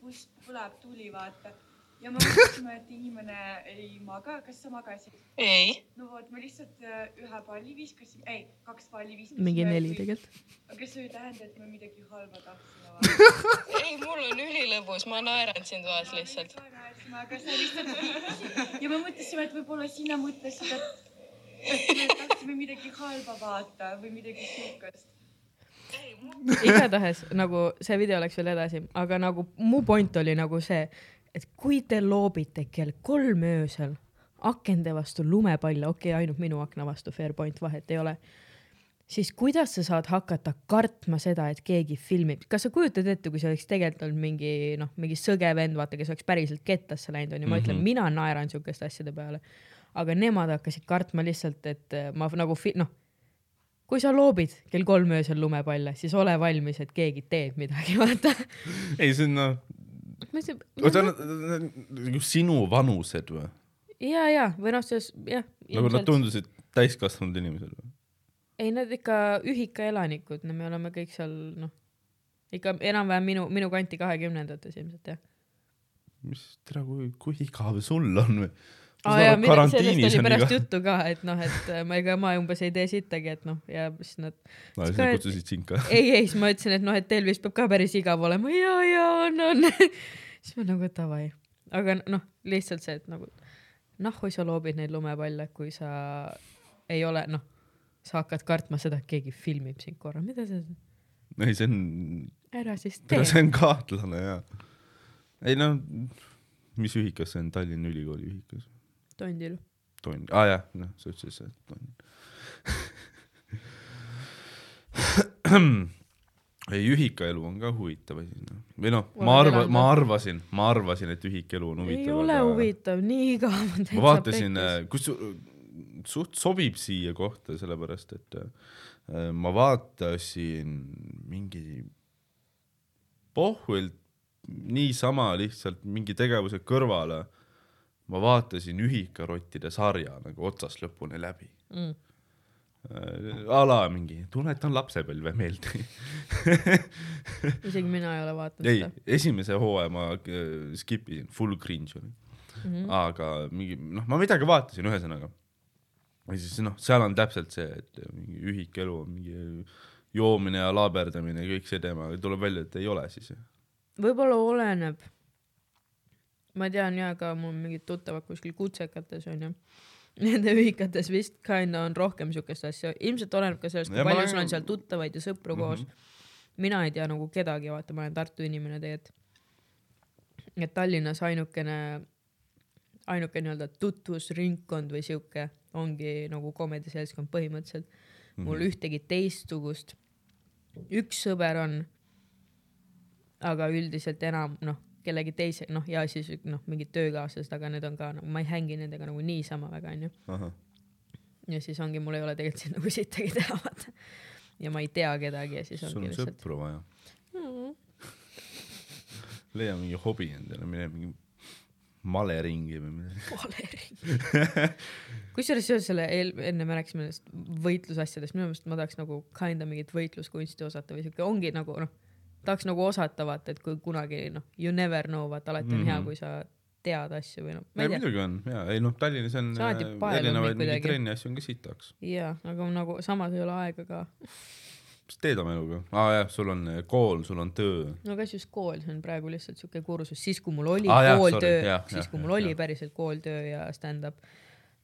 kust tuleb tuli, vaata. Ja me mõtlesime, et inimene ei maga, kas sa magasid? ei, no vot, me lihtsalt äh, ühe palli viskasime, ei, kaks palli viskasime. mingi neli. tegelikult. aga see ei tähenda, et me midagi halba tahtsime vaata. ei, mul on ülilõbus, ma naeran siin toas lihtsalt. aga sa lihtsalt ja me mõtlesime, et võib-olla sina mõtlesid, et, et me tahtsime midagi halba vaata või midagi siukest. igatahes nagu see video läks veel edasi, aga nagu mu point oli nagu see, et kui te loobite kell kolm öösel akende vastu lumepalle, okei okay,, ainult minu akna vastu, fair point, vahet ei ole, siis kuidas sa saad hakata kartma seda, et keegi filmib, kas sa kujutad ette, kui see oleks tegelikult olnud mingi noh, mingi sõge vend, vaata, kes oleks päriselt kettasse läinud, onju, ma ütlen, mina naeran siukeste asjade peale. aga nemad hakkasid kartma lihtsalt, et äh, ma nagu noh, kui sa loobid kell kolm öösel lumepalle, siis ole valmis, et keegi teeb midagi, vaata. ei, see on noh, oota, sinu vanused või? ja, ja või noh, see jah. nagu nad tundusid täiskasvanud inimesed või? ei, nad ikka ühikaelanikud, no me oleme kõik seal noh, ikka enam-vähem minu, minu kanti kahekümnendates ilmselt jah. mis, tere, kui, kui igav sul on või? Aa jaa, sellest oli pärast juttu ka, et noh, et äh, ma ega ma umbes ei tee sittagi, et noh, ja siis nad no,. Siis siis nad kutsusid sind ka. ei, ei, siis ma ütlesin, et noh, et teil vist peab ka päris igav olema ja, ja on, on. siis ma nagu davai, aga noh, lihtsalt see, et nagu nahhu sa loobid neid lumepalle, kui sa ei ole noh, sa hakkad kartma seda, et keegi filmib sind korra, mida sa, ei, see on, ära siis tee. see on kahtlane ja. ei no, mis ühikas see on, Tallinna Ülikooli ühikas? tondil. tonni, aa ah, jah, noh, sa ütlesid see tonn. ei, ühikaelu on ka huvitav asi, noh. või noh, ma Oled arva-, elanud ma või? arvasin, ma arvasin, et ühikelu on huvitav. ei ole. huvitav, nii igav on täitsa ma vaatasin, kus suht sobib siia kohta, sellepärast et äh, ma vaatasin mingi pohvilt niisama lihtsalt mingi tegevuse kõrvale ma vaatasin ühikarottide sarja nagu otsast lõpuni läbi mm.. a la mingi, tuletan lapsepõlve meelde. isegi mina ei ole vaadanud ei seda., esimese hooaja ma äh, skip isin, full cringe oli Mm -hmm. aga mingi noh, ma midagi vaatasin ühesõnaga. ja siis noh, seal on täpselt see, et mingi ühikelu on mingi joomine ja laaberdamine ja kõik see teema, tuleb välja, et ei ole siis. võib-olla oleneb. Ma tean ja ka mul mingid tuttavad kuskil kutsekates onju. Nende ühikates vist kinda on rohkem siukest asja, ilmselt oleneb ka sellest, kui palju olen- sul on seal tuttavaid ja sõpru mm -hmm. koos. mina ei tea nagu kedagi, vaata, ma olen Tartu inimene tegelikult. et Tallinnas ainukene, ainuke nii-öelda tutvusringkond või siuke ongi nagu komediseltskond põhimõtteliselt mm. -hmm. mul ühtegi teistsugust, üks sõber on, aga üldiselt enam noh, kellegi teise noh, ja siis noh, mingid töökaaslased, aga need on ka nagu, ma ei hängi nendega nagu niisama väga onju. ja siis ongi, mul ei ole tegelikult siin nagu sittagi teha vaata. ja ma ei tea kedagi ja siis sul ongi on lihtsalt. sõpru vaja. leia mingi hobi endale, mine mingi maleringi või midagi. kusjuures seoses selle eel-, enne me rääkisime nendest võitlusasjadest, minu meelest ma tahaks nagu kinda mingit võitluskunsti osata või siuke ongi nagu noh, tahaks nagu osata vaata, et kui kunagi noh, you never know, vaata alati on mm -hmm. hea, Mhm. kui sa tead asju või noh, ei muidugi on ja, ei noh, Tallinnas on äh, erinevaid mingeid trenni asju on ka sitaks. jaa, aga nagu samas ei ole aega ka. mis teed oma eluga? aa jah, sul on äh, kool, sul on töö. no kas just kool, see on praegu lihtsalt siuke kursus, siis kui mul oli ah, sorry,, jah, siis kui mul oli jah. päriselt kooltöö ja stand-up,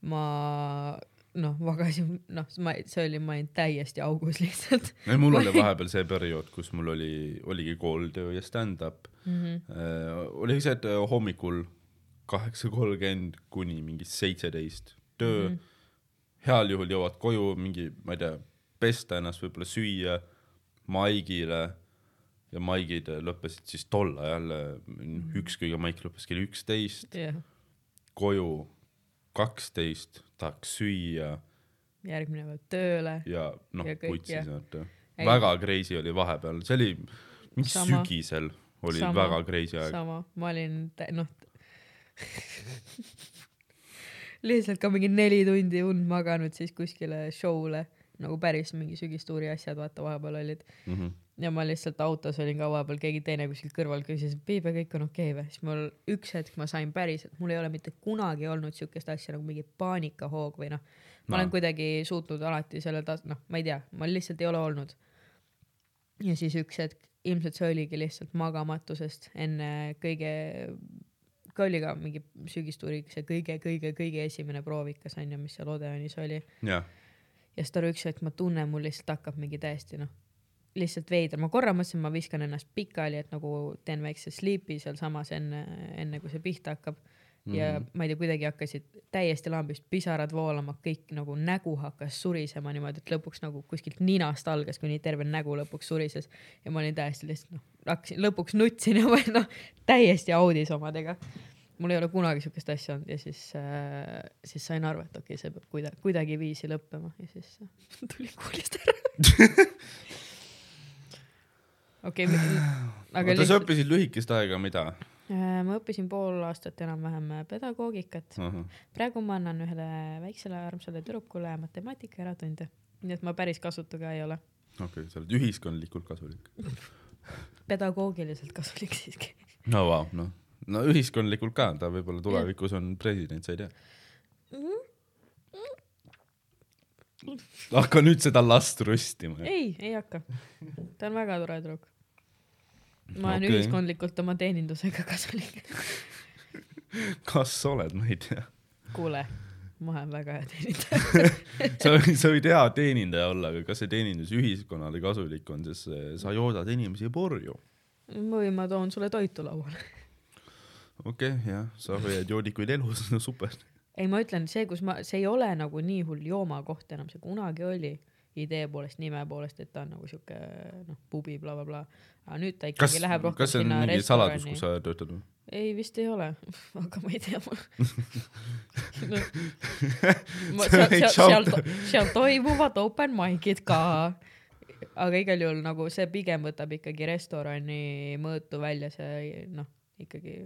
ma noh, magasin, noh, ma, see oli, ma olin täiesti augus lihtsalt ei, mul oli vahepeal see periood, kus mul oli, oligi kooltöö ja stand-up mm. -hmm. äh,. oli see, et äh, hommikul kaheksa kolmkümmend kuni mingi seitseteist töö mm. Mhm. -hmm. heal juhul jõuad koju mingi, ma ei tea, pesta ennast, võib-olla süüa maigile ja maigid lõppesid siis tol ajal, üks kõige maik lõppes kell üksteist, jah, koju kaksteist, tahaks süüa järgmine päev tööle. ja noh putsis vaata. Väga crazy oli vahepeal, see oli mingi Sama. sügisel oli Sama. väga crazy aeg. sama, ma olin noh lihtsalt ka mingi neli tundi und maganud siis kuskile show'le nagu päris mingi sügistuuri asjad vaata vahepeal olid Mm -hmm. Ja ma lihtsalt autos olin ka vahepeal keegi teine kuskil kõrval küsis et Piibe kõik on okei okay või? Siis mul üks hetk ma sain päriselt mul ei ole mitte kunagi olnud siukest asja nagu mingi paanikahoog või noh ma No. olen kuidagi suutnud alati selle tas- noh ma ei tea ma lihtsalt ei ole olnud. Ja siis üks hetk ilmselt see oligi lihtsalt magamatusest enne kõige ka oli ka mingi sügistuuri see kõige-kõige-kõige esimene proovikas onju mis seal Odeonis oli. Ja siis tore üks hetk ma tunnen, mul lihtsalt hakkab mingi täiesti noh, lihtsalt veider, ma korra mõtlesin, ma viskan ennast pikali, et nagu teen väikse sleep'i sealsamas enne, enne kui see pihta hakkab. ja mm -hmm. ma ei tea, kuidagi hakkasid täiesti lambist pisarad voolama, kõik nagu nägu hakkas surisema niimoodi, et lõpuks nagu kuskilt ninast algas, kuni terve nägu lõpuks surises ja ma olin täiesti lihtsalt noh, hakkasin lõpuks nutsin ja ma olin noh, täiesti audis omadega mul ei ole kunagi siukest asja olnud ja siis äh,, siis sain aru, et okei okay,, see peab kuidagi, kuidagiviisi lõppema ja siis äh, tulin koolist ära. okei, aga oota, sa lihtsalt õppisid lühikest aega, mida äh, ma õppisin pool aastat enam-vähem äh, pedagoogikat. uh? -huh. praegu ma annan ühele väiksele armsale tüdrukule matemaatika eratunde, nii et ma päris kasutu ka ei ole. okei okay,, sa oled ühiskondlikult kasulik. pedagoogiliselt kasulik siiski. no vau, noh, no ühiskondlikult ka, ta võib-olla tulevikus on president, sa ei tea. hakka nüüd seda last röstima. ei, ei hakka. ta on väga tore tüdruk. Ma olen okay. ühiskondlikult oma teenindusega kasulik. kas oled, ma ei tea. kuule, ma olen väga hea teenindaja. sa, sa võid hea teenindaja olla, aga kas see teenindus ühiskonnale kasulik on, sest sa joodad inimesi purju. või ma toon sulle toitu lauale. okei okay,, jah, sa hoiad joodikuid elus, no super. ei, ma ütlen, see, kus ma, see ei ole nagu nii hull joomakoht enam, see kunagi oli idee poolest, nime poolest, et ta on nagu siuke noh, pubi blablabla bla.. aga nüüd ta kas ikkagi, läheb rohkem kas see on sinna mingi saladus, restorani kus. sa töötad või? ei, vist ei ole, aga ma ei tea ma... no. ma, seal, seal, seal seal toimuvad open mic'id ka. aga igal juhul nagu see pigem võtab ikkagi restorani mõõtu välja, see noh, ikkagi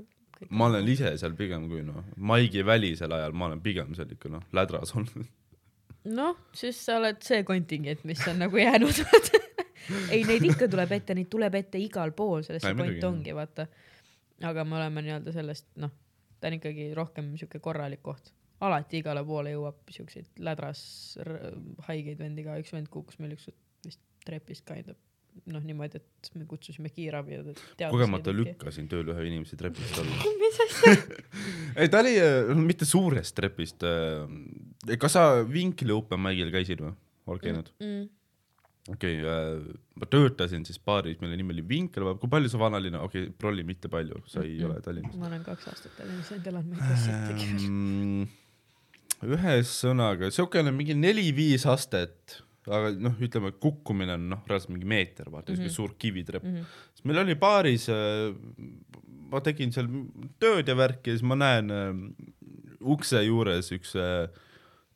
ma olen ise seal pigem kui noh, Maigi välisel ajal ma olen pigem seal ikka noh, lädras olnud. noh, siis sa oled see kontingent, mis on nagu jäänud ei, neid ikka tuleb ette, neid tuleb ette igal pool, selles see point ongi, vaata. aga me oleme nii-öelda sellest, noh, ta on ikkagi rohkem siuke korralik koht. alati igale poole jõuab siukseid lädras haigeid vendi ka, üks vend kukkus meil ükskord vist trepist kind of noh, niimoodi, et me kutsusime kiirabi kogemata. lükkasin tööl ühe inimese trepist alla. mis asja? ei, ta oli äh, mitte suurest trepist. kas sa Vinkli open mic'il käisid või? oled käinud? Mm. okei okay,, ma töötasin siis baaris, mille nimi oli Vinkel, kui palju sa vanalinna, okei okay,, prolli mitte palju, sa ei Mm-mm. ole Tallinnas. ma olen kaks aastat Tallinnas elanud, ma ei tea sittagi. Ähm, ühesõnaga siukene mingi neli-viis astet, aga noh, ütleme kukkumine on noh, reaalselt mingi meeter, vaata siuke Mhm. suur kivitrep. Mhm. siis meil oli baaris, ma tegin seal tööd ja värki ja siis ma näen äh, ukse juures üks äh,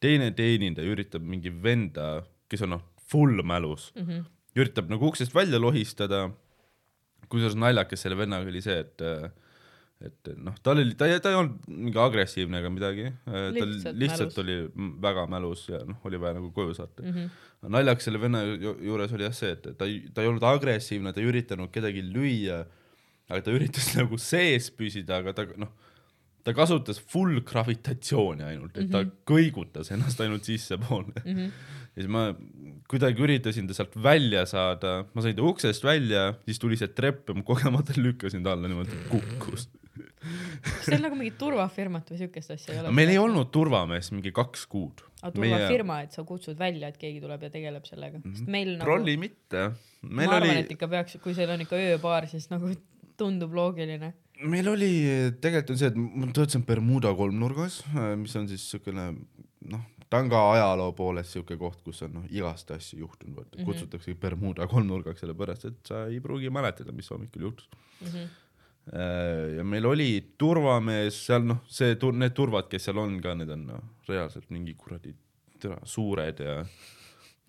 teine teenindaja üritab mingi venda, kes on noh, full mälus, Mhm. üritab nagu uksest välja lohistada. kusjuures naljakas selle vennaga oli see, et äh, et noh, tal oli, ta ei, ta ei olnud mingi agressiivne ega midagi, ta Lihtsalt lihtsalt, oli väga mälus ja noh, oli vaja nagu koju saata mm. Mhm. -hmm. naljakas selle venna ju- juures oli jah see, et ta ei, ta ei olnud agressiivne, ta ei üritanud kedagi lüüa, aga ta üritas nagu sees püsida, aga ta noh, ta kasutas full gravitatsiooni ainult, et mm -hmm. ta kõigutas ennast ainult sissepoole mm. -hmm. ja siis ma kuidagi üritasin ta sealt välja saada, ma sain ta uksest välja, siis tuli see trepp ja ma kogemata lükkasin ta alla niimoodi, kukkus. Kas teil nagu mingit turvafirmat või siukest asja ei ole? meil ei olnud turvameest mingi kaks kuud. aga turvafirma, et sa kutsud välja, et keegi tuleb ja tegeleb sellega, sest meil nagu, trolli mitte, ma arvan, oli et, ikka peaks, kui seal on ikka ööbaar, siis nagu tundub loogiline. meil oli, tegelikult on see, et ma töötasin Bermuda kolmnurgas, mis on siis siukene noh, ta on ka ajaloo poolest siuke koht, kus on noh, igast asju juhtunud, vaata mm -hmm. kutsutakse Bermuda kolmnurgaks sellepärast, et sa ei pruugi mäletada, mis hommikul juhtus. Ja meil oli turvamees seal noh, see, need turvad, kes seal on ka, need on noh, reaalselt mingi kuradi tere, suured ja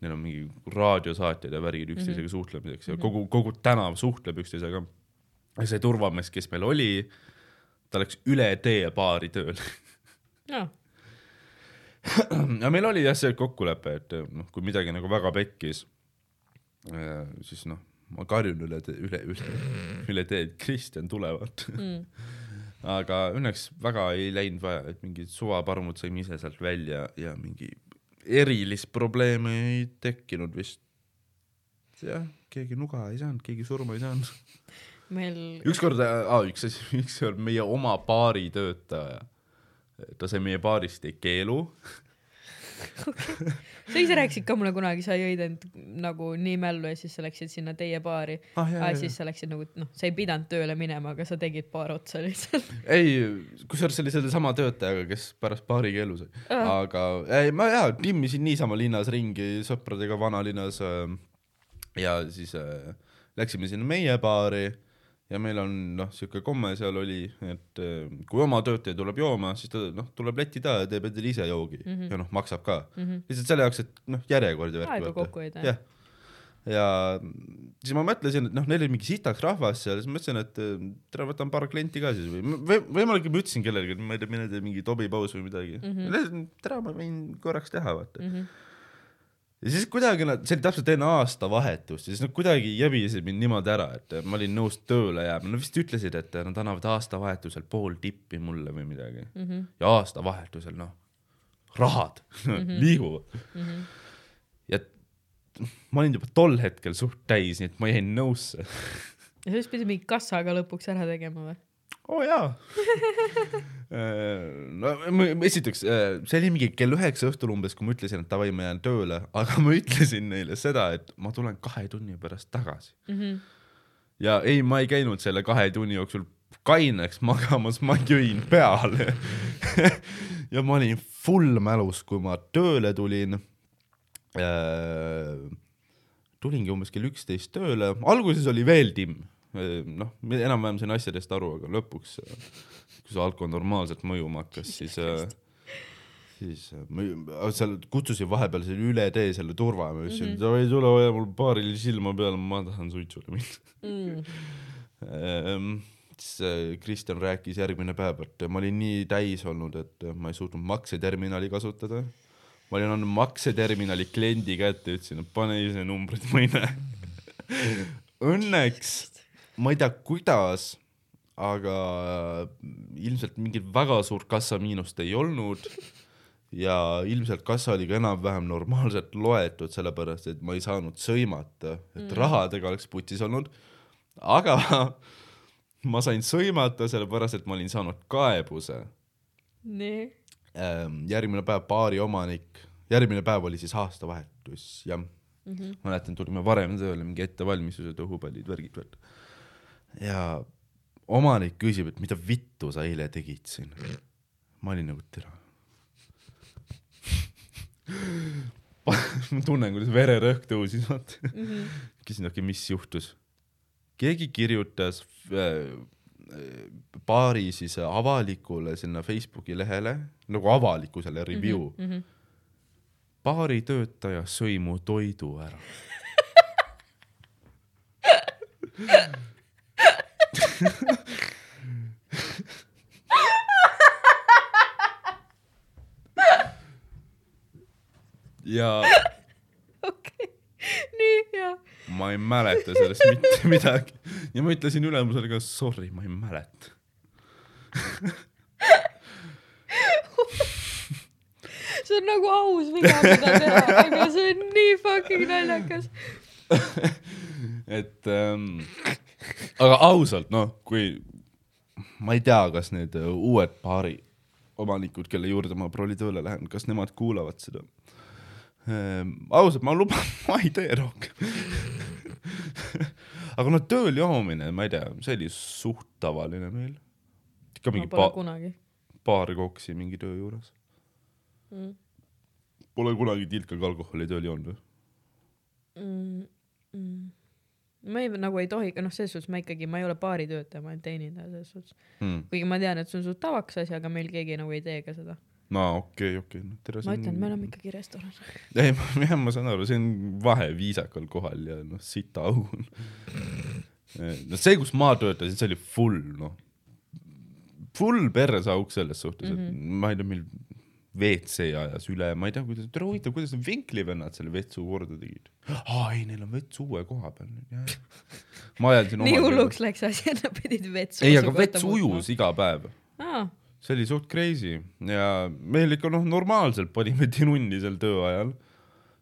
neil on mingi raadiosaatjad ja värgid üksteisega mm -hmm. suhtlemiseks ja kogu, kogu tänav suhtleb üksteisega. ja see turvamees, kes meil oli, ta läks üle tee baari tööle. noh, ja meil oli jah see kokkulepe, et noh, kui midagi nagu väga pekkis, siis noh, ma karjun üle, üle, üle, üle tee, et Kristjan tulevad mm. aga õnneks väga ei läinud vaja, et mingid suvaparmud saime ise sealt välja ja mingi erilist probleemi ei tekkinud vist. jah, keegi nuga ei saanud, keegi surma ei saanud. meil, ükskord, üks asi, ükskord meie oma baari töötaja, ta sai meie baarist keelu sa ise rääkisid ka mulle kunagi, sa jõid end nagu nii mällu ja siis sa läksid sinna teie baari ah,. ah,. siis sa läksid nagu, noh, sa ei pidanud tööle minema, aga sa tegid paar otsa lihtsalt. ei, kusjuures see oli sellesama töötajaga, kes pärast baari keelu sai Aa. aga ei, ma jaa, timmisin niisama linnas ringi sõpradega vanalinnas äh, ja siis äh, läksime sinna meie baari ja meil on noh, siuke komme seal oli, et äh, kui oma töötaja tuleb jooma, siis ta noh, tuleb letti taha ja teeb endale ise joogi mm -hmm. ja noh, maksab ka mm. -hmm. lihtsalt selle jaoks, et noh, järjekordi värki aega kokku hoida, jah. ja siis ma mõtlesin, et noh, neil oli mingi sitaks rahvas seal, siis mõtlesin, et eh, tere, võtan paar klienti ka siis või või võimalik, et ma ütlesin kellelegi, et ma ei tea, mine tee mingi tobipaus või midagi mm. -hmm. tere, ma võin korraks teha, vaata mm. -hmm. Ja siis kuidagi nad, see oli täpselt enne aastavahetust ja siis nad kuidagi jäbisesid mind niimoodi ära, et ma olin nõus tööle jääma, nad vist ütlesid, et nad annavad aastavahetusel pool tippi mulle või midagi mm. -hmm. ja aastavahetusel noh, rahad mm -hmm. liiguvad mm. -hmm. ja ma olin juba tol hetkel suht täis, nii et ma jäin nõusse. ja siis pidi mingi kassaga lõpuks ära tegema või? Oo oh, jaa no ma- esiteks, see oli mingi kell üheksa õhtul umbes, kui ma ütlesin, et davai, ma jään tööle, aga ma ütlesin neile seda, et ma tulen kahe tunni pärast tagasi. ja ei, ma ei käinud selle kahe tunni jooksul kaineks magamas, ma jõin peale. ja ma olin full mälus, kui ma tööle tulin. tulingi umbes kell üksteist tööle, alguses oli veel timm, noh, enam-vähem sain asjadest aru, aga lõpuks, kui see alkohol normaalselt mõjuma hakkas, siis, siis äh, ma seal kutsusin vahepeal selle üle tee selle turva, ma ütlesin, davai, tule hoia mul paaril silma peal, ma tahan suitsule minna. Mm. Ehm, siis äh, Kristjan rääkis järgmine päev, et ma olin nii täis olnud, et ma ei suutnud makseterminali kasutada. ma olin andnud makseterminali kliendi kätte, ütlesin, et pane ise numbrid, ma ei näe. Õnneks, ma ei tea, kuidas, aga ilmselt mingit väga suurt kassamiinust ei olnud ja ilmselt kassa oli ka enam-vähem normaalselt loetud, sellepärast et ma ei saanud sõimata, et mm. rahadega oleks putsis olnud. aga ma sain sõimata, sellepärast et ma olin saanud kaebuse. nii. järgmine päev baari omanik, järgmine päev oli siis aastavahetus, jah mm. -hmm. mäletan, tulime varem tööle, mingi ettevalmistused, õhupallid, värgid, värgid. Ja omanik küsib, et mida vittu sa eile tegid siin. ma olin nagu tere ma tunnen, kuidas vererõhk tõusis, vaata mm. -hmm. küsin, okei, mis juhtus? keegi kirjutas äh, baari siis avalikule sinna Facebooki lehele nagu avalikkusele review mm. -hmm. baari töötaja sõi mu toidu ära. ja okei, nii ja. ma ei mäleta sellest mitte midagi ja ma ütlesin ülemusele ka sorry, ma ei mäleta. see on nagu aus viga, mida teha, aga see on nii fucking naljakas. et ähm, aga ausalt noh, kui ma ei tea, kas need äh, uued baari omanikud, kelle juurde ma prooli tööle lähen, kas nemad kuulavad seda ähm,. ausalt, ma luban, ma ei tee rohkem. aga no tööl joomine, ma ei tea, see oli suht tavaline meil. ikka mingi pa-, kunagi paar koksi mingi töö juures. mm.. Pole kunagi tilkaga alkoholi tööl joonud või? Mm, mm. Ma ei, nagu ei tohi, noh, selles suhtes ma ikkagi, ma ei ole baaritöötaja, ma olen teenindaja selles suhtes. Hmm. kuigi ma tean, et see on suht tavaks asi, aga meil keegi nagu ei tee ka seda. no okei, okei, no tere. ma ütlen, me oleme ikkagi restoran. ei, jah, ma saan aru, see on vahe viisakal kohal ja noh, sita au on. no see, kus ma töötasin, see oli full noh, full perseauk selles suhtes mm, -hmm. et ma ei tea, meil WC ajas üle, ma ei tea, kuidas, tere huvitav, kuidas need vinklivennad selle vetsu korda tegid. aa ei, neil on vets uue koha peal nüüd, jah. ma ajan siin nii hulluks läks asi, et nad pidid vetsu. ei, aga vets ujus. iga päev aa, see oli suht crazy ja meil ikka noh, normaalselt panime tinunni seal töö ajal.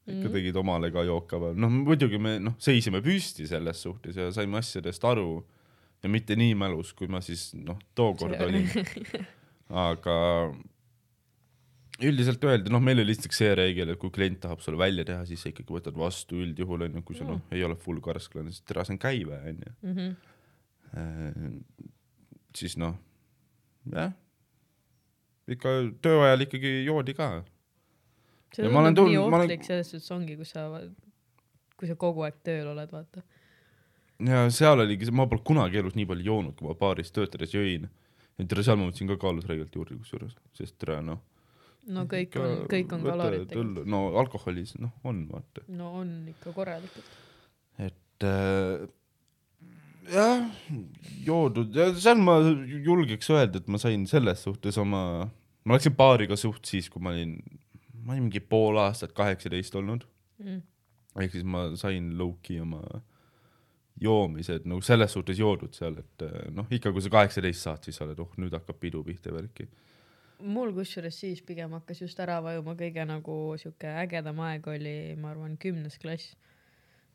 ikka mm. tegid omale ka jookapäev, noh muidugi me noh, seisime püsti selles suhtes ja saime asjadest aru ja mitte nii mälus, kui ma siis noh, tookord olin. aga üldiselt öeldi, noh, meil oli lihtsalt see reegel, et kui klient tahab sulle välja teha, siis sa ikkagi võtad vastu üldjuhul onju, kui sa noh, ei ole full karsklane, siis tere, see on käive onju. Mhm. siis noh, jah, ikka töö ajal ikkagi joodi ka. see tundub nii ma olen- ohtlik, selles suhtes ongi, kus sa, kui sa kogu aeg tööl oled, vaata. ja seal oligi, ma pole kunagi elus nii palju joonud, kui ma baaris töötades jõin. tere, seal ma võtsin ka kaalusräigelt juurde kusjuures, sest tere noh. No kõik on, kõik on kalorid tegelikult. no alkoholis noh, on vaata, no on ikka korralikult. et äh, jah, joodud ja seal ma julgeks öelda, et ma sain selles suhtes oma, ma läksin baariga suht siis, kui ma olin, ma olin mingi pool aastat kaheksateist olnud Mm. ehk siis ma sain low-key oma joomised nagu selles suhtes joodud seal, et eh, noh, ikka kui sa kaheksateist saad, siis sa oled, oh nüüd hakkab pidu pihta ja värki. Mul kusjuures siis pigem hakkas just ära vajuma kõige nagu sihuke ägedam aeg oli, ma arvan, kümnes klass.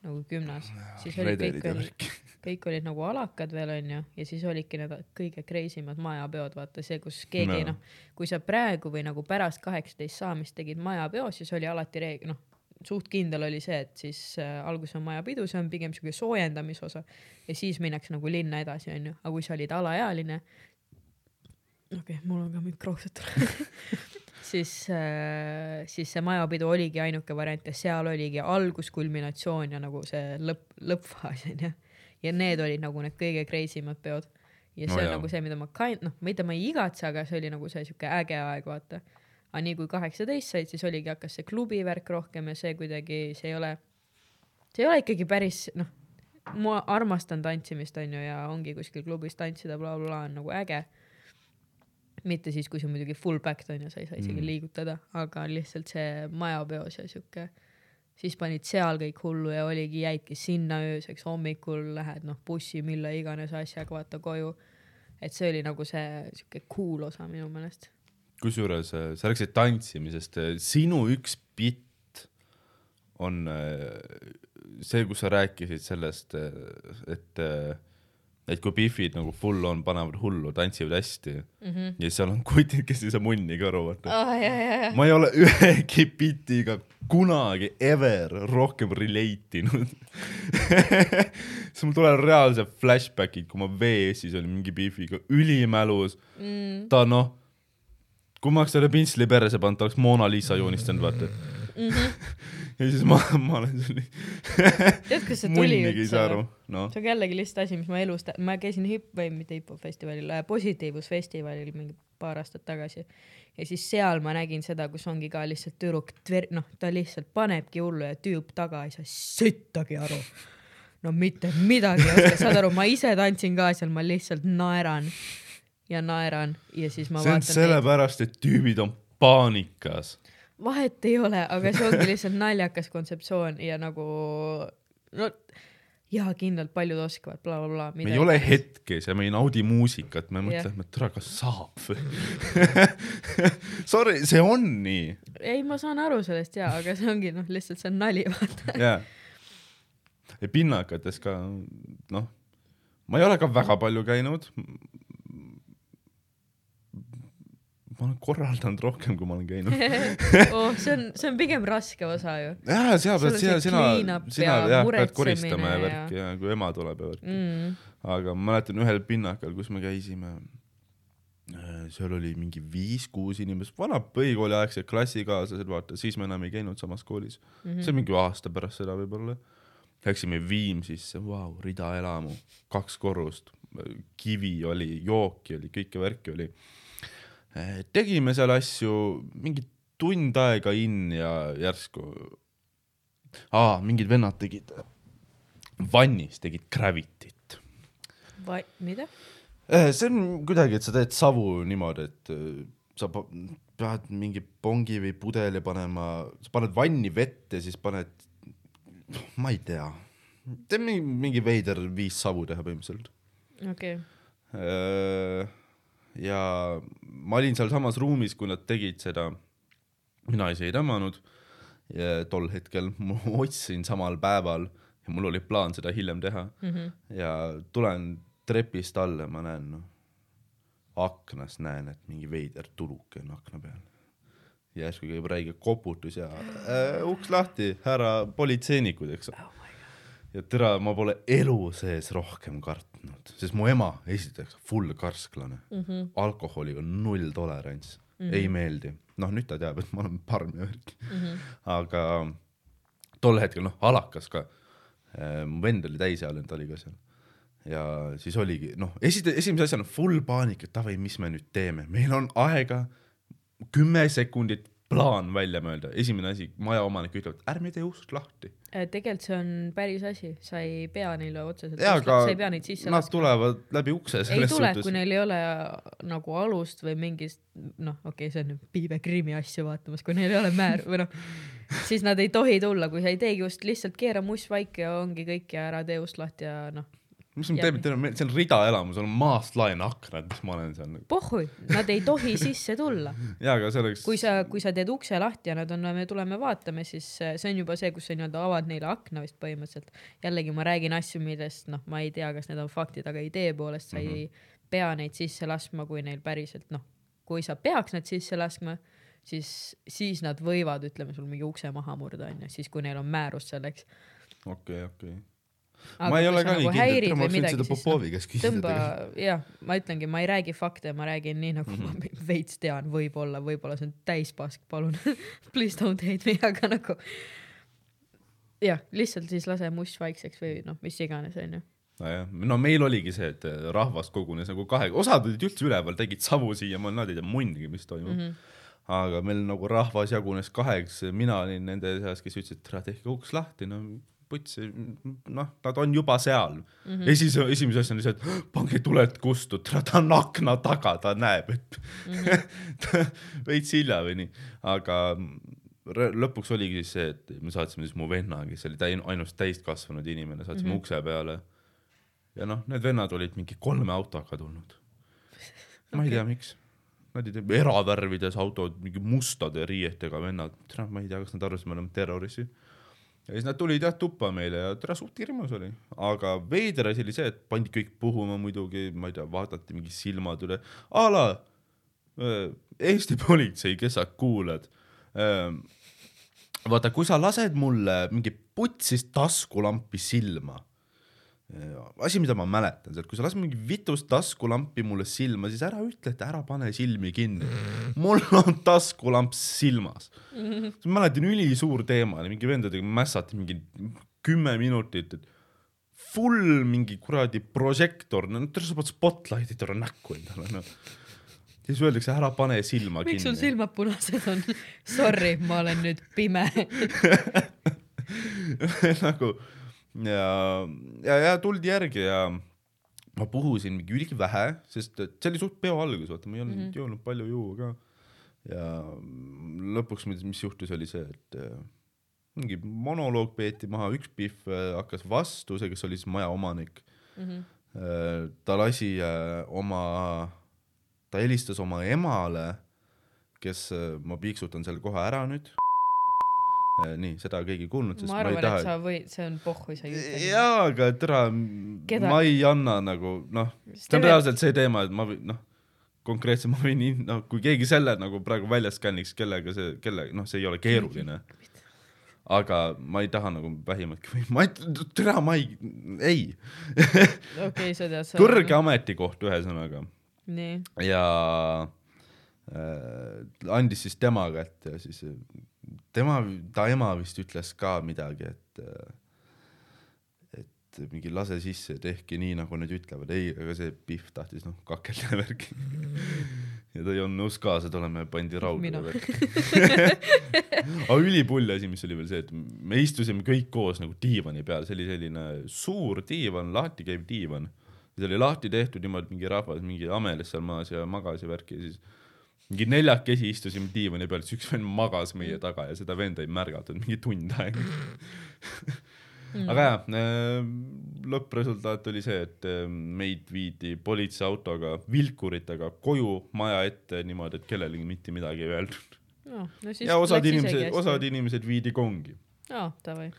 nagu gümnas, siis oli kõik oli, kõik olid nagu alakad veel onju. Ja siis olidki need kõige crazy mad majapeod, vaata see, kus keegi No. noh, kui sa praegu või nagu pärast kaheksateist saamist tegid majapeo, siis oli alati reegel, noh, suht kindel oli see, et siis äh, alguses on majapidu, see on pigem siuke soojendamisosa ja siis minnakse nagu linna edasi onju, aga kui sa olid alaealine, okei okay,, mul on ka mingi krooksed siis äh,, siis see majapidu oligi ainuke variant ja seal oligi algus, kulminatsioon ja nagu see lõpp, lõppfaas onju. ja need olid nagu need kõige crazy mad peod. ja see No on jaa. nagu see, mida ma kind-, noh, mitte ma ei igatse, aga see oli nagu see siuke äge aeg, vaata. aga nii kui kaheksateist said, siis oligi, hakkas see klubi värk rohkem ja see kuidagi, see ei ole, see ei ole ikkagi päris noh, ma armastan tantsimist onju ja ongi kuskil klubis tantsida bla,, blablabla on nagu äge. Mitte siis, kui on muidugi full backed onju, sa ei saa isegi Mm. liigutada, aga lihtsalt see majapeos ja siuke, siis panid seal kõik hullu ja oligi, jäidki sinna ööseks, hommikul lähed noh bussi, mille iganes asjaga vaata koju. et see oli nagu see siuke cool osa minu meelest. kusjuures äh, sa rääkisid tantsimisest, sinu üks bitt on äh, see, kus sa rääkisid sellest, et, et kui Biffid nagu full on, panevad hullu, tantsivad hästi mm -hmm. ja seal on kutid, kes ei saa munnigi aru, vaata. ja. ma ei ole ühegi bitiga kunagi ever rohkem relate inud. siis mul tulevad reaalsed flashbackid, kui ma VS-is olin mingi Biffiga ülimälus mm.. ta noh, kui ma oleks talle pintsli perse pannud, ta oleks Mona Lisa joonistanud, vaata mm. -hmm. ja siis ma, ma olen selline. tead, kust see tuli aru, noh. see on jällegi lihtsalt asi, mis ma elus, ma käisin hip- või mitte hip-hop festivalil, positiivsusfestivalil mingi paar aastat tagasi ja siis seal ma nägin seda, kus ongi ka lihtsalt tüdruk, noh, ta lihtsalt panebki hullu ja tüüp taga ei saa sittagi aru. no mitte midagi ei oska, saad aru, ma ise tantsin ka seal, ma lihtsalt naeran ja naeran ja siis ma see on sellepärast, et tüübid on paanikas. Vahet ei ole, aga see ongi lihtsalt naljakas kontseptsioon ja nagu no jaa, kindlalt paljud oskavad blablabla. me ei ole hetkes ja me ei naudi muusikat, me mõtleme, et tere, kas saab Sorry, see on nii. ei, ma saan aru sellest jaa, aga see ongi noh, lihtsalt see on nali, vaata. jaa. ja pinnakates ka, noh, ma ei ole ka väga palju käinud. Ma olen korraldanud rohkem, kui ma olen käinud. oh, see on, see on pigem raske osa ju jaa, seal pead sina, sina sina ja jah, pead koristama ja ja- värki ja kui ema tuleb ja värki. mm.. aga ma mäletan ühel pinnakal, kus me käisime, seal oli mingi viis-kuus inimest, vanad põhikooliaegsed klassikaaslased, vaata, siis me enam ei käinud samas koolis mm. -hmm. see on mingi aasta pärast seda võib-olla. Läksime Viimsisse, vau, ridaelamu, kaks korrust, kivi oli, jooki oli, kõike värki oli. Tegime seal asju mingi tund aega in ja järsku, mingid vennad tegid, vannis tegid Gravity't Va-, mida? Eh, see on kuidagi, et sa teed savu niimoodi, et eh, sa pead mingi pongi või pudeli panema, sa paned vanni vett ja siis paned, ma ei tea, teed mingi, mingi veider viis savu teha põhimõtteliselt. okei okay.. Ja ma olin sealsamas ruumis, kui nad tegid seda, mina ise ei tõmmanud ja tol hetkel, ma otsisin samal päeval ja mul oli plaan seda hiljem teha Mm -hmm. ja tulen trepist alla, ma näen noh, aknast näen, et mingi veider tuluke on akna peal. järsku käib räige koputus ja äh, uks lahti, härra politseinikud, eks Oh. Ja tere, ma pole elu sees rohkem kartnud, sest mu ema esiteks full karsklane mm, -hmm. alkoholiga null tolerants mm, -hmm. ei meeldi. noh, nüüd ta teab, et ma olen parm ja värk mm. -hmm. aga tol hetkel noh, alakas ka. mu vend oli täisealine, ta oli ka seal ja siis oligi noh, esite-, esimese asjana full paanika, et davai, mis me nüüd teeme, meil on aega kümme sekundit plaan välja mõelda, esimene asi, majaomanik ütleb, et ärme tee ust lahti. Äh, tegelikult see on päris asi, sa ei pea neile otseselt, sa ei pea neid sisse nad laskma. tulevad läbi ukse ei tule, kui. neil ei ole nagu alust või mingist, noh, okei okay,, see on nüüd Piibe krimi asju vaatamas, kui neil ei ole määr või noh, siis nad ei tohi tulla, kui sa ei teegi just lihtsalt keera must vaiki ja ongi kõik ja ära tee ust lahti ja noh, mis Jah. teeme, teil on, see on ridaelamus, on maast laen aknad, mis ma olen seal. pohhui, nad ei tohi sisse tulla. jaa, aga see oleks. kui sa, kui sa teed ukse lahti ja nad on, me tuleme vaatame, siis äh, see on juba see, kus sa nii-öelda avad neile akna vist põhimõtteliselt. jällegi ma räägin asju, millest noh, ma ei tea, kas need on faktid, aga idee poolest sa mm -hmm. ei pea neid sisse laskma, kui neil päriselt noh, kui sa peaks nad sisse laskma, siis, siis nad võivad, ütleme sul mingi ukse maha murda onju, siis kui neil on määrus selleks. okei, okei. Ma ei ole ka nii kindel, ma võinud seda Popovi käest küsida tõmba, jah, ma ütlengi, ma ei räägi fakte, ma räägin nii nagu mm -hmm. ma veits tean, võib-olla, võib-olla see on täis pask, palun please don't hate me, aga nagu jah, lihtsalt siis lase must vaikseks või noh, mis iganes onju. nojah, no meil oligi see, et äh, rahvas kogunes nagu kahe, osad olid üldse üleval, tegid savu siiamaani, nad ei tea munnigi, mis toimub mm. -hmm. aga meil nagu rahvas jagunes kaheks, mina olin nende seas, kes ütlesid, et tehke uks lahti, no puts, noh, nad on juba seal mm. -hmm. esimese, esimese asjana lihtsalt pange tuled kustu, ta on akna taga, ta näeb, et mm. -hmm. veits hilja või nii, aga lõpuks oligi siis see, et me saatsime siis mu venna, kes oli täi-, ainus täiskasvanud inimene, saatsime mm -hmm. ukse peale. ja noh, need vennad olid mingi kolme autoga tulnud. ma ei tea, miks. Nad olid eravärvides autod, mingi mustade riietega vennad, ma ei tea, kas nad arvasid, me oleme terroristid. Ja siis nad tulid jah tuppa meile ja tere suht hirmus oli, aga veider asi oli see, et pandi kõik puhuma muidugi, ma ei tea, vaadati mingi silmad üle, a la äh, Eesti politsei, kes sa kuulad. vaata, kui sa lased mulle mingi putsist taskulampi silma, asi, mida ma mäletan, see, et kui sa lased mingi vitust taskulampi mulle silma, siis ära ütle, et ära pane silmi kinni. mul on taskulamp silmas. ma mäletan, ülisuur teema oli, mingi vendadega mässati mingi kümme minutit, et full mingi kuradi prožektor, no tere, sa paned spotlight'id ära näkku endale, noh. ja siis öeldakse, ära pane silma miks sul kinni. silmad punased on? Sorry, ma olen nüüd pime. nagu ja, ja, ja tuldi järgi ja ma puhusin mingi ülivähe, sest see oli suht peo algus, vaata, ma ei olnud mm -hmm. joonud palju juua ka. ja lõpuks, mis mis juhtus, oli see, et äh, mingi monoloog peeti maha, üks Pihv äh, hakkas vastu, see, kes oli siis maja omanik mm. -hmm. ta lasi oma, ta helistas oma emale, kes, ma piiksutan selle kohe ära nüüd. nii, seda keegi ei kuulnud, sest ma ma, ma arvan, ei taha sa võid, see on pohhu, sa ei ütle. jaa, aga tere, ma ei anna nagu noh, see on reaalselt see teema, et ma noh, konkreetselt ma võin noh, kui keegi selle nagu praegu välja skänniks, kellega see, kelle noh, see ei ole keeruline. aga ma ei taha nagu vähimatki või ma ei, tere, ma ei, ei, okei, sa tead. kõrge. ametikoht ühesõnaga ja äh, andis siis tema kätte ja siis tema, ta ema vist ütles ka midagi, et äh, et mingi lase sisse, tehke nii, nagu nad ütlevad, ei, aga see Pihv tahtis noh kakelda ja värki. ja ta ei olnud nõus kaasa tulema ja pandi raudu aga ülipull asi, mis oli veel see, et me istusime kõik koos nagu diivani peal, see oli selline suur diivan, lahti käiv diivan. see oli lahti tehtud niimoodi, mingi rahvas mingi ameles seal maas ja magas ja värki ja siis mingi neljakesi istusime diivani peal, siis üks vend magas meie taga ja seda venda ei märgatud mingi tund aega. aga jah, lõppresultaat oli see, et äh, meid viidi politseiautoga vilkuritega koju maja ette niimoodi, et kellelegi mitte midagi ei öeldud. no, no ja osad inimesed, osad inimesed viidi kongi. aa, davai.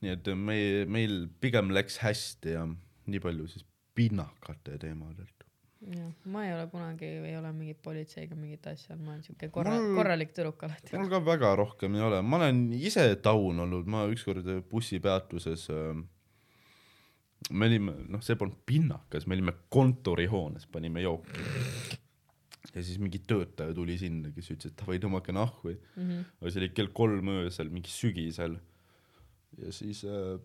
nii et me, meil pigem läks hästi ja nii palju siis pinnakate teemadelt. jah, ma ei ole kunagi, ei ole mingit politseiga mingit asja, ma olen siuke korra- Mul-, korralik tüdruk alati. mul ka väga rohkem ei ole, ma olen ise taun olnud, ma ükskord bussipeatuses äh, me olime, noh, see polnud pinnakas, me olime kontorihoones, panime jooki. ja siis mingi töötaja tuli sinna, kes ütles, et davai, tõmmake nahku. Mhm. aga see oli kell kolm öösel, mingi sügisel. ja siis äh,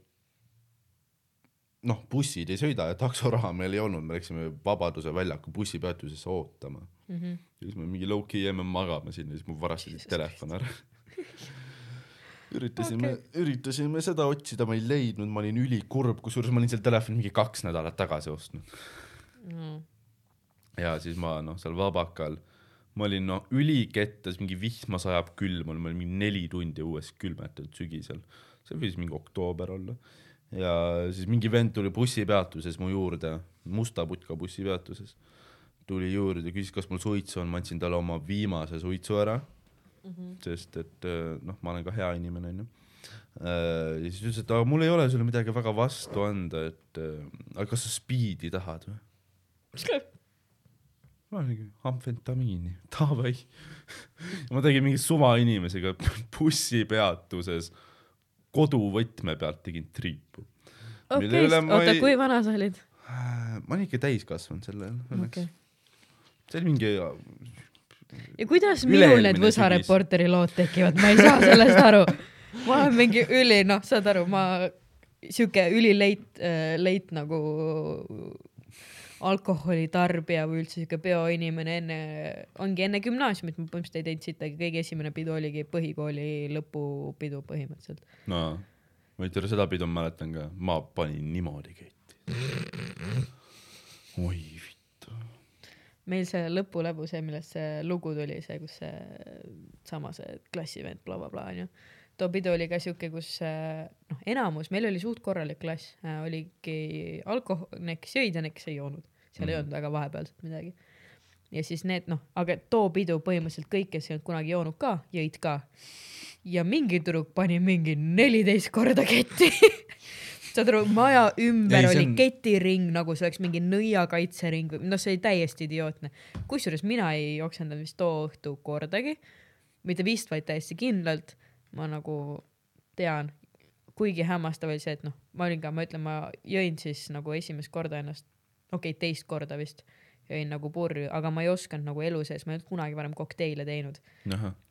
noh, bussid ei sõida ja taksoraha meil ei olnud, me läksime Vabaduse väljaku bussipeatusesse ootama. Mhm. ja siis me mingi low-key jäime magama sinna, siis mul varastasid telefon ära. üritasime okay., üritasime seda otsida, ma ei leidnud, ma olin ülikurb, kusjuures ma olin selle telefoni mingi kaks nädalat tagasi ostnud. Mm. ja siis ma noh, seal vabakal, ma olin noh ülikettas, mingi vihma sajab külm ma olin mingi neli tundi õues külmetatud sügisel. see võis mingi oktoober olla. Ja siis mingi vend tuli bussipeatuses mu juurde, Musta putka bussipeatuses. tuli juurde, küsis, kas mul suitsu on, ma andsin talle oma viimase suitsu ära mm. -hmm. sest et äh, noh, ma olen ka hea inimene onju. ja siis ütles, et aga mul ei ole sulle midagi väga vastu anda, et äh, aga kas sa spiidi tahad või? ma olin amfetamiini, davai. ma tegin mingi suvainimesega bussipeatuses koduvõtme pealt tegin triipu. okei oota ei-, kui vana sa olid? ma olin ikka täiskasvanud sel ajal õnneks okei. see oli mingi, ja kuidas minul need Võsa sügis. Reporteri lood tekivad, ma ei saa sellest aru. ma olen mingi üli, noh, saad aru, ma sihuke ülileit äh,, leit nagu alkoholitarbija või üldse sihuke peoinimene enne, ongi enne gümnaasiumit, ma põhimõtteliselt ei teinud sittagi, kõige esimene pidu oligi põhikooli lõpupidu põhimõtteliselt. no ma tea, seda pidu ma mäletan ka, ma panin niimoodi ketti. oi vittu. meil see lõpuläbu, see, millest see lugu tuli, see, kus see sama see klassivend blablabla onju. too pidu oli ka siuke, kus äh, noh, enamus, meil oli suht korralik klass, oligi alkohol, need, kes jõid ja need, kes ei joonud, seal mm. ei olnud väga vahepealset midagi. ja siis need noh, aga too pidu põhimõtteliselt kõik, kes ei olnud kunagi joonud ka, jõid ka. ja mingi tüdruk pani mingi neliteist korda ketti saad aru, maja ümber Ei, oli on... ketiring, nagu see oleks mingi nõiakaitsering või noh, see oli täiesti idiootne. kusjuures mina ei oksendanud vist too õhtu kordagi, mitte vist, vaid täiesti kindlalt. ma nagu tean, kuigi hämmastav oli see, et noh, ma olin ka, ma ütlen, ma jõin siis nagu esimest korda ennast, okei okay,, teist korda vist jõin nagu purju, aga ma ei osanud nagu elu sees, ma ei olnud kunagi varem kokteile teinud.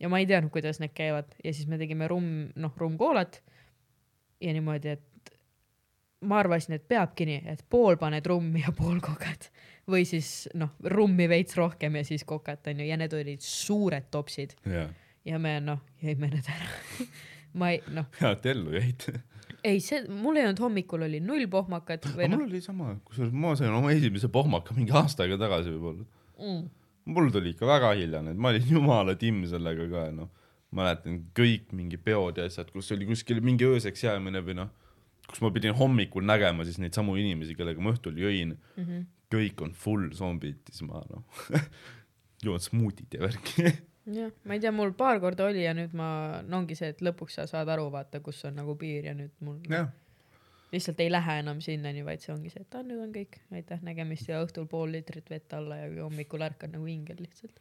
Ja ma ei teadnud, kuidas need käivad. Ja siis me tegime rumm, noh, rummkoolat ja niimoodi, et ma arvasin, et peabki nii, et pool paned rummi ja pool kokad. Või siis noh, rummi veits rohkem ja siis kokat onju. Ja need olid suured topsid. Jaa. ja me noh, jõime need ära. ma ei noh, hea, et ellu jäid. Ei see, mul ei olnud hommikul oli null pohmakat aga noh mul oli sama, kusjuures ma sain oma esimese pohmaka mingi aasta aega tagasi võib-olla. mm,, mul tuli ikka väga hilja need, ma olin jumala timm sellega ka, noh. mäletan kõik mingi peod ja asjad, kus oli kuskil mingi ööseks jäämine või noh, kus ma pidin hommikul nägema siis neid samu inimesi, kellega ma õhtul jõin mm. -hmm. kõik on full zombid, siis ma noh joon smuutit ja värki. jah, ma ei tea, mul paar korda oli ja nüüd ma, no ongi see, et lõpuks sa saad aru, vaata, kus on nagu piir ja nüüd mul jah, lihtsalt ei lähe enam sinnani, vaid see ongi see, et aa, nüüd on kõik, aitäh nägemist ja õhtul pool liitrit vett alla ja hommikul ärkan nagu ingel lihtsalt.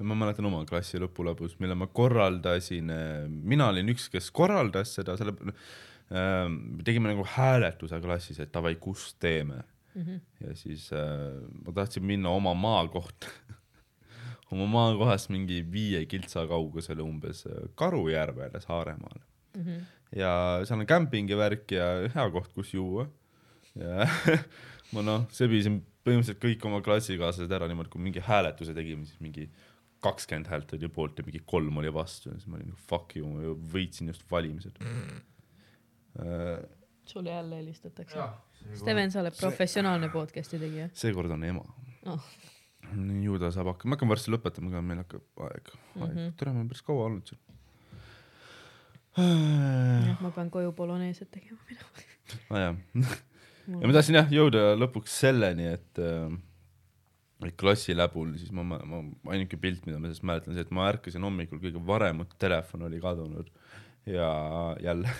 ma mäletan oma klassi lõpulõbus, mille ma korraldasin, mina olin üks, kes korraldas seda, selle äh,, tegime nagu hääletuse klassis, et davai, kus teeme mm. -hmm. ja siis äh, ma tahtsin minna oma maakohta oma maakohast mingi viie kiltsa kaugusele umbes äh, Karujärvele Saaremaale mm. -hmm. ja seal on kämpingi värk ja hea koht, kus juua. ja ma noh, sebisin põhimõtteliselt kõik oma klassikaaslased ära niimoodi, kui mingi hääletuse tegime, siis mingi kakskümmend häält oli poolt ja mingi kolm oli vastu ja siis ma olin nagu fuck you, ma ju võitsin just valimised äh,. sulle jälle helistatakse. Steven, sa oled professionaalne podcast'i tegija seekord on ema oh.. Ju ta saab hakkama, ma hakkan varsti lõpetama ka, meil hakkab aeg, aeg -hmm. tere, ma olen päris kaua olnud siin. jah, ma pean koju poloneeset tegema mina. nojah, ja ma tahtsin jah jõuda lõpuks selleni, et äh, klassi läbul siis ma, ma, ma ainuke pilt, mida ma sellest mäletan, see, et ma ärkasin hommikul kõige varem, mu telefon oli kadunud ja jälle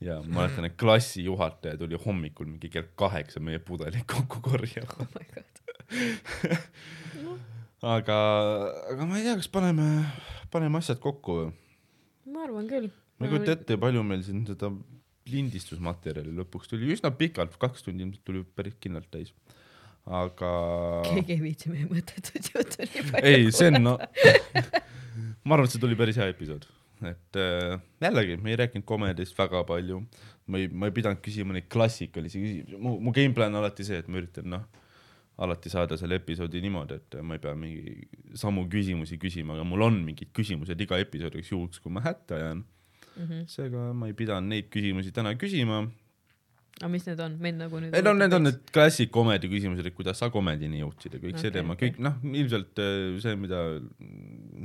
ja ma mäletan, et klassi juhataja tuli hommikul mingi kell kaheksa meie pudelit kokku korjama. oh my god. aga, aga ma ei tea, kas paneme, paneme asjad kokku või? ma arvan küll. ma ei kujuta ette, palju meil siin seda lindistusmaterjali lõpuks tuli, üsna pikalt, kaks tundi ilmselt tuli päris kindlalt täis. aga keegi ei viitsi meie mõttetut juttu nii palju. ei, see on no..., ma arvan, et see tuli päris hea episood, et äh, jällegi me ei rääkinud komedist väga palju, ma ei, ma ei pidanud küsima neid klassikalisi küsimusi, mu, mu game plan on alati see, et ma üritan noh, alati saada selle episoodi niimoodi, et ma ei pea mingi samu küsimusi küsima, aga mul on mingid küsimused iga episoodiks juhuks, kui ma hätta jään mm. -hmm. seega ma ei pidanud neid küsimusi täna küsima. aga mis need on, meid nagu nüüd. ei no need on need klassik komedi küsimused, et kuidas sa komedini jõudsid ja kõik okay, see teema, kõik noh, ilmselt äh, see, mida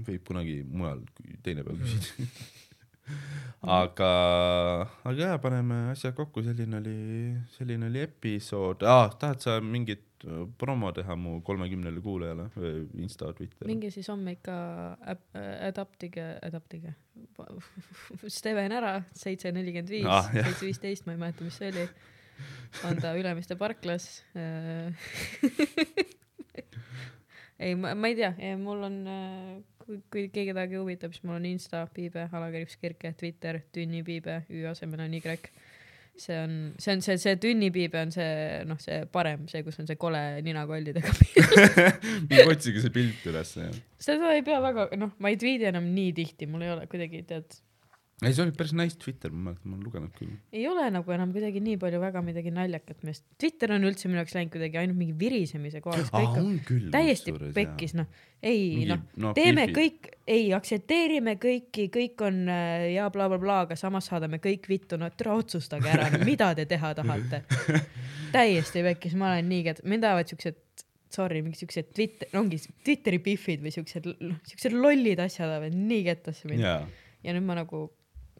võib kunagi mujal teine päev küsida. aga, aga jaa, paneme asjad kokku, selline oli, selline oli episood ah,. tahad sa mingit äh, promo teha mu kolmekümnele kuulajale Insta, Twitter? minge siis homme ikka äh, adaptige, adaptige. Steven ära, seitse nelikümmend viis Ah,, seitse viisteist, ma ei mäleta, mis see oli. on ta Ülemiste parklas. ei, ma, ei tea, mul on, kui, kui keegi kedagi huvitab, siis mul on Insta, Piibe, alakriips Kirke, Twitter, Tünni Piibe, Ü asemel on Y. See on, see on see, see tünnipiibe on see, noh, see parem, see, kus on see kole ninakollidega minge otsige see pilt ülesse ja seda ei pea väga, noh, ma ei tweet'i enam nii tihti, mul ei ole kuidagi, tead, ei, see oli päris nice Twitter, ma mäletan, ma olen lugenud küll. ei ole nagu enam kuidagi nii palju väga midagi naljakat, millest Twitter on üldse minu jaoks läinud kuidagi ainult mingi virisemise kohaks, küll. täiesti pekkis, noh. ei noh no teeme beef'i. kõik, ei aktsepteerime kõiki, kõik on äh, ja blablabla bla,, aga samas saadame kõik vittu, no tere otsustage ära no,, mida te teha tahate. täiesti pekkis, ma olen nii, mind ajavad siuksed, sorry, mingi siuksed Twitter, ongi Twitteri pihvid või siuksed, siuksed lollid asjad ajavad nii kettasse mind jaa, ja nüüd ma nagu,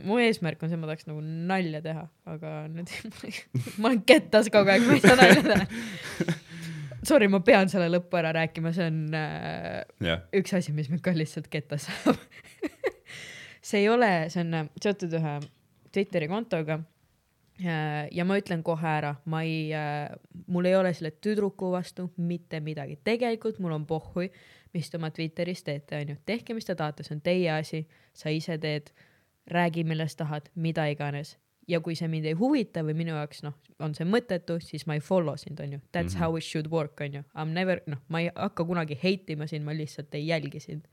mu eesmärk on see, ma tahaks nagu nalja teha, aga nüüd ma olen kettas kogu aeg, ma ei saa nalja teha. Sorry, ma pean selle lõppu ära rääkima, see on äh, jah, üks asi, mis mind ka lihtsalt kettas ajab. see ei ole, see on äh, seotud ühe Twitteri kontoga. ja ma ütlen kohe ära, ma ei, mul ei ole selle tüdruku vastu mitte midagi, tegelikult mul on pohhui, mis te oma Twitteris teete, onju, tehke, mis te tahate, see on teie asi, sa ise teed, räägi, millest tahad, mida iganes ja kui see mind ei huvita või minu jaoks noh, on see mõttetu, siis ma ei follow sind, onju. That's mm -hmm. how it should work, onju. I m never, noh, ma ei hakka kunagi hate ima sind, ma lihtsalt ei jälgi sind.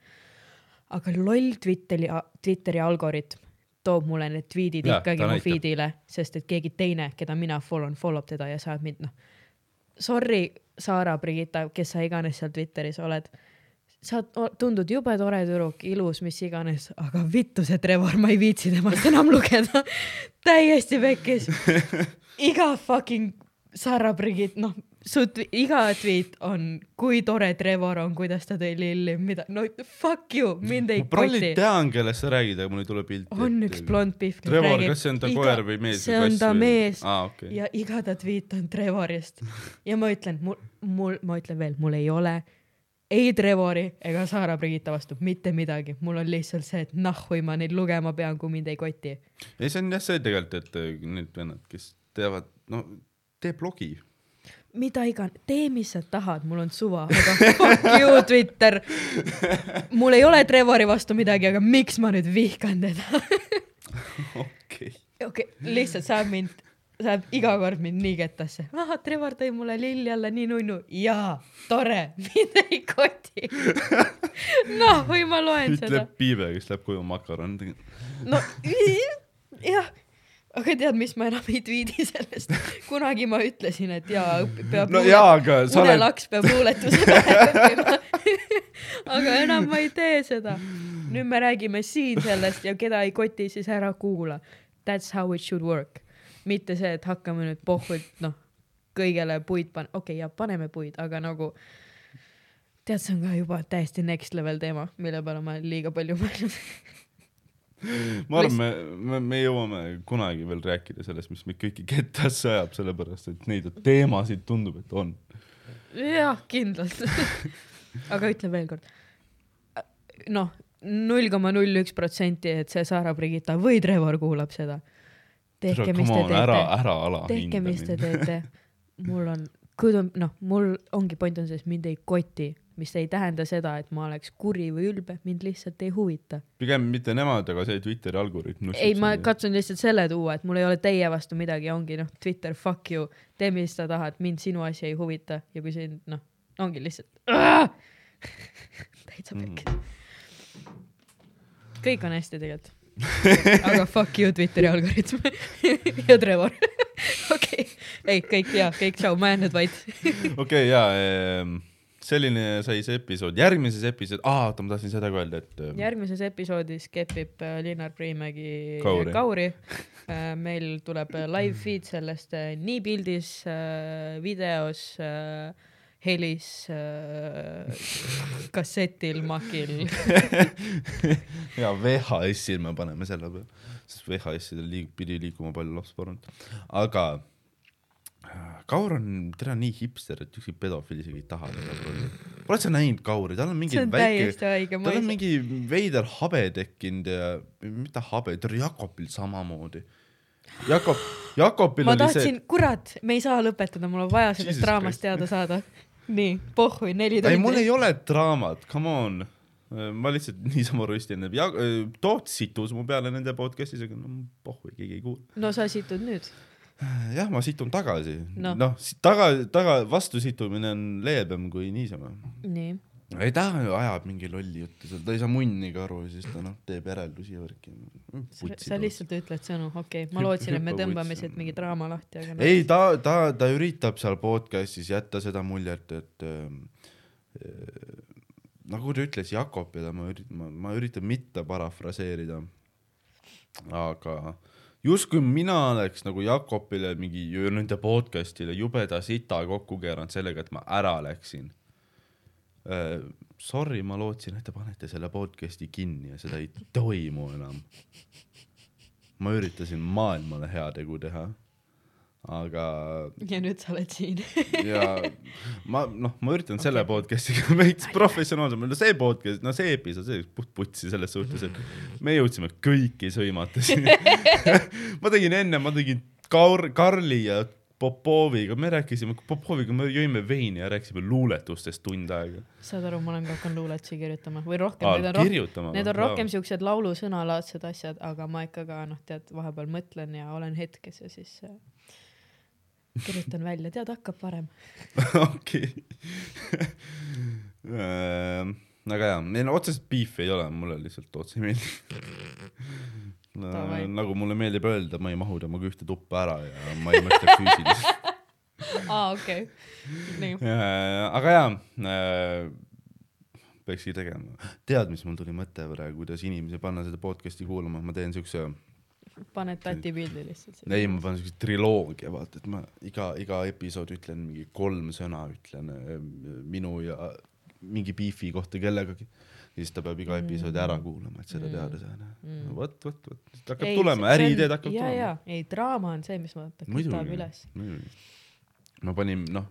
aga loll Twitteri, Twitteri algoritm toob mulle need tweetid Jaa, ikkagi mu feed'ile, sest et keegi teine, keda mina follow n, follow b teda ja saab mind noh. Sorry, Saara, Brigitta, kes sa iganes seal Twitteris oled sa tundud jube tore tüdruk, ilus, mis iganes, aga vittu see Trevor, ma ei viitsi temast enam lugeda. täiesti pekkis. iga fucking Sarah Brigitte, noh, su iga tweet on, kui tore Trevor on, kuidas ta tõi lilli, mida, no fuck you, mind ei ma prolli koti. tean, kellest sa räägid, aga mul ei tule pilti. on üks blond pihv. Trevor, kas see on ta koer või mees see on ta või? mees aa, okei. ja iga ta tweet on Trevorist ja ma ütlen, mul, mul, ma ütlen veel, mul ei ole ei Trevori ega Saara Brigitta vastu mitte midagi, mul on lihtsalt see, et nahhui ma neid lugema pean, kui mind ei koti. ei, see on jah see tegelikult, et äh, need vennad, kes teevad, no tee blogi. mida iganes, tee, mis sa tahad, mul on suva, aga fuck you, Twitter. mul ei ole Trevori vastu midagi, aga miks ma nüüd vihkan teda? okei. okei lihtsalt saab mind, saab iga kord mind nii kettasse. ahah, Trevor tõi mulle lilli alla nii nunnu. jaa, tore, mind ei koti. noh, või ma loen seda ütleb. Piive, kes läheb koju makaron. no jah, aga tead, mis ma enam ei tweet'i sellest. kunagi ma ütlesin, et jaa, peab no jaa, aga sa oled, unelaks peab luuletuse pähe õppima. aga enam ma ei tee seda. nüüd me räägime siin sellest ja keda ei koti, siis ära kuula. That's how it should work. Mitte see, et hakkame nüüd pohvult, noh, kõigele puid pan-, okei okay,, ja paneme puid, aga nagu tead, see on ka juba täiesti next level teema, mille peale ma liiga palju mõelnud. ma arvan, me, me, me jõuame kunagi veel rääkida sellest, mis meid kõiki kettasse ajab, sellepärast et neid teemasid tundub, et on. jah, kindlalt. aga ütlen veel kord. noh, null koma null üks protsenti, et see Saara Brigitta või Trevor kuulab seda. tehke, mis te ära, teete. ära ala. tehke, mis te teete. mul on, kui ta, noh, mul ongi point on selles, mind ei koti, mis ei tähenda seda, et ma oleks kuri või ülbe, mind lihtsalt ei huvita. pigem mitte nemad, aga see Twitteri algoritm. ei, ma. katsun lihtsalt selle tuua, et mul ei ole teie vastu midagi, ongi noh, Twitter, fuck you, tee, mis sa tahad, mind sinu asi ei huvita ja kui sind noh, ongi lihtsalt täitsa Mm. pekki. kõik on hästi tegelikult. Aga fuck you, Twitteri algoritm ja Trevor. okei, ei kõik ja kõik, tšau, ma jään nüüd vait. okei, ja selline sai see episood, järgmises episood, aa, oota, ma tahtsin seda ka öelda, et äh, järgmises episoodis kepib äh, Linnar Priimägi Kauri. Kauri.. meil tuleb äh, live feed sellest äh, nii pildis, videos, helis, kassetil, makil. ja VHS-il me paneme selle peale, sest VHS-idel liig-, pidi liikuma palju lapspornud, aga äh, Kaur on, teda nii hipster, et ükski pedofiil isegi ei taha teda prolli. oled sa näinud Kauri, tal on mingi see väike, tal on mingi veider habe tekkinud ja mitte habe, tal Jakobil samamoodi. Jakob, Jakobil ma oli tahtsin, kurat, me ei saa lõpetada, mul on vaja sellest draamast teada saada. nii, pohhui, neli see, ei mul tundi ei. ole draamat, come on. ma lihtsalt niisama rustin ja Toot situs mu peale nende podcast'is, aga no pohhui, keegi ei kuula. no sa situd nüüd. jah, ma situn tagasi. Noh. noh no,, taga, taga, vastu situmine on leebem kui niisama. nii, ei ta ajab mingi lolli juttu seal, ta ei saa munnigi aru ja siis ta noh, teeb järeldusi ja värki. sa lihtsalt ütled sõnu, okei okay., ma lootsin, et me tõmbame siit mingi draama lahti, aga noh. ei, ta, ta, ta üritab seal podcast'is jätta seda muljet, et ähm, äh, nagu ta ütles Jakobile, ma üritan, ma, ma üritan mitte parafraseerida. aga justkui mina oleks nagu Jakobile mingi ju nende podcast'ile jubeda sita kokku keeranud sellega, et ma ära läksin. Sorry, ma lootsin, et te panete selle podcast'i kinni ja seda ei toimu enam. ma üritasin maailmale heategu teha, aga ja nüüd sa oled siin. ja ma noh, ma üritan selle podcast'iga veits professionaalsem olla, see podcast, no see episood, see puht putsi selles suhtes, et me jõudsime kõiki sõimata siin. ma tegin enne, ma tegin Kaur-, Karli ja Popoviga, me rääkisime, Popoviga me jõime veini ja rääkisime luuletustest tund aega. saad aru, ma olen ka hakanud luuletusi kirjutama või rohkem, need on rohkem, need on rohkem siuksed laulusõnalaadsed asjad, aga ma ikka ka noh, tead, vahepeal mõtlen ja olen hetkes ja siis äh, kirjutan välja, tead, hakkab parem. okei. aga jaa, meil otseselt beef'i ei ole, mulle lihtsalt otse ei meeldi. Davai. nagu mulle meeldib öelda, ma ei mahu temaga ühte tuppa ära ja ma ei mõtle füüsiliselt. aa, okei. aga jaa äh,, peakski tegema. tead, mis mul tuli mõte praegu, kuidas inimesi panna seda podcast'i kuulama, ma teen siukse, paned tati pildi lihtsalt. ei, ma panen siukse triloogia, vaata, et ma iga, iga episood ütlen mingi kolm sõna, ütlen äh, minu ja mingi beef'i kohta kellegagi. Ja siis ta peab iga episoodi ära kuulama, et seda teada saada. vot, vot, vot, hakkab tulema, äriideed hakkab ja, ja tulema., ei draama on see, mis vaata, kütab üles., ma panin, noh,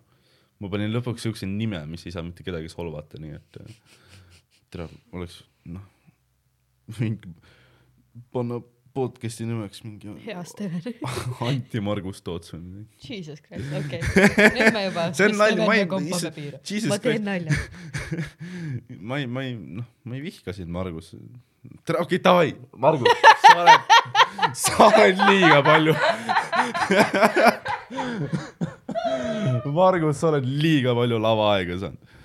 ma panin lõpuks siukse nime, mis ei saa mitte kedagi solvata, nii et äh, tere, oleks noh, mingi panna podcast'i nimeks mingi hea Steven. Anti Margus Toots või midagi. Jesus Christ, okei okay.. nüüd me juba. See on nali- ma ei- issand, Jesus ma teen Christ. nalja. ma ei, ma ei, noh, ma ei vihka sind, Margus. okei okay,, davai, Margus, sa oled, sa oled liiga palju. Margus, sa oled liiga palju lavaaega saanud.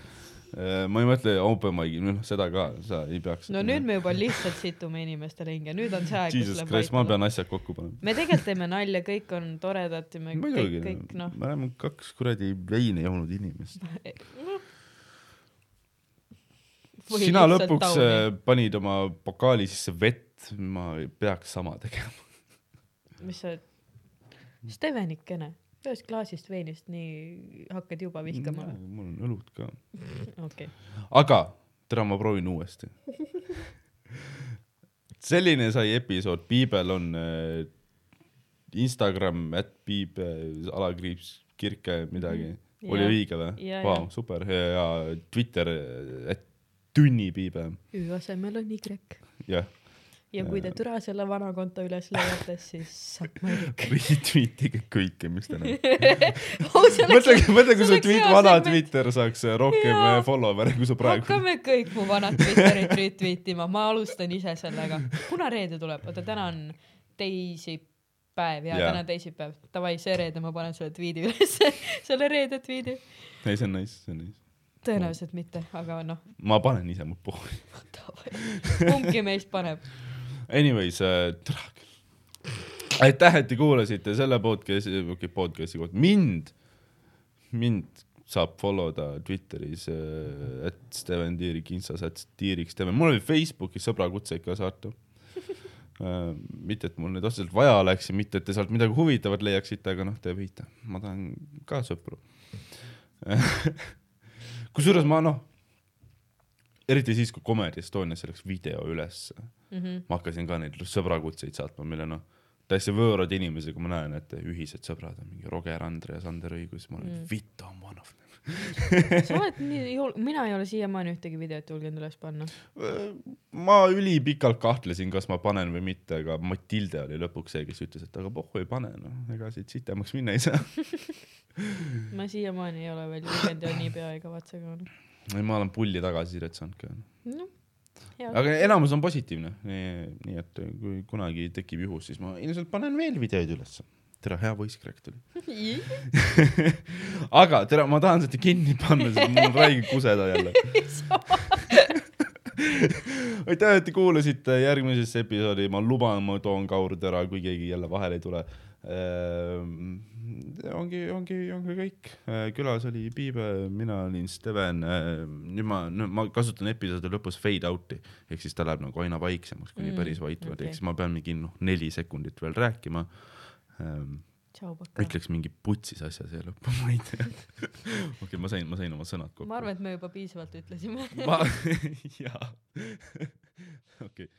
Ma ei mõtle open mic'i, noh seda ka, sa ei peaks. no nüüd me juba lihtsalt situme inimestele hinge, nüüd on see aeg, Jesus Christ, ma pean asjad kokku panema. me tegelikult teeme nalja, kõik on toredad ja me muidugi kõik, kõik, noh. me oleme kaks kuradi veini joonud inimest. sina lõpuks äh, panid oma pokaali sisse vett, ma peaks sama tegema. mis sa, Stevenikene, ühest klaasist veinist nii hakkad juba vihkama või? mul on õlut ka. okei, aga tere, ma proovin uuesti. selline sai episood, Piibel on äh, Instagram, et piib äh, alakriips kirke midagi. oli Jaa. õige või? Vau super ja Twitter, et tunni piibe, Ü asemel on Y. jah. Ja kui te türa selle vana konto üles leiate, siis saab mõelik. Retweetige kõike, mis te näete. mõtle, mõtle, mõtle, kui oleks tweet, vana segment. Twitter saaks rohkem Jaa. äh, follower'e, kui sa praegu. hakkame kõik mu vanad Twitterit retweet ima, ma alustan ise sellega. kuna reede tuleb, oota täna on teisipäev ja Jaa. täna teisipäev, davai, see reede ma panen selle tweet'i ülesse, selle reede tweet'i. ei, see on nice, see on nice. tõenäoliselt mitte, aga noh, ma panen ise mu pooli. kumbki meist paneb. Anyways äh,, aitäh, et te kuulasite selle podcast'i, podcast'i kohta, mind, mind saab follow da Twitteris, et Steven Tiirik, Instas, et Tiirik Steven, mul oli Facebookis sõbrakutseid ka saata. mitte, et mul neid otseselt vaja oleks ja mitte, et te sealt midagi huvitavat leiaksite, aga noh, te võite, ma tahan ka sõpru. kusjuures ma noh, eriti siis, kui Comedy Estoniasse läks video ülesse Mm -hmm. ma hakkasin ka neid sõbrakutseid saatma, mille noh, täiesti võõrad inimesed, kui ma näen, et ühised sõbrad on mingi Roger Andre ja Sander Õigus, ma olen mm., Vito on one of them. sa oled nii mina ei ole siiamaani ühtegi videot julgenud üles panna. ma ülipikalt kahtlesin, kas ma panen või mitte, aga Matilde oli lõpuks see, kes ütles, et aga pohhu ei pane, noh, ega siit sitemaks minna ei saa. ma siiamaani ei ole veel julgenud ja niipea ei kavatse ka. ei, ma olen pulli tagasisidet saanud ka. hea. aga enamus on positiivne, nii et kui kunagi tekib juhus, siis ma ilmselt panen veel videoid ülesse. tere, hea crack tuli. aga tere, ma tahan seda kinni panna, sest mul on räige kuseda jälle. aitäh, et te kuulasite järgmisesse episoodi, ma luban, ma toon kaurud ära, kui keegi jälle vahele ei tule. ongi, ongi, ongi kõik. külas oli Piibe, mina olin Steven. nüüd ma, ma kasutan episoodi lõpus fade out'i ehk siis ta läheb nagu aina vaiksemaks, kuni Mm, päris vait okay., okei. ehk siis ma pean mingi noh, neli sekundit veel rääkima. Paka. ütleks mingi putsis asja siia lõppu, ma ei tea. okei okay,, ma sain, ma sain oma sõnad kokku. ma arvan, et me juba piisavalt ütlesime. ma, jaa. okei okay.